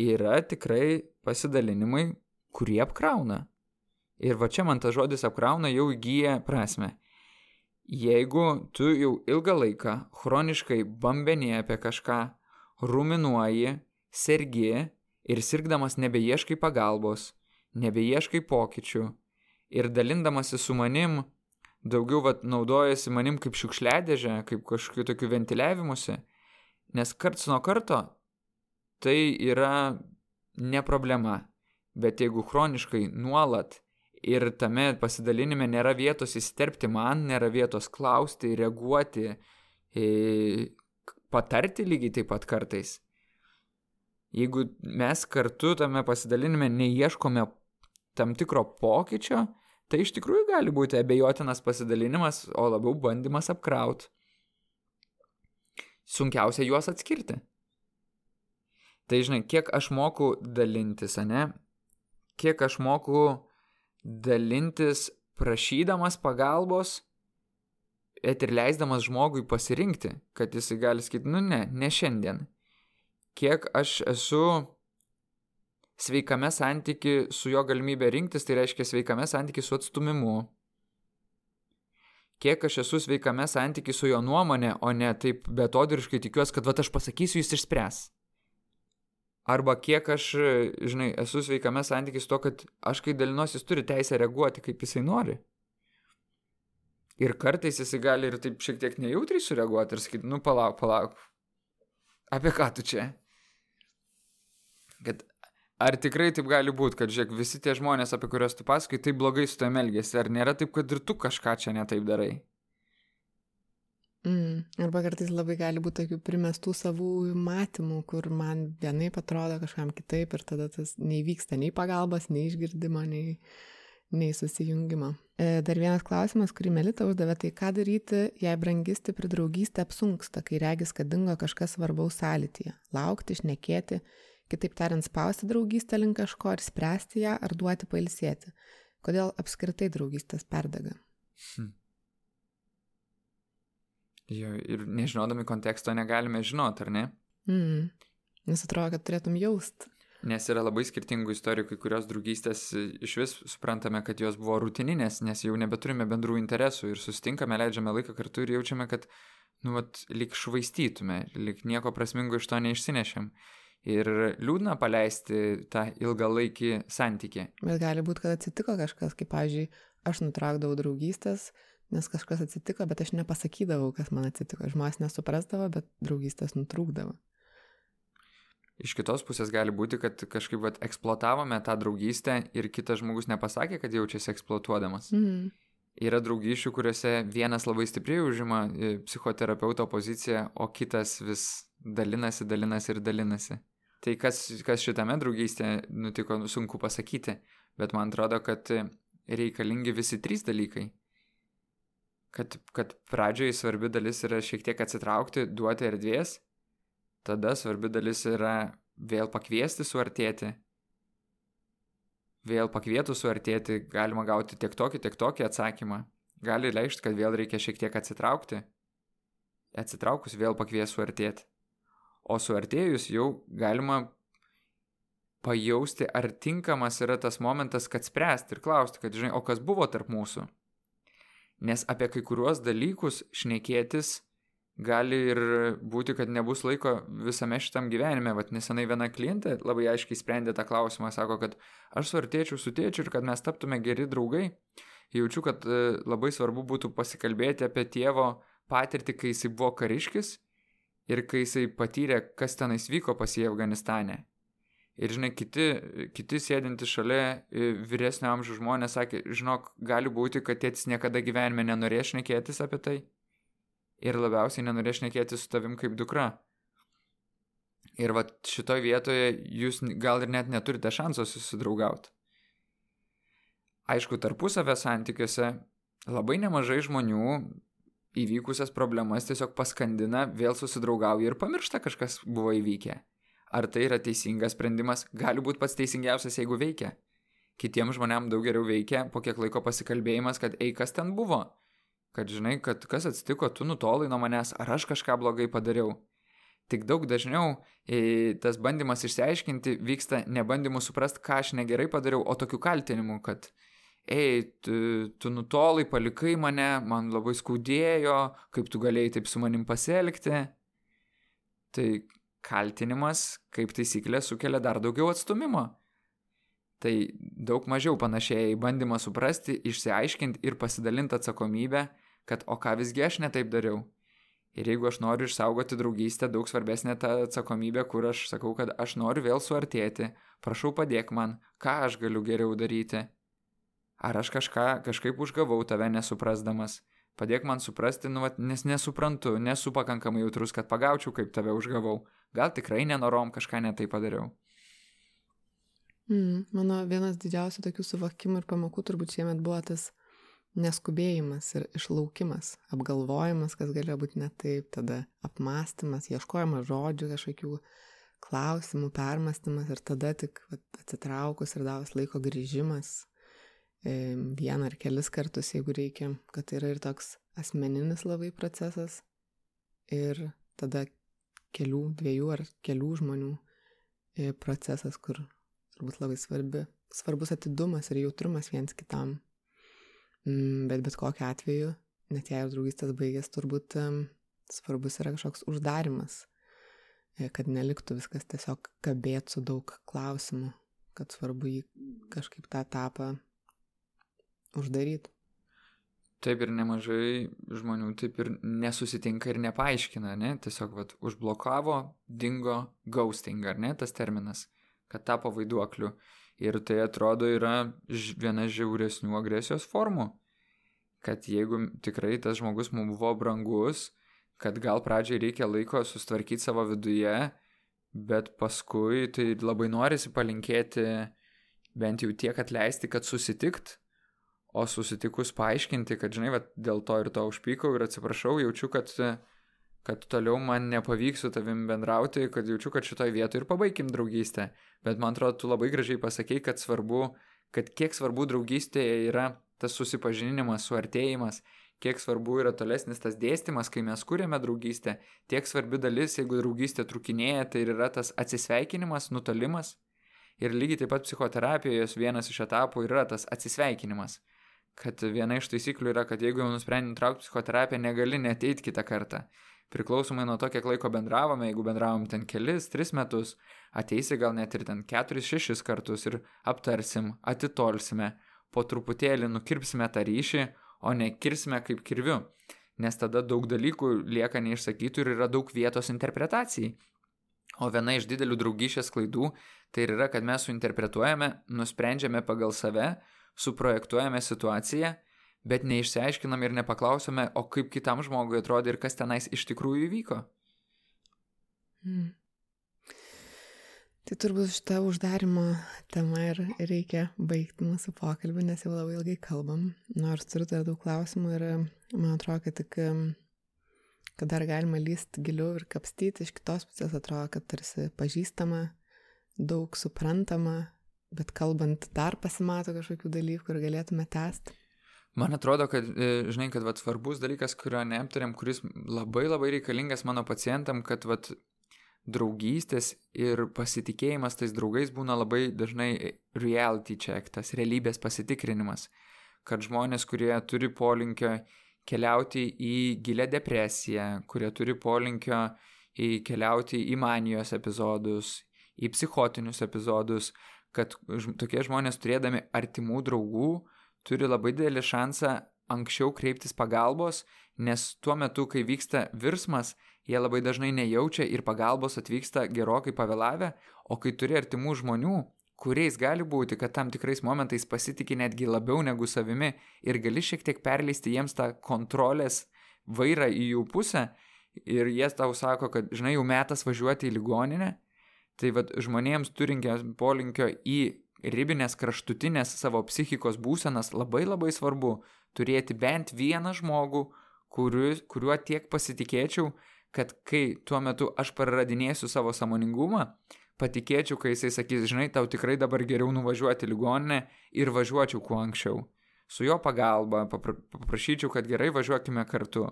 Yra tikrai pasidalinimai, kurie apkrauna. Ir va čia man tas žodis apkrauna jau įgyja prasme. Jeigu tu jau ilgą laiką chroniškai bambenė apie kažką, ruminuoji, sergi ir sirgdamas nebeieškai pagalbos, nebeieškai pokyčių ir dalindamasi su manim daugiau vat, naudojasi manim kaip šiukšliadėžė, kaip kažkokiu tokiu ventiliavimuose, nes karts nuo karto tai yra ne problema, bet jeigu chroniškai nuolat ir tame pasidalinime nėra vietos įsiterpti man, nėra vietos klausti, reaguoti, patarti lygiai taip pat kartais. Jeigu mes kartu tame pasidalinime neieškome tam tikro pokyčio, tai iš tikrųjų gali būti abejotinas pasidalinimas, o labiau bandymas apkraut. Sunkiausia juos atskirti. Tai žinai, kiek aš moku dalintis, ne? Kiek aš moku dalintis prašydamas pagalbos, et ir leisdamas žmogui pasirinkti, kad jisai gali sakyti, nu ne, ne šiandien. Kiek aš esu sveikame santyki su jo galimybė rinktis, tai reiškia sveikame santyki su atstumimu. Kiek aš esu sveikame santyki su jo nuomonė, o ne taip betodiriškai tikiuosi, kad va aš pasakysiu, jis išspręs. Arba kiek aš, žinai, esu sveikame santykis to, kad aš kai dalinuosi, jis turi teisę reaguoti, kaip jisai nori. Ir kartais jisai gali ir taip šiek tiek nejautriai sureaguoti ir sakyti, nu palauk, palauk. Apie ką tu čia? Kad ar tikrai taip gali būti, kad, žiūrėk, visi tie žmonės, apie kuriuos tu pasakai, taip blogai su tavimi elgesi, ar nėra taip, kad ir tu kažką čia netaip darai? Arba kartais labai gali būti tokių primestų savų matymų, kur man vienai atrodo kažkam kitaip ir tada tas neįvyksta nei pagalbos, nei išgirdimo, nei, nei susijungimo. E, dar vienas klausimas, kurį Melita uždavė, tai ką daryti, jei brangi stipri draugystė apsunksta, kai regis, kad dingo kažkas svarbaus sąlytyje. Laukti, išnekėti, kitaip tariant, spausti draugystę link kažko ir spręsti ją ar duoti pailsėti. Kodėl apskritai draugystės perdega? Hmm. Ir nežinodami konteksto negalime žinoti, ar ne? Mm. Nes atrodo, kad turėtum jaust. Nes yra labai skirtingų istorijų, kai kurios draugystės e, iš vis suprantame, kad jos buvo rutininės, nes jau nebeturime bendrų interesų ir sustinkame, leidžiame laiką kartu ir jaučiame, kad, nu, vat, lik švaistytume, lik nieko prasmingo iš to neišsinešėm. Ir liūdna paleisti tą ilgalaikį santykį. Bet gali būti, kad atsitiko kažkas, kaip, pavyzdžiui, aš nutraukdavau draugystės, nes kažkas atsitiko, bet aš nepasakydavau, kas man atsitiko. Žmonės nesuprasdavo, bet draugystės nutrūkdavo. Iš kitos pusės gali būti, kad kažkaip vat, eksploatavome tą draugystę ir kitas žmogus nepasakė, kad jaučiasi eksploatuodamas. Mm. Yra draugyšių, kuriuose vienas labai stipriai užima e, psichoterapeuto poziciją, o kitas vis dalinasi, dalinasi ir dalinasi. Tai kas, kas šitame draugystėje nutiko, sunku pasakyti, bet man atrodo, kad reikalingi visi trys dalykai kad, kad pradžioje svarbi dalis yra šiek tiek atsitraukti, duoti erdvės, tada svarbi dalis yra vėl pakviesti suartėti. Vėl pakvietų suartėti galima gauti tiek tokį, tiek tokį atsakymą. Gali reikšti, kad vėl reikia šiek tiek atsitraukti. Atsitraukus vėl pakvies suartėti. O suartėjus jau galima pajausti, ar tinkamas yra tas momentas, kad spręsti ir klausti, kad žinai, o kas buvo tarp mūsų nes apie kai kuriuos dalykus šnekėtis gali ir būti, kad nebus laiko visame šitam gyvenime. Vat nesenai viena klientė labai aiškiai sprendė tą klausimą, sako, kad aš suartėčiau su tėčiu ir kad mes taptume geri draugai. Jaučiu, kad e, labai svarbu būtų pasikalbėti apie tėvo patirtį, kai jisai buvo kariškis ir kai jisai patyrė, kas tenais vyko pas jį Afganistane. Ir žinai, kiti, kiti sėdinti šalia e, vyresnio amžiaus žmonės sakė, žinok, gali būti, kad tėtis niekada gyvenime nenorės šnekėtis apie tai. Ir labiausiai nenorės šnekėtis su tavim kaip dukra. Ir va šitoj vietoje jūs gal ir net neturite šanso susidraugauti. Aišku, tarpusavę santykiuose labai nemažai žmonių įvykusias problemas tiesiog paskandina, vėl susidraugauja ir pamiršta kažkas buvo įvykę. Ar tai yra teisingas sprendimas? Gali būti pats teisingiausias, jeigu veikia. kitiems žmonėms daug geriau veikia po kiek laiko pasikalbėjimas, kad ei, kas ten buvo. Kad žinai, kad kas atsitiko, tu nutolai nuo manęs, ar aš kažką blogai padariau. Tik daug dažniau e, tas bandymas išsiaiškinti vyksta ne bandymu suprasti, ką aš negerai padariau, o tokiu kaltinimu, kad ei, tu, tu nutolai, palikai mane, man labai skaudėjo, kaip tu galėjai taip su manim pasielgti. Tai kaltinimas, kaip taisyklė, sukelia dar daugiau atstumimo. Tai daug mažiau panašiai į bandymą suprasti, išsiaiškinti ir pasidalinti atsakomybę, kad o ką visgi aš netaip dariau. Ir jeigu aš noriu išsaugoti draugystę, daug svarbesnė ta atsakomybė, kur aš sakau, kad aš noriu vėl suartėti, prašau padėk man, ką aš galiu geriau daryti. Ar aš kažką kažkaip užgavau tave nesuprasdamas. Padėk man suprasti, nu, nes nesuprantu, nesu pakankamai jautrus, kad pagaučiau, kaip tave užgavau. Gal tikrai nenorom kažką netai padariau. Mm, mano vienas didžiausių tokių suvokimų ir pamokų turbūt šiemet buvo tas neskubėjimas ir išlaukimas, apgalvojimas, kas galėjo būti ne taip, tada apmąstymas, ieškojimas žodžių kažkokių klausimų, permastymas ir tada tik vat, atsitraukus ir davus laiko grįžimas vieną ar kelis kartus, jeigu reikia, kad tai yra ir toks asmeninis labai procesas. Ir tada kelių, dviejų ar kelių žmonių e, procesas, kur turbūt labai svarbi, svarbus atidumas ir jautrumas viens kitam. Mm, bet bet kokiu atveju, net jei ir draugystės baigės, turbūt svarbus yra kažkoks uždarimas, e, kad neliktų viskas tiesiog kabėt su daug klausimų, kad svarbu jį kažkaip tą etapą uždaryti. Taip ir nemažai žmonių taip ir nesusitinka ir nepaaiškina, ne? Tiesiog vat, užblokavo, dingo ghosting, ar ne tas terminas, kad tapo vaiduokliu. Ir tai atrodo yra viena žiauresnių agresijos formų. Kad jeigu tikrai tas žmogus mums buvo brangus, kad gal pradžiai reikia laiko sustvarkyti savo viduje, bet paskui tai labai norisi palinkėti bent jau tiek atleisti, kad susitikt, o susitikus paaiškinti, kad žinai, va, dėl to ir to užpykau ir atsiprašau, jaučiu, kad kad toliau man nepavyks su tavim bendrauti, kad jaučiu, kad šitoj vietoje ir pabaigim draugystę. Bet man atrodo, tu labai gražiai pasakei, kad svarbu, kad kiek svarbu draugystėje yra tas susipažinimas, suartėjimas, kiek svarbu yra tolesnis tas dėstymas, kai mes kūrėme draugystę, tiek svarbi dalis, jeigu draugystė trukinėja, tai yra tas atsisveikinimas, nutolimas. Ir lygiai taip pat psichoterapijos vienas iš etapų yra tas atsisveikinimas. Kad viena iš taisyklių yra, kad jeigu jau nusprendai nutraukti psichoterapiją, negali neteit kitą kartą. Priklausomai nuo to, kiek laiko bendravome, jeigu bendravom ten kelis, tris metus, ateisi gal net ir ten keturis, šešis kartus ir aptarsim, atitolsime, po truputėlį nukirpsime tą ryšį, o ne kirsime kaip kirviu, nes tada daug dalykų lieka neišsakytų ir yra daug vietos interpretacijai. O viena iš didelių draugyšės klaidų tai yra, kad mes suinterpretuojame, nusprendžiame pagal save, suprojektuojame situaciją bet neišsiaiškinam ir nepaklausome, o kaip kitam žmogui atrodė ir kas tenais iš tikrųjų įvyko. Hmm. Tai turbūt šitą uždarimo temą ir reikia baigti mūsų pokalbį, nes jau labai ilgai kalbam. Nors turiu dar daug klausimų ir man atrodo, kad tik, kad dar galima lysti giliau ir kapstyti, iš kitos pusės atrodo, kad tarsi pažįstama, daug suprantama, bet kalbant dar pasimato kažkokių dalykų ir galėtume tęsti. Man atrodo, kad, e, žinai, kad vat, svarbus dalykas, kurio neaptarėm, kuris labai labai reikalingas mano pacientam, kad vat, draugystės ir pasitikėjimas tais draugais būna labai dažnai reality check, tas realybės pasitikrinimas. Kad žmonės, kurie turi polinkio keliauti į gilę depresiją, kurie turi polinkio į keliauti į manijos epizodus, į psichotinius epizodus, kad tokie žmonės turėdami artimų draugų, turi labai didelį šansą anksčiau kreiptis pagalbos, nes tuo metu, kai vyksta virsmas, jie labai dažnai nejaučia ir pagalbos atvyksta gerokai pavėlavę, o kai turi artimų žmonių, kuriais gali būti, kad tam tikrais momentais pasitikė netgi labiau negu savimi ir gali šiek tiek perleisti jiems tą kontrolės vairą į jų pusę ir jie tau sako, kad žinai, jau metas važiuoti į ligoninę, tai vad žmonėms turinkiems polinkio į ribinės kraštutinės savo psichikos būsenas labai labai svarbu turėti bent vieną žmogų, kuriu, kuriuo tiek pasitikėčiau, kad kai tuo metu aš praradinėsiu savo samoningumą, patikėčiau, kai jisai sakys, žinai, tau tikrai dabar geriau nuvažiuoti ligoninę ir važiuočiau kuo anksčiau. Su jo pagalba papra paprašyčiau, kad gerai važiuokime kartu.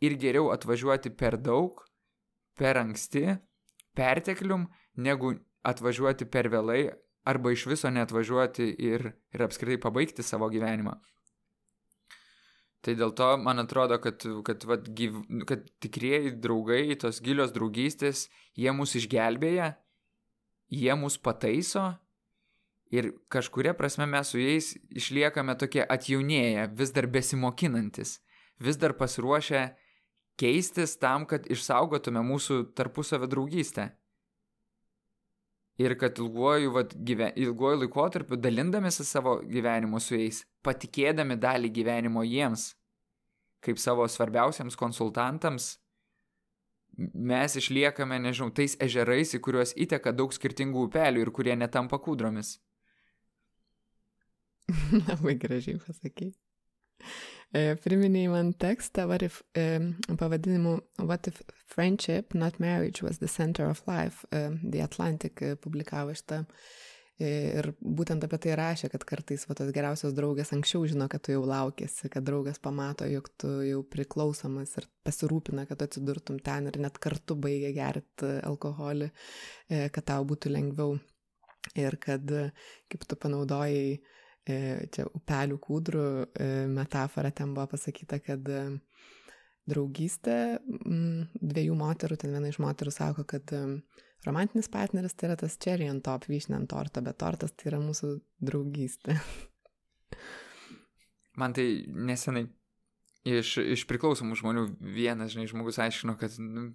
Ir geriau atvažiuoti per daug, per anksti, perteklium, negu atvažiuoti per vėlai arba iš viso neatvažiuoti ir, ir apskritai pabaigti savo gyvenimą. Tai dėl to man atrodo, kad, kad, vat, gyv, kad tikrieji draugai, tos gilios draugystės, jie mus išgelbėja jie mus pataiso ir kažkuria prasme mes su jais išliekame tokie atjaunėję, vis dar besimokinantis, vis dar pasiruošę keistis tam, kad išsaugotume mūsų tarpusavę draugystę. Ir kad ilguoju, vat, gyven, ilguoju laikotarpiu dalindamėsi savo gyvenimu su jais, patikėdami dalį gyvenimo jiems, kaip savo svarbiausiams konsultantams, mes išliekame, nežinau, tais ežerais, į kuriuos įteka daug skirtingų upelių ir kurie netampa kūdromis. Labai gražiai pasakai. E, priminėjai man tekstą, what if, e, pavadinimu What if friendship, not marriage, was the center of life. E, the Atlantic publikavo šitą Ir būtent apie tai rašė, kad kartais va, tos geriausios draugės anksčiau žino, kad tu jau laukėsi, kad draugas pamato, jog tu jau priklausomas ir pasirūpina, kad tu atsidurtum ten ir net kartu baigia gerti alkoholį, kad tau būtų lengviau. Ir kad, kaip tu panaudojai, čia upelių kūdrų e, metafora ten buvo pasakyta, kad draugystė dviejų moterų, ten viena iš moterų sako, kad romantinis partneris tai yra tas cherry ant top, vyšnė ant torto, bet tortas tai yra mūsų draugystė. Man tai nesenai iš, iš priklausomų žmonių vienas, žinai, žmogus aiškino, kad, nu,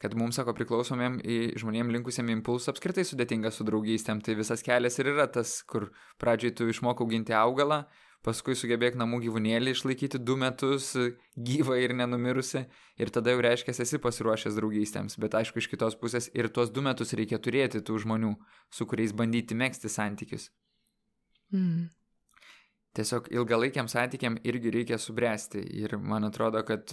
kad mums, sako, priklausomiem žmonėm linkusiem impulsų apskritai sudėtinga su draugystėm. Tai visas kelias ir yra tas, kur pradžioj tu išmokau ginti augalą, paskui sugebėk namų gyvūnėlį išlaikyti du metus gyvą ir nenumirusi ir tada jau reiškia esi pasiruošęs draugystėms, bet aišku iš kitos pusės ir tuos du metus reikia turėti tų žmonių, su kuriais bandyti mėgsti santykius. Mm. Tiesiog ilgalaikiam santykiam irgi reikia subręsti ir man atrodo, kad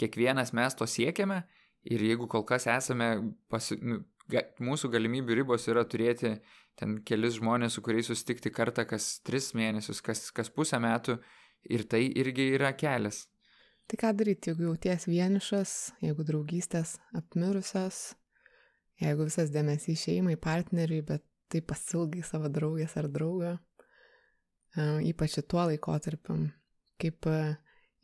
kiekvienas mes to siekiame ir jeigu kol kas esame, pasi, nu, ga, mūsų galimybių ribos yra turėti ten kelis žmonės, su kuriais susitikti kartą kas tris mėnesius, kas, kas pusę metų ir tai irgi yra kelias. Tai ką daryti, jeigu jauties vienišas, jeigu draugystės apmirusios, jeigu visas dėmesys šeimai, partneriui, bet tai pasilgai savo draugės ar draugą, e, ypač tuo laikotarpiu, kaip e,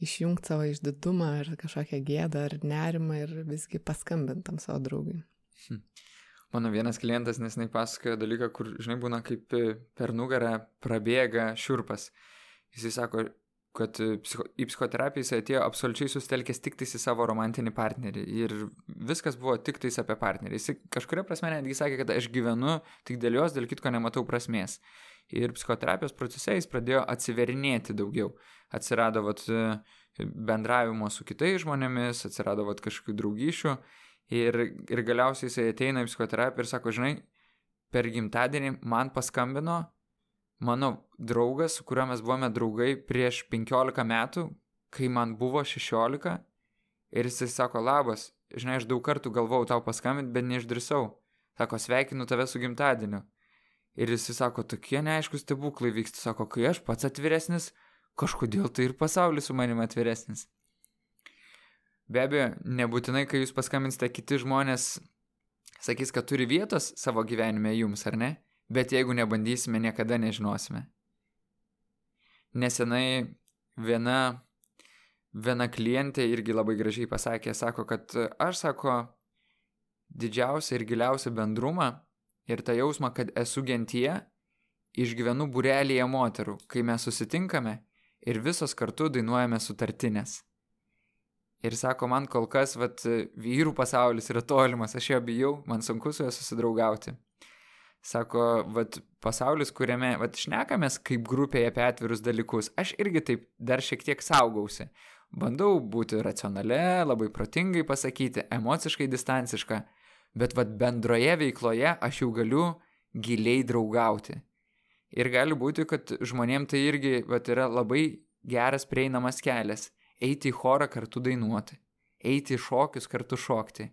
išjungti savo išdidumą ar kažkokią gėdą ar nerimą ir visgi paskambintam savo draugui. Hm. Mano vienas klientas nesnai pasakojo dalyką, kur, žinai, būna kaip per nugarą prabėga šiurpas. Jisai sako, kad psicho, į psichoterapiją jis atėjo absoliučiai sustelkęs tik tais į savo romantinį partnerį. Ir viskas buvo tik tais apie partnerį. Jis kažkuria prasme netgi sakė, kad aš gyvenu tik dėl jos, dėl kitko nematau prasmės. Ir psichoterapijos procese jis pradėjo atsiverinėti daugiau. Atsirado vat, bendravimo su kitais žmonėmis, atsirado vat, kažkokių draugyšių. Ir, ir galiausiai jisai ateina į psichoterapiją ir sako, žinai, per gimtadienį man paskambino mano draugas, su kuriuo mes buvome draugai prieš 15 metų, kai man buvo 16. Ir jisai sako, labas, žinai, aš daug kartų galvojau tau paskambinti, bet neišdrisau. Sako, sveikinu tave su gimtadieniu. Ir jisai sako, tokie neaiškus stebuklai vyksta. Sako, kai aš pats atviresnis, kažkodėl tai ir pasaulis su manimi atviresnis. Be abejo, nebūtinai, kai jūs paskambinsite, kiti žmonės sakys, kad turi vietos savo gyvenime jums, ar ne? Bet jeigu nebandysime, niekada nežinosime. Nesenai viena, viena klientė irgi labai gražiai pasakė, sako, kad aš, sako, didžiausią ir giliausią bendrumą ir tą jausmą, kad esu gentyje, išgyvenu burelėje moterų, kai mes susitinkame ir visos kartu dainuojame sutartinės. Ir sako, man kol kas, vat, vyrų pasaulis yra tolimas, aš jo bijau, man sunku su juo susidraugauti. Sako, vat, pasaulis, kuriame, vat, šnekamės kaip grupėje apie atvirus dalykus, aš irgi taip dar šiek tiek saugausi. Bandau būti racionale, labai protingai pasakyti, emociškai distanciška, bet vat bendroje veikloje aš jau galiu giliai draugauti. Ir gali būti, kad žmonėm tai irgi vat, yra labai geras prieinamas kelias eiti į chorą kartu dainuoti, eiti į šokius kartu šokti.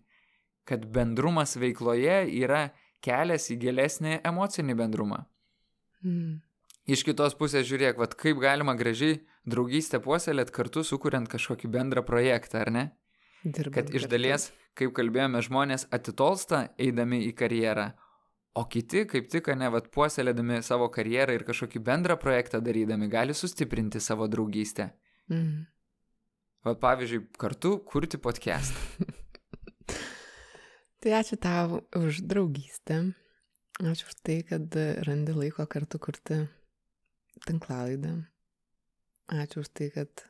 Kad bendrumas veikloje yra kelias į gilesnį emocinį bendrumą. Mm. Iš kitos pusės žiūrėk, vat, kaip galima gražiai draugystę puoselėt kartu sukuriant kažkokį bendrą projektą, ar ne? Dirbant Kad iš dalies, kaip kalbėjome, žmonės atitolsta eidami į karjerą, o kiti, kaip tik, ne, vat, puoselėdami savo karjerą ir kažkokį bendrą projektą darydami, gali sustiprinti savo draugystę. Mm. Va, pavyzdžiui, kartu kurti podcast. Tai ačiū tau už draugystę. Ačiū už tai, kad randi laiko kartu kurti tinklalaidą. Ačiū už tai, kad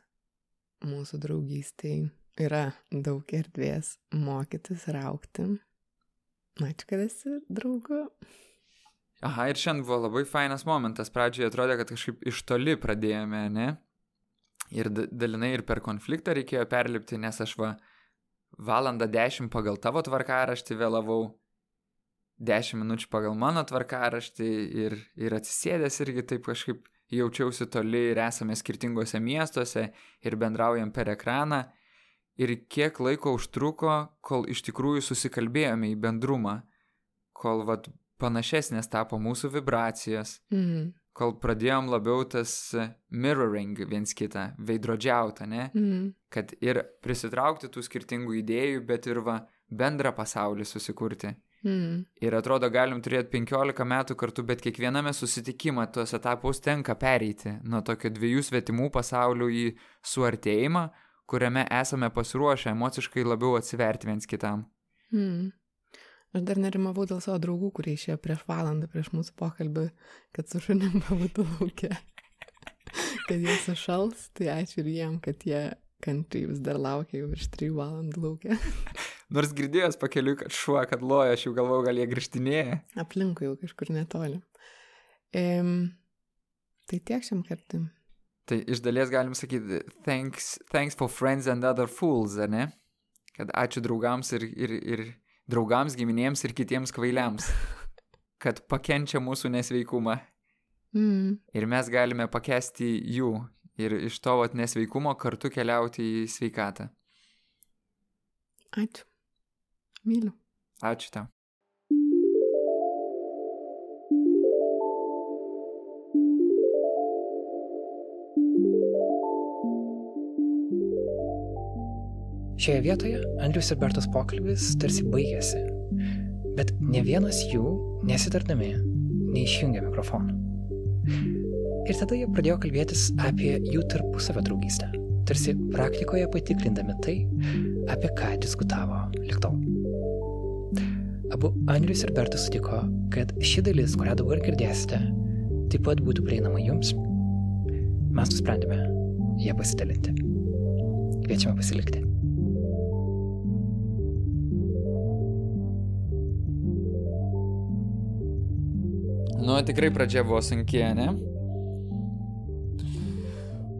mūsų draugystėj yra daug erdvės mokytis ir aukti. Ačiū, kad esi draugu. Aha, ir šiandien buvo labai fainas momentas. Pradžioje atrodė, kad kažkaip iš toli pradėjome, ne? Ir da- dalinai ir per konfliktą reikėjo perlipti, nes aš va valandą dešimt pagal tavo tvarkaraštį vėlavau, dešimt minučių pagal mano tvarkaraštį ir, ir atsisėdęs irgi taip kažkaip jaučiausi toli ir esame skirtingose miestuose ir bendraujam per ekraną. Ir kiek laiko užtruko, kol iš tikrųjų susikalbėjome į bendrumą, kol vat panašesnės tapo mūsų vibracijos, Mm. Kol pradėjom labiau tas mirroring viens kitą, veidrodžiautą, ne? Mm. Kad ir prisitraukti tų skirtingų idėjų, bet ir va bendrą pasaulį susikurti. Mm. Ir atrodo, galim turėti 15 metų kartu, bet kiekviename susitikimą tuos etapus tenka pereiti nuo tokio dviejų svetimų pasaulių į suartėjimą, kuriame esame pasiruošę emociškai labiau atsiverti viens kitam. Mm. Aš dar nerimavau dėl savo draugų, kurie išėjo prieš valandą prieš mūsų pokalbį, kad su šunim pabūtų laukia. kad jie sušals, tai ačiū ir jiem, kad jie kantriai vis dar laukia jau virš 3 valandų laukia. Nors girdėjęs pakeliu, kad šuo, kad loja, aš jau galvojau, gal jie grįžtinėja. Aplinkui jau kažkur netoli. Ehm, tai tiek šiam kartui. Tai iš dalies galim sakyti, thanks, thanks for friends and other fools, ar ne? Kad ačiū draugams ir, ir, ir draugams, giminėms ir kitiems kvailiams, kad pakenčia mūsų nesveikumą. Mm. Ir mes galime pakesti jų ir iš to vat nesveikumo kartu keliauti į sveikatą. Ačiū. Myliu. Ačiū tau. Šioje vietoje Andrius ir Bertos pokalbis tarsi baigėsi, bet ne vienas jų, nesitardami, neišjungė mikrofonų. Ir tada jie pradėjo kalbėtis apie jų tarpusavę draugystę, tarsi praktikoje patikrindami tai, apie ką diskutavo liktol. Abu Andrius ir Bertas sutiko, kad ši dalis, kurią dabar girdėsite, taip pat būtų prieinama jums. Mes nusprendėme ją pasidalinti. Kviečiame pasilikti. Nu, tikrai pradžia buvo sunki, ne?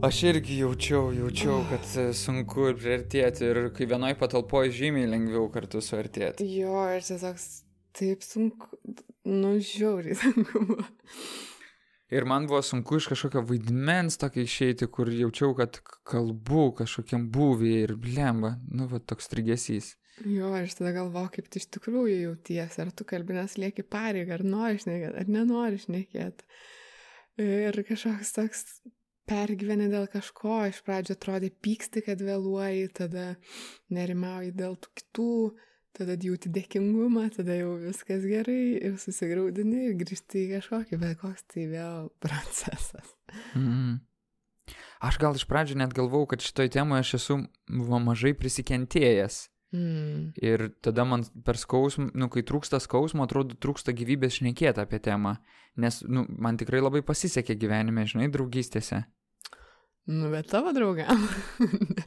Aš irgi jaučiau, jaučiau, kad sunku ir priartėti ir kai vienoj patalpoje žymiai lengviau kartu suartėti. Jo, ir tiesiog taip sunku, nu žiauriai sunku buvo. Ir man buvo sunku iš kažkokio vaidmens tokio išeiti, kur jaučiau, kad kalbu kažkokiam būvyje ir blemba, nu, va toks trigesys. Jo, ir tada galvoju, kaip tu iš tikrųjų jauties, ar tu kalbinės lieki pareigą, ar nori šnekėti, ar nenori šnekėti. Ir kažkoks toks pergyveni dėl kažko, iš pradžio atrodė pyksti, kad vėluoji, tada nerimauji dėl tų kitų, tada jauti dėkingumą, tada jau viskas gerai ir susigaudini ir grįžti į kažkokį, bet koks tai vėl procesas. Mm. Aš gal iš pradžių net galvau, kad šitoj temoje aš esu mažai prisikentėjęs. Mm. Ir tada man per skausmą, nu, kai trūksta skausmo, atrodo, trūksta gyvybės šnekėti apie temą. Nes, nu, man tikrai labai pasisekė gyvenime, žinai, draugystėse. Nu, bet tavo draugam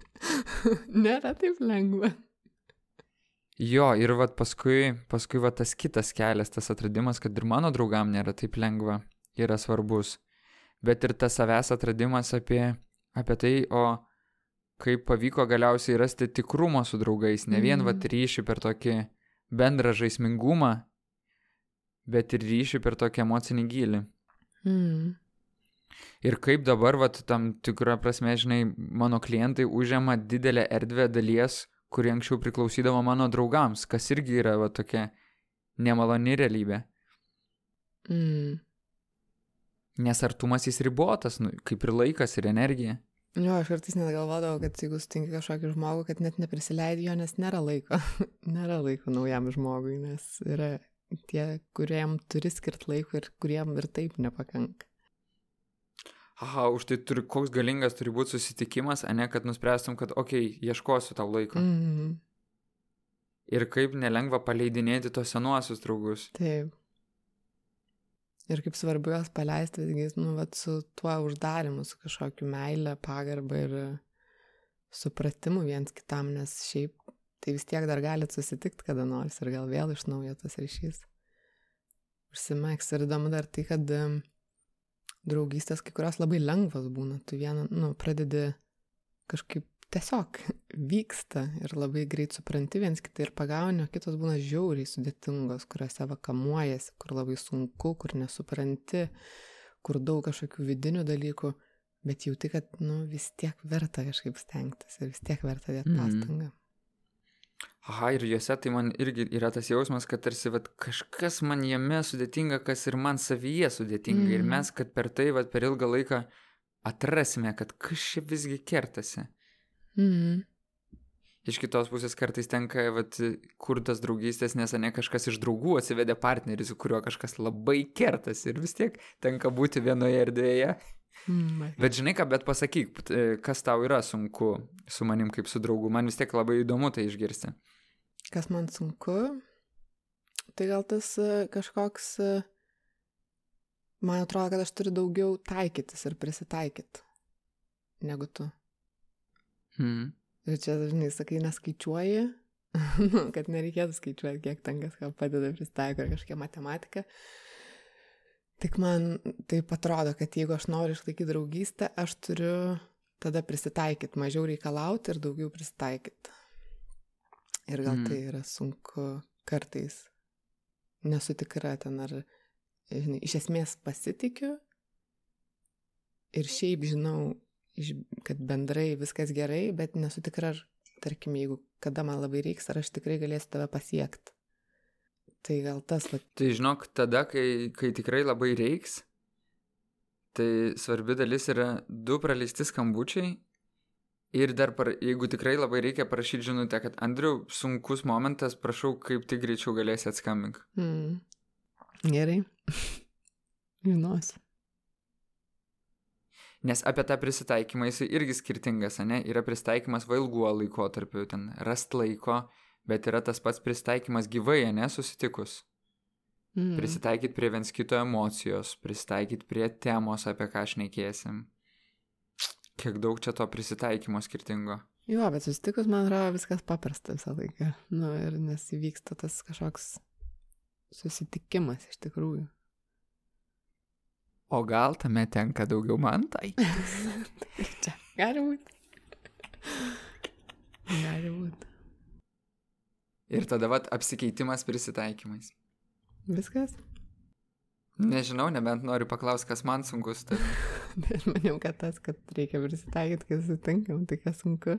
nėra taip lengva. Jo, ir vat paskui, paskui vat tas kitas kelias, tas atradimas, kad ir mano draugam nėra taip lengva, yra svarbus. Bet ir tas savęs atradimas apie, apie tai, o kaip pavyko galiausiai rasti tikrumą su draugais, ne vien Mhm. vat ryšį per tokį bendrą žaismingumą, bet ir ryšį per tokį emocinį gilį. Mm. Ir kaip dabar, vat, tam tikrą prasme, žinai, mano klientai užima didelę erdvę dalies, kuri anksčiau priklausydavo mano draugams, kas irgi yra va tokia nemaloni realybė. Mm. Nes artumas jis ribotas, nu, kaip ir laikas, ir energija. Jo, aš kartais net galvodavau, kad jeigu sutinki kažkokį žmogų, kad net neprisileidi jo, nes nėra laiko. nėra laiko naujam žmogui, nes yra tie, kuriem turi skirti laiko ir kuriem ir taip nepakanka. Aha, už tai turi, koks galingas turi būti susitikimas, o ne kad nuspręstum, kad, okei, okay, ieškosiu tau laiko. Mm. Ir kaip nelengva paleidinėti tos senuosius draugus. Taip. Ir kaip svarbu juos paleisti, visgi, nu, vat, su tuo uždarimu, su kažkokiu meilė, pagarba ir supratimu viens kitam, nes šiaip tai vis tiek dar galit susitikti kada nors ir gal vėl iš naujo tas ryšys užsimėgs. Ir įdomu dar tai, kad draugystės kai kurios labai lengvas būna, tu vieną, nu, pradedi kažkaip tiesiog vyksta ir labai greit supranti viens kitą ir pagauni, o kitos būna žiauriai sudėtingos, kuriuose vakamuojasi, kur labai sunku, kur nesupranti, kur daug kažkokių vidinių dalykų, bet jauti, kad, nu, vis tiek verta kažkaip stengtis ir vis tiek verta dėti Mhm. pastangą. Aha, ir juose tai man irgi yra tas jausmas, kad tarsi vat, kažkas man jame sudėtinga, kas ir man savyje sudėtinga. Mm. Ir Mhm. mes, kad per tai vat, per ilgą laiką atrasime, kad kas čia visgi kertasi. Mhm. Iš kitos pusės kartais tenka vat, kurtas draugystės, nes ne kažkas iš draugų atsivedė partnerį, su kuriuo kažkas labai kertasi ir vis tiek tenka būti vienoje erdvėje. Mm. Bet žinai ką, bet pasakyk, t- kas tau yra sunku su manim kaip su draugu. Man vis tiek labai įdomu tai išgirsti. Kas man sunku, tai gal tas e, kažkoks, e, man atrodo, kad aš turiu daugiau taikytis ir prisitaikyti negu tu. Hmm. Ir čia dažnai sakai, neskaičiuoji, kad nereikėtų skaičiuoti, kiek ten kas ką padeda pristaiko ar kažkokia matematika. Tik man taip atrodo, kad jeigu aš noriu išlaikyti draugystę, aš turiu tada prisitaikyti, mažiau reikalauti ir daugiau prisitaikyti. Ir gal Mm. tai yra sunku kartais. Nesu tikra ten ar, žinai, iš esmės pasitikiu ir šiaip žinau, kad bendrai viskas gerai, bet nesu tikra, ar, tarkim, jeigu kada man labai reiks, ar aš tikrai galėsiu tave pasiekti. Tai gal tas, va, Tai žinok, tada, kai, kai tikrai labai reiks, tai svarbi dalis yra du praleisti skambučiai. Ir dar, par, jeigu tikrai labai reikia parašyti žinutę, kad Andriu, sunkus momentas, prašau, kaip tik greičiau galėsi atskambink. mm, gerai. Žinosiu. Nes apie tą prisitaikymą jisai irgi skirtingas, ne? Yra prisitaikymas vailguo laikotarpiu, ten rast laiko, bet yra tas pats prisitaikymas gyvai, ne, susitikus. Mm. Prisitaikyti prie viens kito emocijos, prisitaikyti prie temos, apie ką šnekėsim. Kiek daug čia to prisitaikymo skirtingo. Jo, bet susitikus, man atrodo, viskas paprasta visą laiką. Nu, ir nes įvyksta tas kažkoks susitikimas iš tikrųjų. O gal tame tenka daugiau man tai? Čia gali būti. Gali būti. Ir tada vat apsikeitimas prisitaikymais. Viskas? Nežinau, nebent noriu paklausti, kas man sunkus. Tai... Aš maniau, kad tas, kad reikia prisitaikyti, kai susitinkam, tai kas sunku.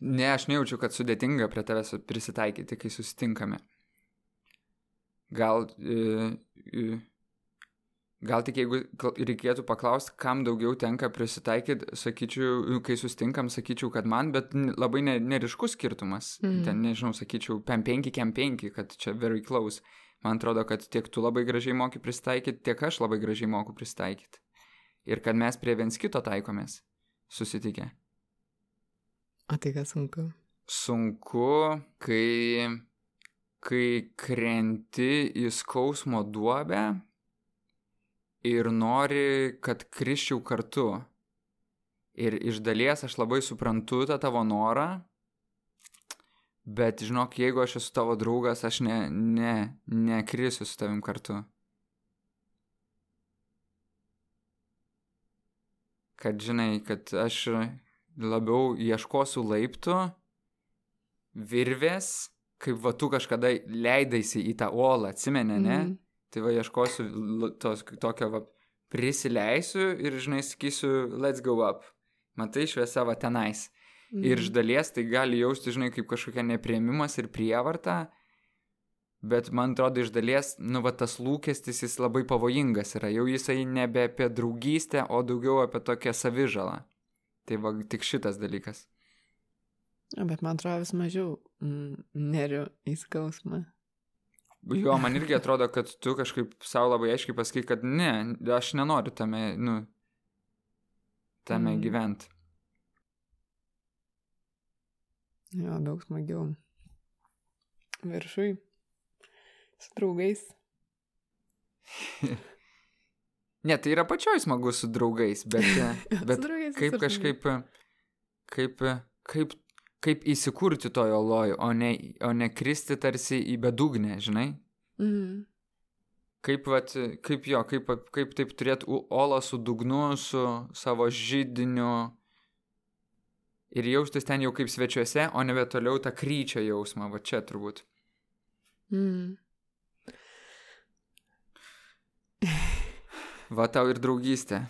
Ne, aš nejaučiu, kad sudėtinga prie tavęs prisitaikyti, kai susitinkame. Gal, e, e, gal tik jeigu reikėtų paklausti, kam daugiau tenka prisitaikyti, sakyčiau, kai susitinkam, sakyčiau, kad man, bet labai ne, neriškus skirtumas. Mhm. Ten, nežinau, sakyčiau, pem 5, kem 5, kad čia very close. Man atrodo, kad tiek tu labai gražiai moki prisitaikyti, tiek aš labai gražiai moku prisitaikyti. Ir kad mes prie viens kito taikomės susitikę. O tai kas sunku? sunku, kai, kai krenti į skausmo duobę ir nori, kad kriščiau kartu. Ir iš dalies aš labai suprantu tą tavo norą, bet žinok, jeigu aš esu tavo draugas, aš ne, ne, nekrisiu su tavim kartu. Kad žinai, kad aš labiau ieškosiu laiptų, virvės, kaip va tu kažkada leidaisi į tą uolą, atsimeni, ne? Mhm. Tai va ieškosiu tos, tokio va prisileisiu ir, žinai, sakysiu, let's go up. Matai šviesa va tenais. Mm. Ir iš dalies tai gali jausti, žinai, kaip kažkokia neprieimimas ir prievarta, bet man atrodo iš dalies, nu, va, tas lūkestis jis labai pavojingas yra, jau jisai nebe apie draugystę, o daugiau apie tokią savižalą. Tai va, tik šitas dalykas. Bet man atrodo vis mažiau mm, neriu į skausmą. Jo, man irgi atrodo, kad tu kažkaip savo labai aiškiai pasakai, kad ne, aš nenoriu tame, nu, tame mm. gyventi. Jo, daug smagiau. Viršui. Su draugais. ne, tai yra pačioj smagu su draugais, bet, bet draugais kaip kažkaip, kaip, kaip, kaip įsikurti tojo loj, o ne, o ne kristi tarsi į bedugnę, žinai? Mhm. Kaip, vat, kaip jo, kaip, kaip taip turėtų olą su dugnu, su savo žydiniu, ir jaustis ten jau kaip svečiuose, o nebe toliau tą kryčio jausmą, va čia turbūt. Mm. Va tau ir draugystė.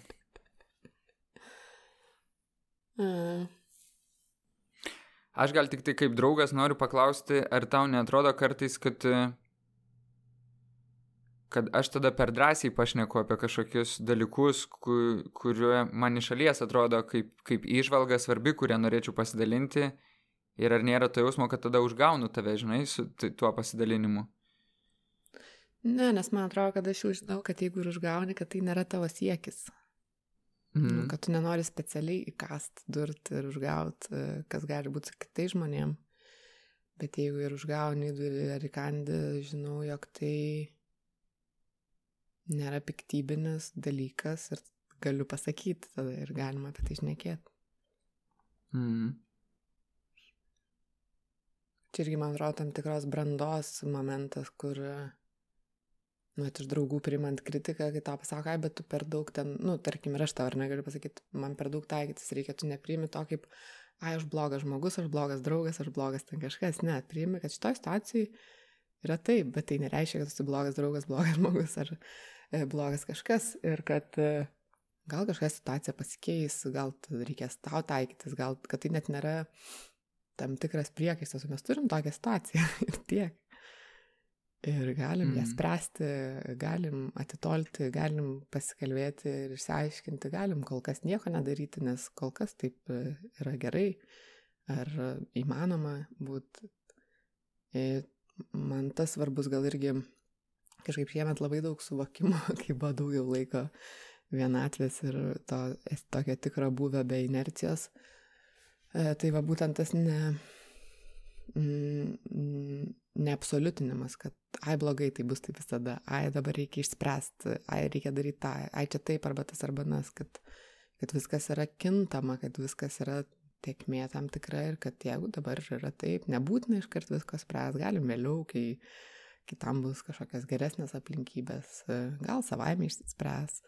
Mm. Aš gal tik tai kaip draugas noriu paklausti, ar tau netrodo kartais, kad kad aš tada per drąsiai pašneku apie kažkokius dalykus, ku, kuriuo man iš šalies atrodo kaip, kaip išvalga svarbi, kurią norėčiau pasidalinti. Ir ar nėra to jausmo, kad tada užgaunu tave, žinai, su tuo pasidalinimu? Ne, nes man atrodo, kad aš jau žinau, kad jeigu ir užgauni, kad tai nėra tavo siekis. Mm. Nu, kad tu nenori specialiai įkast, durt ir užgaut, kas gali būti su kitais žmonėm. Bet jeigu ir užgauni, ar įkandi, žinau, jog tai nėra piktybinis dalykas ir galiu pasakyti tada ir galima apie tai šnekėti. Mm. Čia irgi, man atrodo, tam tikros brandos momentas, kur, nu, iš draugų primant kritiką, kai tau pasako, ai, bet tu per daug ten, nu, tarkim, ir aš tau ar negaliu pasakyti, man per daug taikytis reikia, tu nepriimi to kaip, ai, aš blogas žmogus, aš blogas draugas, aš blogas ten kažkas, ne, priimi, kad šitoj situacijai yra taip, bet tai nereiškia, kad esi blogas draugas, blogas žmogus ar E, blogas kažkas ir kad e, gal kažkokia situacija pasikeis, gal reikės tau taikytis, gal kad tai net nėra tam tikras priekaištas, mes turim tokią situaciją ir tiek. Ir galim mm. ją spręsti, galim atitolti, galim pasikalbėti ir išsiaiškinti, galim kol kas nieko nedaryti, nes kol kas taip e, yra gerai ar įmanoma būti. Man tas svarbus gal irgi kažkaip šiemet labai daug suvokimo, kai buvo daugiau laiko vienatvės ir to, tokio tikro buvę be inercijos. E, tai va būtent tas ne, mm, neabsoliutinimas, kad ai blogai tai bus taip visada, ai dabar reikia išspręsti, ai reikia daryti tą, ai čia taip arba tas arba nas, kad, kad viskas yra kintama, kad viskas yra tiekmė tam tikra ir kad jeigu dabar yra taip, nebūtina iškart viskas spręs, galim vėliau, kai kitam bus kažkokios geresnės aplinkybės, gal savaime išsispręs,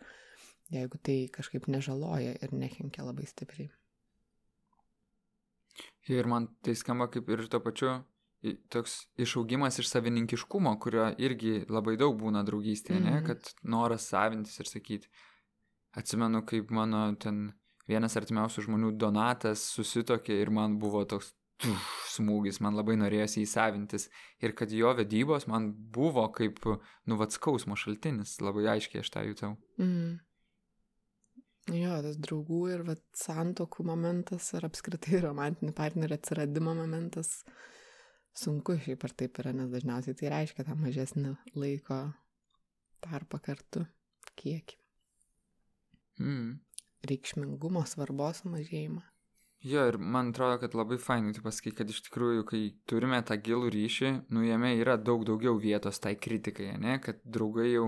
jeigu tai kažkaip nežaloja ir nekenkia labai stipriai. Ir man tai skamba kaip ir tuo pačiu toks išaugimas iš savininkiškumo, kurio irgi labai daug būna draugystėje, mm ne, mhm. kad noras savintis ir sakyti. Atsimenu, kaip mano ten vienas artimiausių žmonių Donatas susitokė ir man buvo toks uf, smūgis, man labai norėjosi įsavintis ir kad jo vedybos man buvo kaip, nu, vad skausmo šaltinis, labai aiškiai aš tą jutau. Mm. Jo, tas draugų ir vat, santokų momentas ir apskritai romantinių partnerių atsiradimo momentas sunku šiaip ar taip yra, nes dažniausiai tai reiškia tą mažesnį laiko tarpą kartu, kiekį. Mm. Reikšmingumo svarbos sumažėjimą. Jo, ir man atrodo, kad labai fainai tu pasakai, kad iš tikrųjų, kai turime tą gilų ryšį, nu jame yra daug daugiau vietos tai kritikai, ne, kad draugai jau,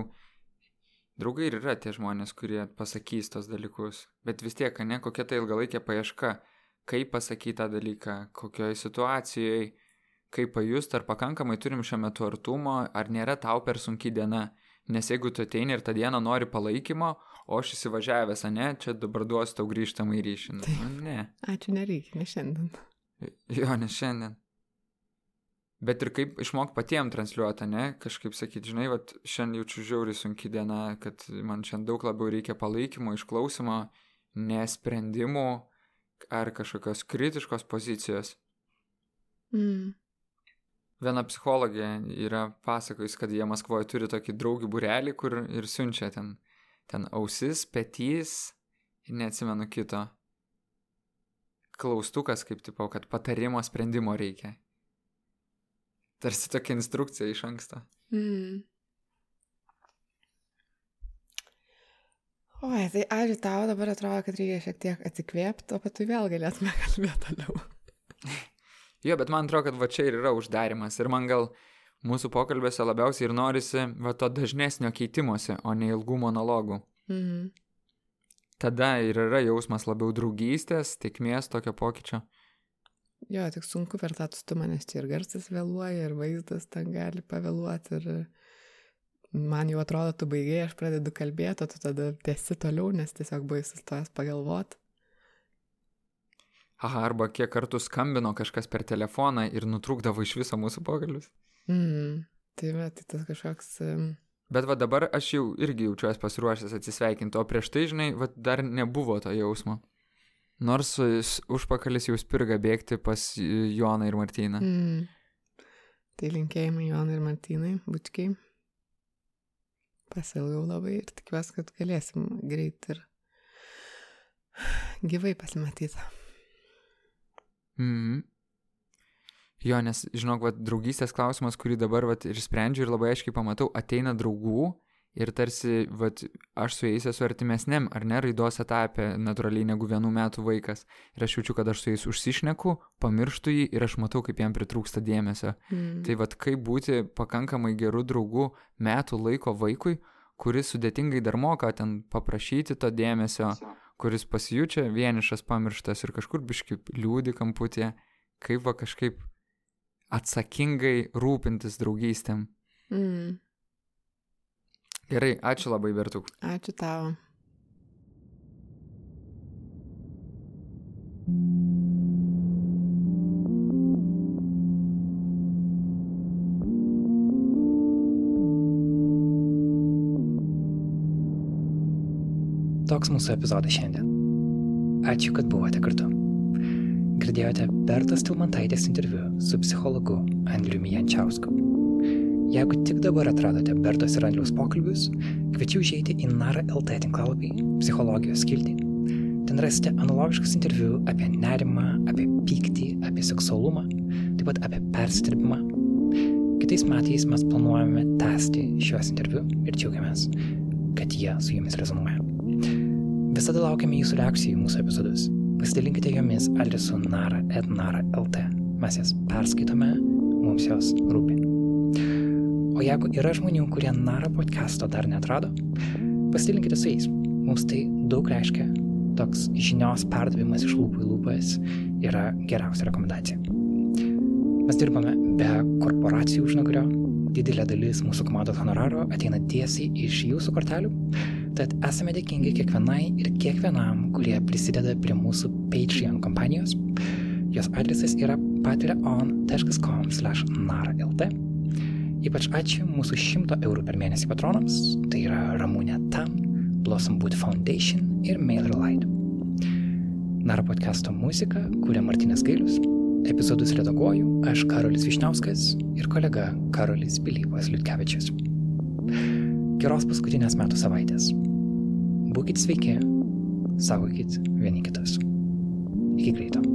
draugai ir yra tie žmonės, kurie pasakys tos dalykus, bet vis tiek, ne, kokia tai ilgalaikė paieška, kaip pasakyti tą dalyką, kokioje situacijoje, kaip pajust, ar pakankamai turim šiuo metu artumo, ar nėra tau per sunki diena, nes jeigu tu ateini ir tą dieną nori palaikymo, o aš įsivažiavęs, ne, čia dabar duosiu tau grįžtamą į ryšį. Nu, ne. Ačiū, nereikia, ne šiandien. Jo, ne šiandien. Bet ir kaip išmok patiems transliuoti, ne, kažkaip sakyti, žinai, va, šiandien jaučiu žiauriai sunki diena, kad man šiandien daug labiau reikia palaikymo, išklausimo, nesprendimų ar kažkokios kritiškos pozicijos. Mm. Viena psichologė yra pasakojus, kad jie Maskvoje turi tokį draugių burelį, kur ir siunčia ten, ten ausis, petys ir neatsimenu kito. Klaustukas kaip tipo, kad patarimo sprendimo reikia. Tarsi tokia instrukcija iš anksto. Mm. Oi, tai ačiū tau, dabar atrodo, kad reikia šiek tiek atsikvėpti, o paskui vėl galėtume kalbėti toliau. Jo, bet man atrodo, kad va čia ir yra uždarimas. Ir man gal mūsų pokalbėse labiausiai ir norisi va to dažnesnio keitimosi, o ne ilgų monologų. Mhm. Tada ir yra jausmas labiau draugystės, tikmės tokio pokyčio. Jo, tik sunku per tą atstumą, nes čia ir garsas vėluoja, ir vaizdas ten gali pavėluoti. Ir man jau atrodo, tu baigiai, aš pradedu kalbėti, o tu tada tęsi toliau, nes tiesiog buvai sustojęs pagalvoti. Aha, arba kiek kartų skambino kažkas per telefoną ir nutrūkdavo iš viso mūsų pokalbis. Mm. Tai, va, tai tas kažkoks... Um, Bet va dabar aš jau irgi jaučiuosi pasiruošęs atsisveikinti, o prieš tai, žinai, va dar nebuvo to jausmo. Nors užpakalis jau spirga bėgti pas Joną ir Martyną. mm. Tai linkėjimai Jonai ir Martynai, bučkiai. Pasilgau labai ir tikiuosi, kad galėsim greit ir gyvai pasimatyti. Mhm. Jo, nes, žinok, va, draugystės klausimas, kurį dabar va, ir sprendžiu ir labai aiškiai pamatau, ateina draugų ir tarsi, va, aš su jais esu artimesniam, ar ne, raidos etapė natūraliai negu vienų metų vaikas. Ir aš jaučiu, kad aš su jais užsišneku, pamirštu jį ir aš matau, kaip jam pritrūksta dėmesio. Mm. Tai vad kaip būti pakankamai gerų draugų metų laiko vaikui, kuris sudėtingai dar moka ten paprašyti to dėmesio, kuris pasijūčia vienišas, pamirštas ir kažkur biški liūdi kamputė, kaip va kažkaip atsakingai rūpintis draugystėm. Mm. Gerai, ačiū labai, Bertuk. Ačiū tau. Toks mūsų epizodas šiandien. Ačiū, kad buvote kartu. Girdėjote Bertas Tilmantaitės interviu su psichologu Andriumi Jančiausku. Jeigu tik dabar atradote Bertos ir Andriaus pokalbius, kviečiu užeiti į Nara LT tinklalapį psichologijos skiltį. Ten rasite analogiškus interviu apie nerimą, apie pyktį, apie seksualumą, taip pat apie persidirbimą. Kitais metais mes planuojame tęsti šiuos interviu ir džiaugiamės, kad jie su jumis rezonuoja. Visada laukiame jūsų reakcijų į mūsų epizodus. Pasidalinkite jomis adresu nara.nara.lt. Mes jas perskaitome, mums jos rūpi. O jeigu yra žmonių, kurie Nara podcast'o dar netrado, pasidalinkite su jais. Mums tai daug reiškia. Toks žinios perdavimas iš lūpų į lūpas yra geriausia rekomendacija. Mes dirbame be korporacijų užnagario. Didelė dalis mūsų komandos honoraro ateina tiesiai iš jūsų kortelių. Tad esame dėkingi kiekvienai ir kiekvienam, kurie prisideda prie mūsų Patreon kompanijos. Jos adresas yra patreon.com/nara.lt. Ypač ačiū mūsų 100 eurų per mėnesį patronams, tai yra Ramūnė Tam, Blossom Boot Foundation ir MailerLite. Nara podcast'o muziką kūrė Martinės Gailius, epizodus redaguoju aš Karolis Višniauskas ir kolega Karolis Pilypas Liutkevičius. Geros paskutinės metų savaitės. Būkit sveiki, saugokit vieni kitus. Iki greito.